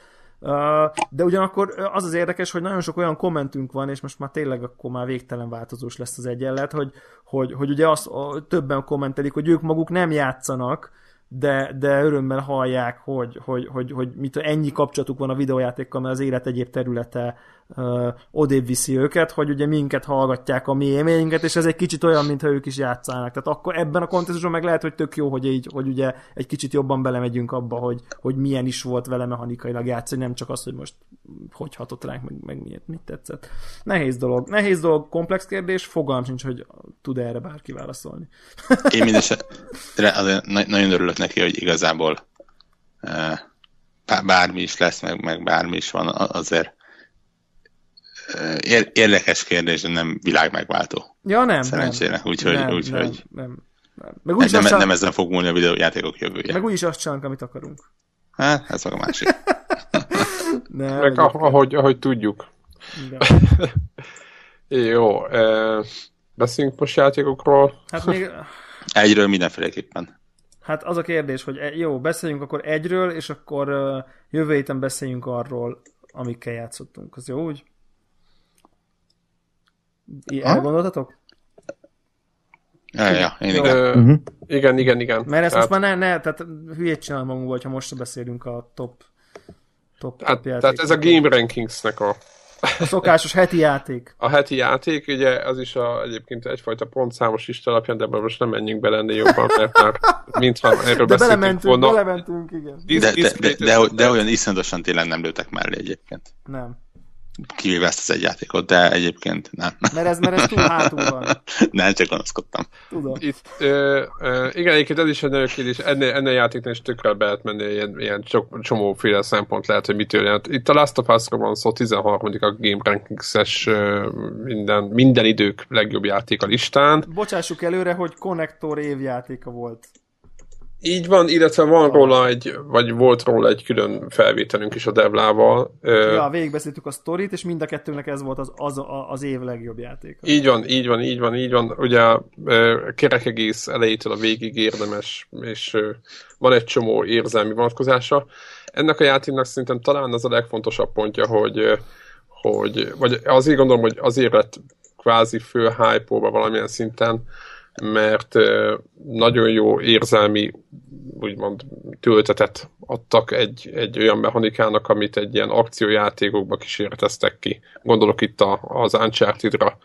De ugyanakkor az az érdekes, hogy nagyon sok olyan kommentünk van, és most már tényleg akkor már végtelen változós lesz az egyenlet, hogy, hogy, hogy ugye azt többen kommentelik, hogy ők maguk nem játszanak, de, de örömmel hallják, hogy, hogy, hogy, hogy mit, ennyi kapcsolatuk van a videójátékkal, mert az élet egyéb területe uh, odébb viszi őket, hogy ugye minket hallgatják a mi élményünket, és ez egy kicsit olyan, mintha ők is játszanak. Tehát akkor ebben a kontextusban meg lehet, hogy tök jó, hogy így, hogy ugye egy kicsit jobban belemegyünk abba, hogy, hogy milyen is volt vele mechanikailag játszani, nem csak az, hogy most hogy hatott ránk, meg, meg miért, mit tetszett. Nehéz dolog. Nehéz dolog, komplex kérdés, fogalm sincs, hogy tud erre bárki válaszolni. Én mindesetre nagyon örülök neki, hogy igazából bármi is lesz, meg, meg bármi is van, azért érdekes kérdés, de nem világ megváltó. Ja, nem. Szerencsére. Úgyhogy, nem, úgy, nem, hogy nem, nem. Meg úgy nem, nem, nem ezen fog múlni a videójátékok jövője. Meg úgyis azt csinálunk, amit akarunk. Hát, ez meg a másik. nem, meg ahogy, ahogy tudjuk. Jó, e, beszéljünk most játékokról. Hát még... Egyről mindenféleképpen. Hát az a kérdés, hogy e- jó, beszéljünk akkor egyről, és akkor jövő héten beszéljünk arról, amikkel játszottunk. Az jó úgy? Elgondoltatok? Ja, ja, én igen. Ö, Uh-huh. igen, igen, igen. Mert ezt Tehát- most már ne, ne tehát hülyét csinálom magunkból, ha most beszélünk a top, top, Hát, tehát ez a Game Rankingsnek a, A szokásos heti játék. a heti játék, ugye az is a, egyébként egyfajta pontszámos lista alapján, de most nem menjünk bele ennél jobban, mert már mintha erről De belementünk, volna. belementünk, igen. De, de, de, de, de, olyan iszonyatosan tényleg nem lőttek mellé egyébként. Nem. Kivéve ezt az egy játékot, de egyébként nem. Mert ez, mert ez túl hátul van. nem, csak gonoszkodtam. Tudom. Itt, ö, ö, igen, egyébként ez is egy nagyon kérdés, ennél, ennél játéknál is tökre be lehet menni, ilyen, ilyen csok, csomóféle szempont lehet, hogy mitől jelent. Itt a Last of Us-ról van szó, 13. a Game Rankings-es minden, minden idők legjobb játék a listán. Bocsássuk előre, hogy Connector évjátéka volt. Így van, illetve van róla egy, vagy volt róla egy külön felvételünk is a Devlával. Ja, végigbeszéltük a sztorit, és mind a kettőnek ez volt az, az, az év legjobb játéka. Így van, így van, így van, így van. Ugye kerek egész elejétől a végig érdemes, és van egy csomó érzelmi vonatkozása. Ennek a játéknak szerintem talán az a legfontosabb pontja, hogy, hogy vagy azért gondolom, hogy azért lett kvázi fő hype valamilyen szinten, mert nagyon jó érzelmi úgymond töltetet adtak egy, egy olyan mechanikának, amit egy ilyen akciójátékokba kísérleteztek ki. Gondolok itt a, az Uncharted-ra,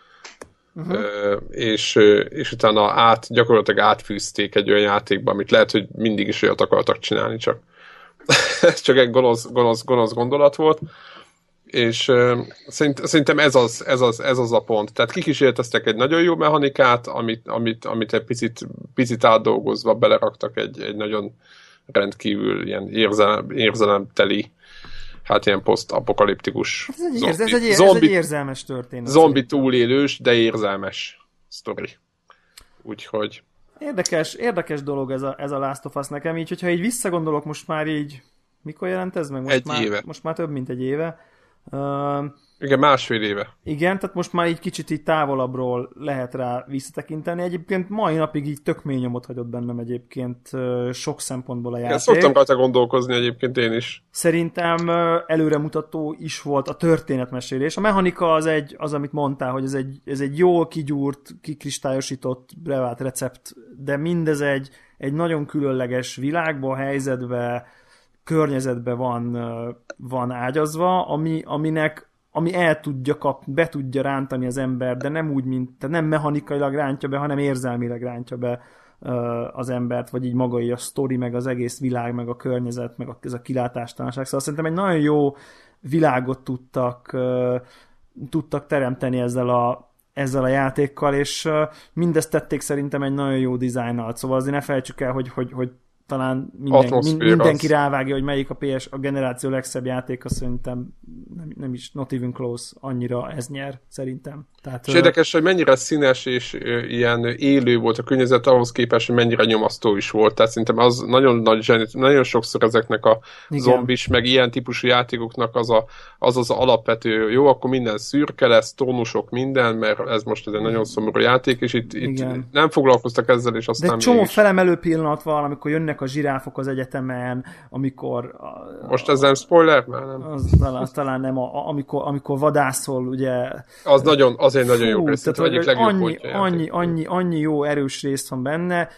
Ö, és, és utána át, gyakorlatilag átfűzték egy olyan játékba, amit lehet, hogy mindig is olyat akartak csinálni, csak ez csak egy gonosz, gonosz, gonosz gondolat volt, és ö, szerint, szerintem ez az, ez, az, ez az a pont. Tehát kikísérleteztek egy nagyon jó mechanikát, amit, amit, amit egy picit, picit átdolgozva beleraktak egy, egy nagyon rendkívül ilyen érzelem, érzelemteli, hát ilyen posztapokaliptikus Ez egy, ez egy, ez zombi, egy érzelmes történet. zombi túlélős, de érzelmes sztori. Úgyhogy Érdekes, érdekes dolog ez a, ez a Last of Us nekem, így, hogyha így visszagondolok most már így, mikor jelent ez meg? Most Egy már, éve. Most már több, mint egy éve. Uh, igen, másfél éve. igen, tehát most már így kicsit így távolabbról lehet rá visszatekinteni. Egyébként mai napig így tök mély nyomot hagyott bennem egyébként sok szempontból a játék. szoktam rajta gondolkozni egyébként én is. Szerintem előremutató is volt a történetmesélés. A mechanika az egy, az amit mondtál, hogy ez egy, ez egy jól kigyúrt, kikristályosított, bevált recept, de mindez egy, egy nagyon különleges világba, helyzetbe, környezetbe van, van ágyazva, ami, aminek ami el tudja kap, be tudja rántani az ember, de nem úgy, mint, tehát nem mechanikailag rántja be, hanem érzelmileg rántja be az embert, vagy így maga így a sztori, meg az egész világ, meg a környezet, meg ez a kilátástalanság. Szóval szerintem egy nagyon jó világot tudtak, tudtak teremteni ezzel a, ezzel a játékkal, és mindezt tették szerintem egy nagyon jó dizájnnal. Szóval azért ne felejtsük el, hogy, hogy, hogy talán minden, min, Atmoszféra mindenki az. rávágja, hogy melyik a PS, a generáció legszebb játéka, szerintem nem, nem is not even close, annyira ez nyer, szerintem. Tehát, És érdekes, hogy mennyire színes és ilyen élő volt a környezet, ahhoz képest, hogy mennyire nyomasztó is volt. Tehát szerintem az nagyon nagy zseni, nagyon sokszor ezeknek a Igen. zombis, meg ilyen típusú játékoknak az, a, az az alapvető, jó, akkor minden szürke lesz, tónusok, minden, mert ez most ez egy nagyon szomorú játék, és itt, itt nem foglalkoztak ezzel, és De aztán egy csomó mégis. felemelő pillanat van, amikor jönnek a zsiráfok az egyetemen, amikor... A, Most ez nem spoiler? Már nem. az, talán, talán nem, a, a, amikor, amikor vadászol, ugye... Az, nagyon, az egy nagyon jó Fú, rész. tehát, az egyik legjobb annyi, annyi, annyi, annyi jó erős rész van benne.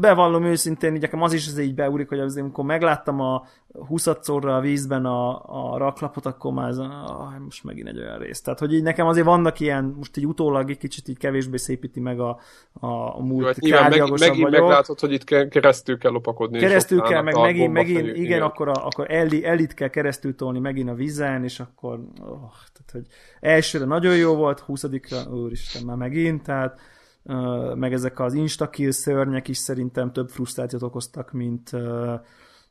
Bevallom őszintén, így nekem az is azért így beúrik, hogy azért, amikor megláttam a 20 a vízben a, a raklapot, akkor már ez, ah, most megint egy olyan rész. Tehát, hogy így nekem azért vannak ilyen, most így utólag egy kicsit így kevésbé szépíti meg a, a, a Jó, múlt hát nyilván meg, megint vagyok. meglátod, hogy itt ke- keresztül kell lopakodni. Keresztül kell, meg megint, megint bombafejű- igen, akkor, a, akkor Elli, Ellit kell keresztül tolni megint a vízen, és akkor, oh, tehát, hogy elsőre nagyon jó volt, 20-ra, úristen, már megint, tehát meg ezek az instakill szörnyek is szerintem több frusztrációt okoztak, mint,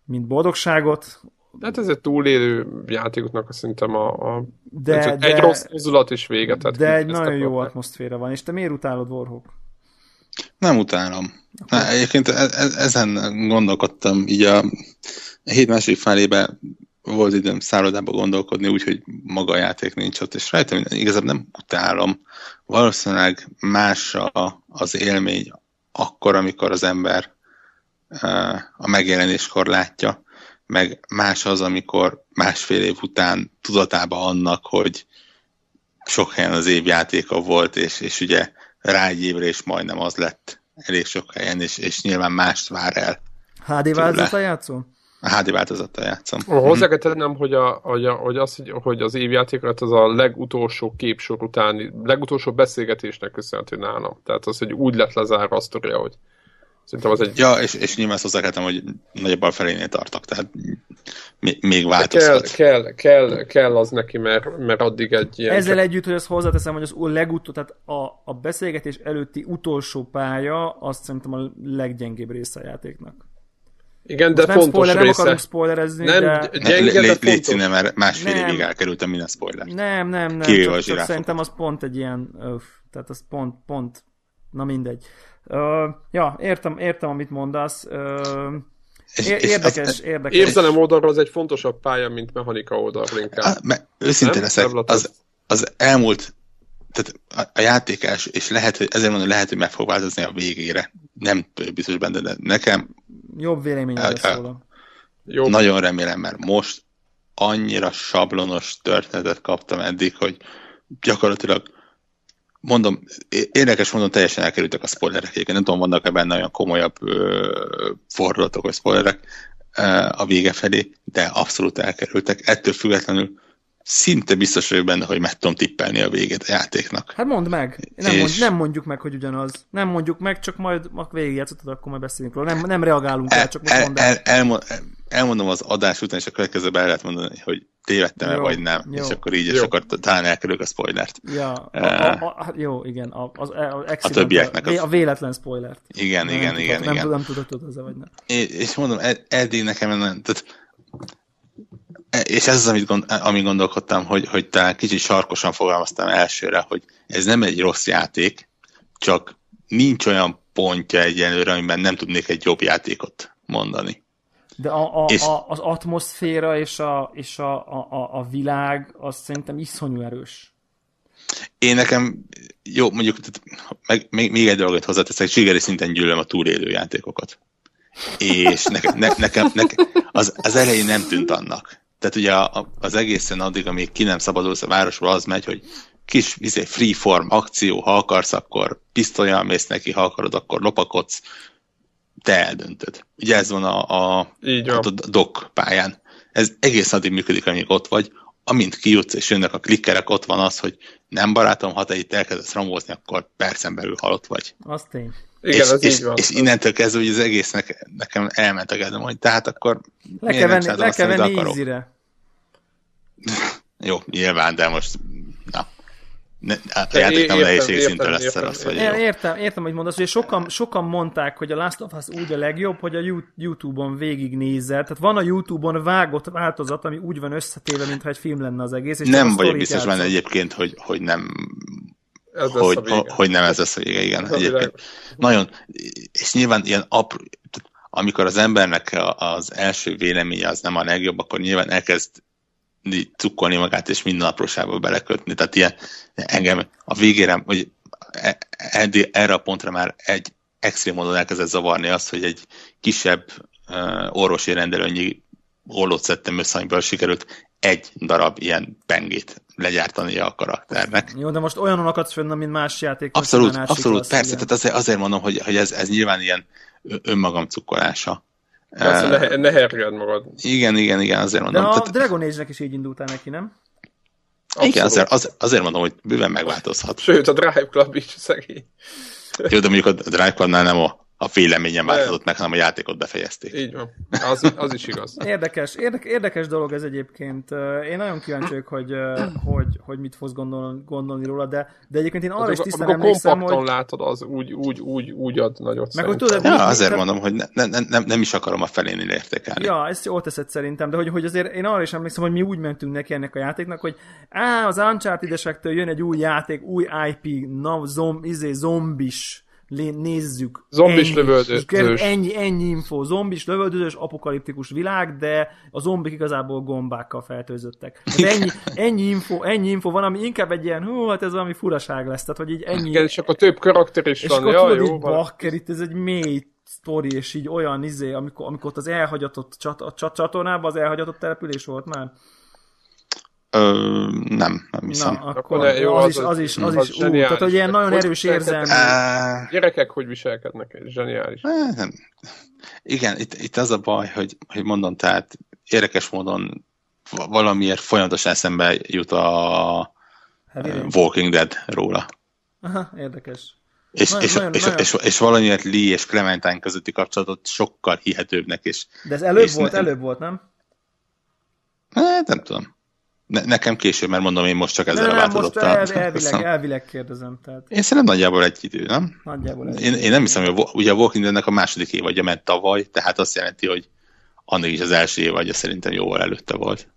mint boldogságot, Hát ez egy túlélő játékoknak szerintem a, a de, de, de, egy rossz mozulat is véget. Tehát de egy nagyon jó atmoszféra van, és te miért utálod Warhawk? Nem utálom. Na, egyébként e- e- ezen gondolkodtam, így a hét másik felébe volt időm szállodába gondolkodni, úgyhogy maga a játék nincs ott, és rájöttem, hogy igazából nem utálom. Valószínűleg más a, az élmény akkor, amikor az ember a megjelenéskor látja, meg más az, amikor másfél év után tudatában annak, hogy sok helyen az év játéka volt, és, és ugye rá egy évre is majdnem az lett elég sok helyen, és, és nyilván mást vár el. HD változata játszol? A HD változattal játszom. Hozzá kell tennem, hogy, a, hogy, a, hogy, az, hogy az évjátékot az a legutolsó képsor utáni, legutolsó beszélgetésnek köszönhető nálam. Tehát az, hogy úgy lett lezárva a sztoria, hogy Szerintem az egy... Ja, és, és nyilván hozzá hogy nagyobb felénél tartok, tehát még változhat. Kell, kell, kell, kell az neki, mert, mert addig egy ilyen... Ezzel együtt, hogy azt hozzáteszem, hogy az legutó, tehát a, a beszélgetés előtti utolsó pálya, azt szerintem a leggyengébb része a játéknak. Igen, de nem fontos spoiler, része. Nem akarunk spoilerezni, nem, de... Gyenge, de Légy színe, mert másfél évig elkerültem minden spoiler. Nem, nem, nem. Csak, csak szerintem az pont egy ilyen... Öf, tehát az pont, pont... Na mindegy. Uh, ja, értem, értem, amit mondasz. Uh, érdekes, az, érdekes. Érzelem oldalról az egy fontosabb pálya, mint mechanika oldalról inkább. Ah, me, őszintén leszek, az, az elmúlt tehát a, a játékás, és lehet, hogy ezért mondom, lehet, hogy meg fog változni a végére. Nem biztos benne, de nekem... Jobb vélemény lesz róla. Jobb. Nagyon remélem, mert most annyira sablonos történetet kaptam eddig, hogy gyakorlatilag mondom, érdekes mondom, teljesen elkerültek a spoilerek. Egyébként nem tudom, vannak-e benne olyan komolyabb ö, fordulatok, vagy spoilerek ö, a vége felé, de abszolút elkerültek. Ettől függetlenül szinte biztos vagyok benne, hogy meg tudom tippelni a végét a játéknak. Hát mondd meg. Nem, és... mond, nem mondjuk meg, hogy ugyanaz. Nem mondjuk meg, csak majd a végigjátszottad, akkor majd beszélünk róla. Nem, nem reagálunk el, el csak most mondd el. el, el, el, elmondom az adás után, és a következőben el lehet mondani, hogy tévedtem-e, vagy nem. Jó. És akkor így, jó. és akkor talán elkerülök a spoilert. Ja, uh, a, a, a, jó, igen. A, az, az a többieknek. Az... A véletlen spoilert. Igen, nem, igen, nem igen. Tudod, igen. Nem, tudom, tudod, tudod, vagy nem. És, és mondom, ed, eddig nekem nem, tehát és ez az, amit gond, amit gondolkodtam, hogy, hogy talán kicsit sarkosan fogalmaztam elsőre, hogy ez nem egy rossz játék, csak nincs olyan pontja egyenlőre, amiben nem tudnék egy jobb játékot mondani. De a, a, és... a, az atmoszféra és, a, és a, a, a világ az szerintem iszonyú erős. Én nekem, jó, mondjuk, meg, még, még egy dolgot hozzáteszek, zsigeri szinten gyűlöm a túlélő játékokat. És nekem, ne, nekem, nekem az, az elején nem tűnt annak. Tehát ugye a, az egészen addig, amíg ki nem szabadulsz a városból, az megy, hogy kis izé, freeform akció, ha akarsz, akkor pisztolyal mész neki, ha akarod, akkor lopakodsz, te eldöntöd. Ugye ez van a, a, Így van. a, dock pályán. Ez egész addig működik, amíg ott vagy. Amint kijutsz és jönnek a klikkerek, ott van az, hogy nem barátom, ha te itt elkezdesz ramózni, akkor percen belül halott vagy. Azt tény. Igen, és, az és, így van. és innentől kezdve, hogy az egész nekem, nekem elment a kedvem, hogy tehát akkor le kell venni, le kell venni easy-re. Jó, nyilván, de most na, ne, a játék nem nehézség szinten lesz értem, értem, értem, értem, értem, hogy mondasz, hogy sokan, sokan mondták, hogy a Last of Us úgy a legjobb, hogy a YouTube-on végignézel. Tehát van a YouTube-on vágott változat, ami úgy van összetéve, mintha egy film lenne az egész. És nem vagyok biztos benne egyébként, hogy, hogy nem ez hogy, hogy nem ez lesz a vége, igen. Egyébként. Nagyon, és nyilván ilyen apró, amikor az embernek az első véleménye az nem a legjobb, akkor nyilván elkezd cukkolni magát, és minden apróságba belekötni. Tehát ilyen, engem a végére, hogy e, erre a pontra már egy extrém módon elkezdett zavarni azt, hogy egy kisebb uh, orvosi rendelőnyi ollót szedtem össze, amiből sikerült egy darab ilyen pengét legyártania a karakternek. Jó, de most olyanon akadsz fönn, mint más játék. Abszolút, abszolút, persze, tehát azért, azért mondom, hogy, hogy ez, ez nyilván ilyen önmagam cukkolása. Persze, ne, ne herged magad. Igen, igen, igen, azért mondom. De a tehát... Dragon Age-nek is így indultál neki, nem? Abszolút. Igen, azért, az, azért mondom, hogy bőven megváltozhat. Sőt, a Drive Club is szegény. Jó, de mondjuk a Drive Clubnál nem a a véleményem változott meg, hanem a játékot befejezték. Így van. Az, az is igaz. Érdekes, érdekes, érdekes dolog ez egyébként. Én nagyon kíváncsi vagyok, hogy, hogy, hogy mit fogsz gondolni, gondolni róla, de, de egyébként én arra is tisztán emlékszem, hogy... látod, az úgy, úgy, úgy, úgy ad nagyot meg, hogy tudod, ja, azért te... mondom, hogy ne, ne, ne, nem is akarom a felénél értékelni. Ja, ezt jól teszed szerintem, de hogy, hogy azért én arra is emlékszem, hogy mi úgy mentünk neki ennek a játéknak, hogy á, az Uncharted-esektől jön egy új játék, új IP, na, zom, izé, zombis nézzük. Zombis ennyi, lövöldözős. Ennyi, ennyi info. Zombis, lövöldözős, apokaliptikus világ, de a zombik igazából gombákkal fertőzöttek. Ennyi, ennyi, info, ennyi info van, ami inkább egy ilyen, hú, hát ez valami furaság lesz. Tehát, hogy így ennyi, Igen, és akkor több karakter is és van. akkor Ja, tudod, jó, bakker, itt ez egy mély sztori, és így olyan izé, amikor, amikor ott az elhagyatott csat, a csat, csatornában az elhagyatott település volt már. Ö, nem, nem Na, hiszem. akkor ne, jó, az, az is, az- is, az az is, ú, tehát hogy ilyen nagyon Hogy erős viselkednek? érzelmi. Gyerekek hogy viselkednek, ez zseniális. Nem. Igen, itt, itt az a baj, hogy, hogy mondom, tehát érdekes módon va- valamiért folyamatosan eszembe jut a Heavy Rain. Walking Dead róla. Aha, érdekes. És, Nagyon- és, nagyon- és, nagyon- és, és valamiért Lee és Clementine közötti kapcsolatot sokkal hihetőbbnek, és De ez előbb És volt, ne- előbb volt, nem? hát, nem tudom. Ne, nekem később, mert mondom, én most csak ezzel Nem, most el, elvileg, elvileg kérdezem, tehát Én szerintem nagyjából egy idő, nem? nagyjából ez. Én, én nem hiszem, hogy a, ugye a Walking Deadnek a második évadja ment tavaly, tehát azt jelenti, hogy annak is az első évadja szerintem jóval előtte volt.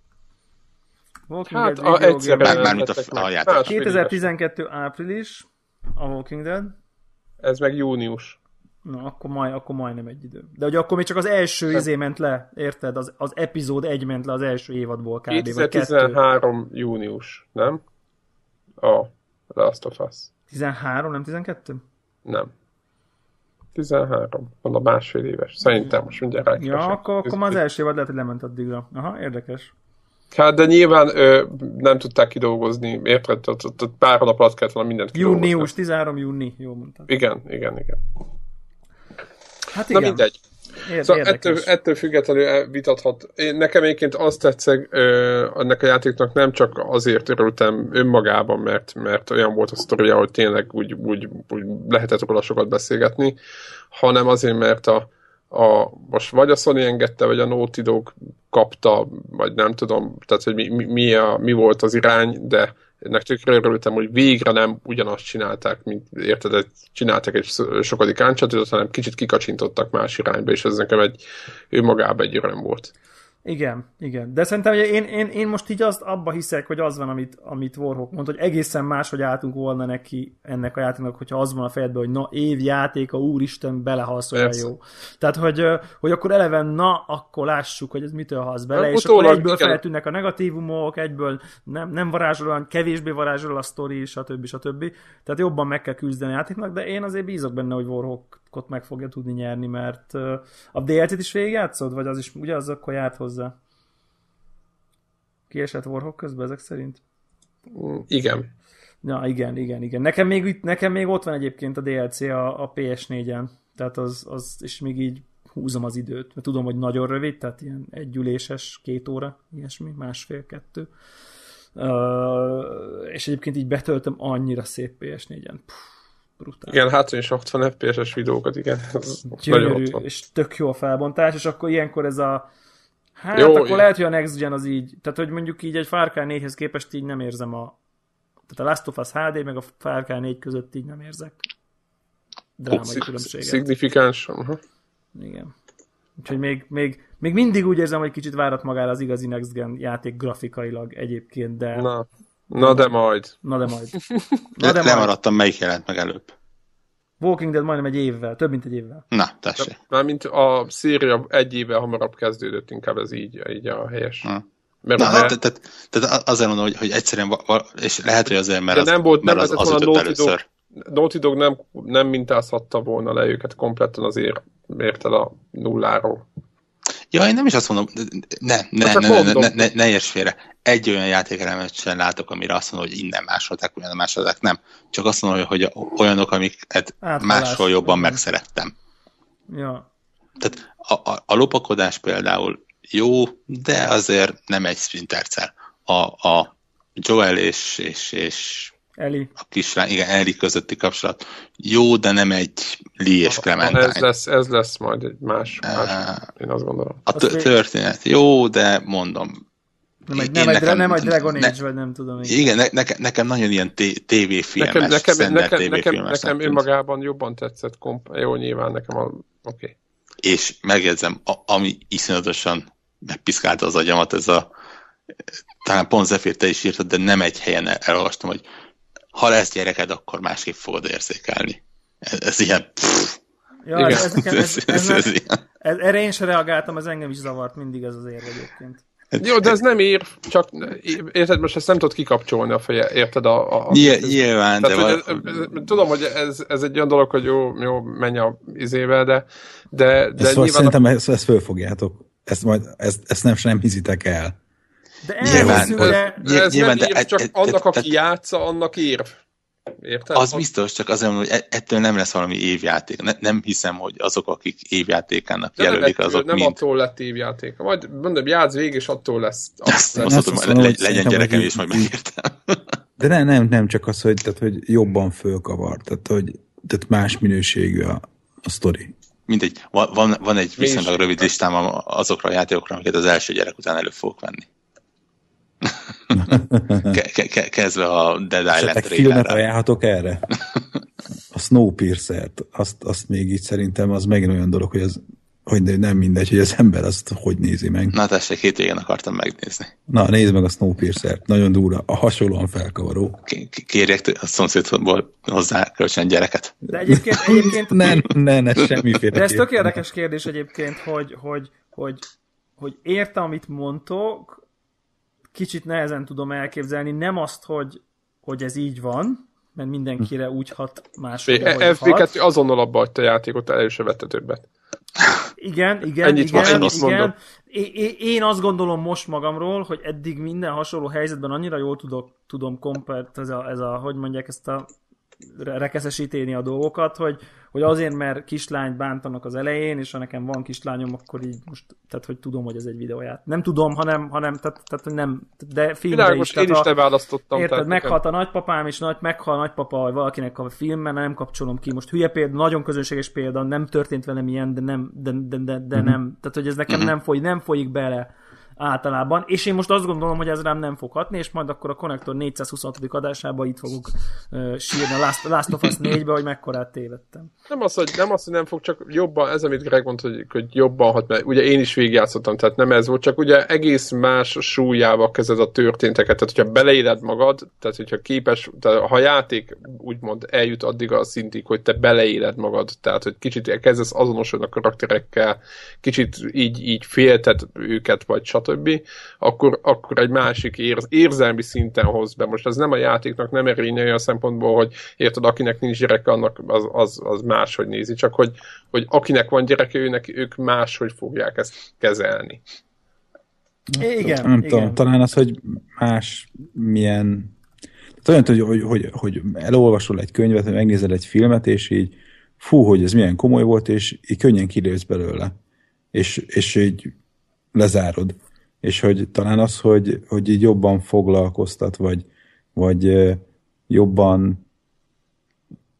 Walking Hát Dead a, egyszerűen Már- mármint a- a játék. Másfél éves. 2012 április, a Walking Dead. Ez meg június. Na, akkor, majd, akkor majdnem egy idő. De ugye akkor még csak az első izé ment le, érted? Az, az epizód egy ment le az első évadból kb. vagy kettő. 2013 június, nem? A Last of Us. 13, nem 12? Nem. 13. Van a másfél éves. Szerintem most mindjárt Ja, rákeresek. akkor, akkor már az első évad lehet, hogy lement addigra. Aha, érdekes. Hát, de nyilván ö, nem tudták kidolgozni, érted? Pár hónap alatt kellett volna mindent kidolgozni. Június, 13 júni, jó mondtad. Igen, igen, igen. Hát Na igen. mindegy. Ér- Szóval ettől, érdekes. ettől függetlenül vitathat. Én, nekem egyébként azt tetszeg ö, ennek a játéknak nem csak azért örültem önmagában, mert, mert olyan volt a sztoria, hogy tényleg úgy, úgy, úgy lehetett róla sokat beszélgetni, hanem azért, mert a, a, most vagy a Sony engedte, vagy a Naughty Dog kapta, vagy nem tudom, tehát hogy mi, mi, mi, a, mi volt az irány, de ennek tökre örültem, hogy végre nem ugyanazt csinálták, mint érted, csináltak egy sokadik uncharted hanem kicsit kikacsintottak más irányba, és ez nekem egy önmagában egy öröm volt. Igen, igen. De szerintem ugye én, én, én most így azt abba hiszek, hogy az van, amit, amit Warhawk mondta, hogy egészen más, hogy álltunk volna neki ennek a játéknak, hogyha az van a fejedben, hogy na, év játéka, úristen, belehalsz olyan Persze. jó. Tehát, hogy, hogy akkor eleven, na, akkor lássuk, hogy ez mitől halsz bele, Hát és akkor egyből feltűnnek a negatívumok, egyből nem, nem varázsol olyan, kevésbé varázsol a sztori, stb. stb. Tehát jobban meg kell küzdeni a játéknak, de én azért bízok benne, hogy Warhawkot meg fogja tudni nyerni, mert a DLC-t is végigjátszod, vagy az is ugye az akkor járt hozzá? Kiesett Warhawk közben ezek szerint? Mm, Igen. Ja, igen, igen, igen. Nekem még, itt- nekem még ott van egyébként a DLC a, a PS4-en, tehát az, az, és még így húzom az időt, mert tudom, hogy nagyon rövid, tehát ilyen egy üléses, két óra, ilyesmi, másfél, kettő. Uh, és egyébként így betöltöm annyira szép PS4-en. Puh, brutál. Igen, hát is 60 FPS-es videókat, igen. Gyönyörű, és tök jó a felbontás, és akkor ilyenkor ez a Hát Jó, akkor igen. lehet, hogy a Next Gen az így, tehát hogy mondjuk így egy Far Cry 4-hez képest így nem érzem a tehát a Last of Us HD meg a Far Cry 4 között így nem érzek drámai különbséget. Szignifikáns. aha. Igen. Úgyhogy még, még, még mindig úgy érzem, hogy kicsit várat magára az igazi Next Gen játék grafikailag egyébként, de na, Na, de majd. na de majd. Na de majd. lemaradtam, melyik jelent meg előbb. Walking Dead majdnem egy évvel, több mint egy évvel. Na, tessék. Mármint a széria egy éve hamarabb kezdődött, inkább ez így, így a helyes. Ha. Mert Na, a- tehát, tehát, tehát azért mondom, hogy, hogy egyszerűen, és lehet, hogy azért, mert De az, nem volt- mert nem az, az volna ütött Naughty Dog. először. Naughty Dog nem, nem mintázhatta volna le őket kompletten azért, érted a nulláról. Ja, én nem is azt mondom, ne, ne, ne, ne, ne, ne, ne, ne érts félre. Egy olyan játékelemet sem látok, amire azt mondom, hogy innen másolták, olyan másolták, nem. Csak azt mondom, hogy olyanok, amiket Áthalás. máshol jobban megszerettem. Ja. Tehát a, a, a lopakodás például jó, de azért nem egy Splinter Cell. A, a Joel és, és, és Eli. a kislány, igen, Ellie közötti kapcsolat jó, de nem egy Lee és Clementine. Ez lesz, ez lesz majd egy más, más Ah. én azt gondolom. A történet jó, de mondom, Nem egy, nem, egy, nekem- nem egy Dragon ne- Age, vagy nem tudom. így. igen, ne, nekem, nekem nagyon ilyen té- tévéfilmes, Nekem, nekem, nekem, nekem, nekem önmagában jobban tetszett. Komp- jó, nyilván nekem a... Oké. Okay. És megjegyzem, a, ami iszonyatosan megpiszkálta az agyamat, ez a talán pont Zephyr, te is írtad, de nem egy helyen el- elolvastam, hogy ha lesz gyereked, akkor másképp fogod érzékelni. Ez, ez ilyen... Pff, Ja, Igen. ez, ez, nekem, ez, ez, ez, ez, erre én sem reagáltam, ez engem is zavart mindig ez az érv egyébként. Jó, de ez nem ír, csak érted, most ezt nem tudod kikapcsolni a feje, érted? A, a, a Nyilván, nyilván, de Tehát, van, hogy ez, tudom, hogy ez, ez egy olyan dolog, hogy jó, jó menj a izével, de, de, de Ezt nyilván... nyilván szerintem ezt, ezt fölfogjátok. Ezt, majd, ezt, ezt nem, nem hiszitek el. De Nyilván, elhiszük, ez, de... Nyilván, ez nem de csak e- annak, e- aki játsza, annak ír. Érted? az biztos, csak azért mondom, hogy e- ettől nem lesz valami évjáték. Ne, nem hiszem, hogy azok, akik évjátékának De nem, jelölik, ettől, azok nem mind. attól lett évjáték. Majd mondom, játsz végig, és attól lesz. Azt, azt azt mondom, hogy le- legyen gyerekem, és majd megértem. De nem, nem, nem csak az, hogy, tehát, hogy jobban fölkavar, tehát, hogy tehát más minőségű a, a sztori. Mindegy, van, van, egy viszonylag rövid listám azokra a játékokra, amiket az első gyerek után elő fogok venni. Ke- ke- ke- kezdve a Dead Island Esetleg filmet ajánlhatok erre? A Snowpiercer-t, azt, azt még így szerintem az megint olyan dolog, hogy az hogy nem mindegy, hogy az ember azt hogy nézi meg. Na tessék, hétvégén akartam megnézni. Na, nézd meg a Snowpiercer-t, nagyon durva, a hasonlóan felkavaró. K- Kérjek a szomszédból hozzá kölcsön gyereket. De egyébként, egyébként Ne, ne, ne, semmiféle. De ez tök érdekes kérdés egyébként, hogy, hogy, hogy, hogy érte, amit mondtok, kicsit nehezen tudom elképzelni, nem azt, hogy, hogy ez így van, mert mindenkire úgy hat máshogy, ahogy hat. FB2 azonnal abba hagyta a játékot, el se vette többet. Igen, igen, Ennyit igen, van, én azt igen. É- é- Én azt gondolom most magamról, hogy eddig minden hasonló helyzetben annyira jól tudok, tudom kompert, ez a, ez a, hogy mondják ezt a re- rekeszesíteni a dolgokat, hogy, hogy azért, mert kislányt bántanak az elején, és ha nekem van kislányom, akkor így most, tehát hogy tudom, hogy ez egy videóját. Nem tudom, hanem, hanem tehát, tehát hogy nem, de filmbe Világos, is. én tehát is a- te választottam. Érted, tehát meghalt a nagypapám, és nagy, meghal a nagypapa, vagy valakinek a filmben, nem kapcsolom ki. Most hülye példa, nagyon közönséges példa, nem történt velem ilyen, de nem, de, de, de, de Mhm. nem. Tehát, hogy ez nekem nem, folyik, nem folyik bele általában, és én most azt gondolom, hogy ez rám nem fog hatni, és majd akkor a Connector 426. adásában itt fogok uh, sírni a Last, Last of Us 4-be, hogy mekkorát tévedtem. Nem az, hogy nem, az, hogy nem fog, csak jobban, ez amit Greg mondta, hogy, hogy jobban hat, mert ugye én is végigjátszottam, tehát nem ez volt, csak ugye egész más súlyával kezded a történteket, tehát hogyha beleéled magad, tehát hogyha képes, tehát ha a játék úgymond eljut addig a szintig, hogy te beleéled magad, tehát hogy kicsit kezdesz azonosulni a karakterekkel, kicsit így, így félted őket, vagy stb., akkor, akkor egy másik érz, érzelmi szinten hoz be. Most ez nem a játéknak nem erénye olyan szempontból, hogy érted, akinek nincs gyereke, annak az, az, az máshogy nézi, csak hogy, hogy akinek van gyereke, őnek, ők máshogy fogják ezt kezelni. Igen, nem igen. tudom, talán az, hogy más milyen... Tehát olyan, hogy, hogy, hogy, hogy elolvasol egy könyvet, vagy megnézel egy filmet, és így fú, hogy ez milyen komoly volt, és így könnyen kilépsz belőle. És, és így lezárod. És hogy talán az, hogy, hogy így jobban foglalkoztat, vagy, vagy jobban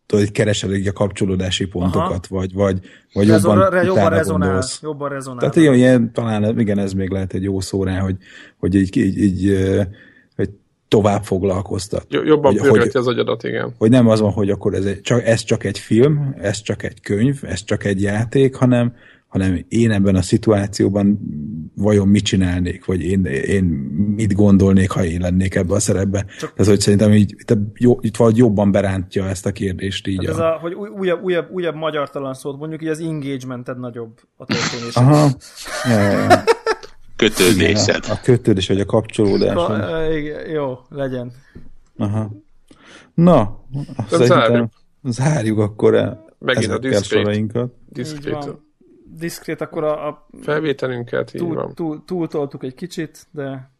tudod, így keresel így a kapcsolódási pontokat, vagy, vagy, vagy Rezon, jobban, re, jobban rezonál. gondolsz. Jobban rezonál. Tehát ilyen, ilyen, talán igen, ez még lehet egy jó szó rá, hogy, hogy így, így, így hogy tovább foglalkoztat. Jo- Jobban hogy, hogy, az agyadat, igen. hogy nem az van, hogy akkor ez, egy, csak, ez csak egy film, ez csak egy könyv, ez csak egy játék, hanem, hanem én ebben a szituációban vajon mit csinálnék, vagy én, én mit gondolnék, ha én lennék ebben a szerepben. Csak... Ez, hogy szerintem így, itt, jó, itt valahogy jobban berántja ezt a kérdést így. Tehát ez a... a, hogy új- újabb, újabb, újabb magyartalan szót mondjuk, így az engagemented nagyobb a történés. Aha. Ja, ja, ja. Kötődésed. A, a kötődés, vagy a kapcsolódás. Ö, igen, jó, legyen. Aha. Na, szerintem zárjuk. zárjuk akkor el Megint a ezekkel sorainkat. Diszkrét. Diszkrét, akkor a, a felvételünket, így túl, van. túl, túltoltuk egy kicsit, de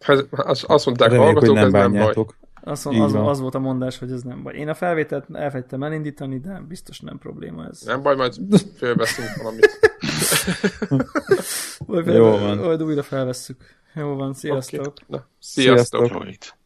Hát, azt azt mondták, Reméljük, hogy hallgatók, nem ez nem baj. bánjátok. az, Így az, az volt a mondás, hogy ez nem baj. Én a felvételt elfegytem elindítani, de biztos nem probléma ez. Nem baj, majd fölveszünk valamit. Majd, Jó van. Majd újra felvesszük. Jó van, sziasztok. Okay. Na, sziasztok. Sziasztok.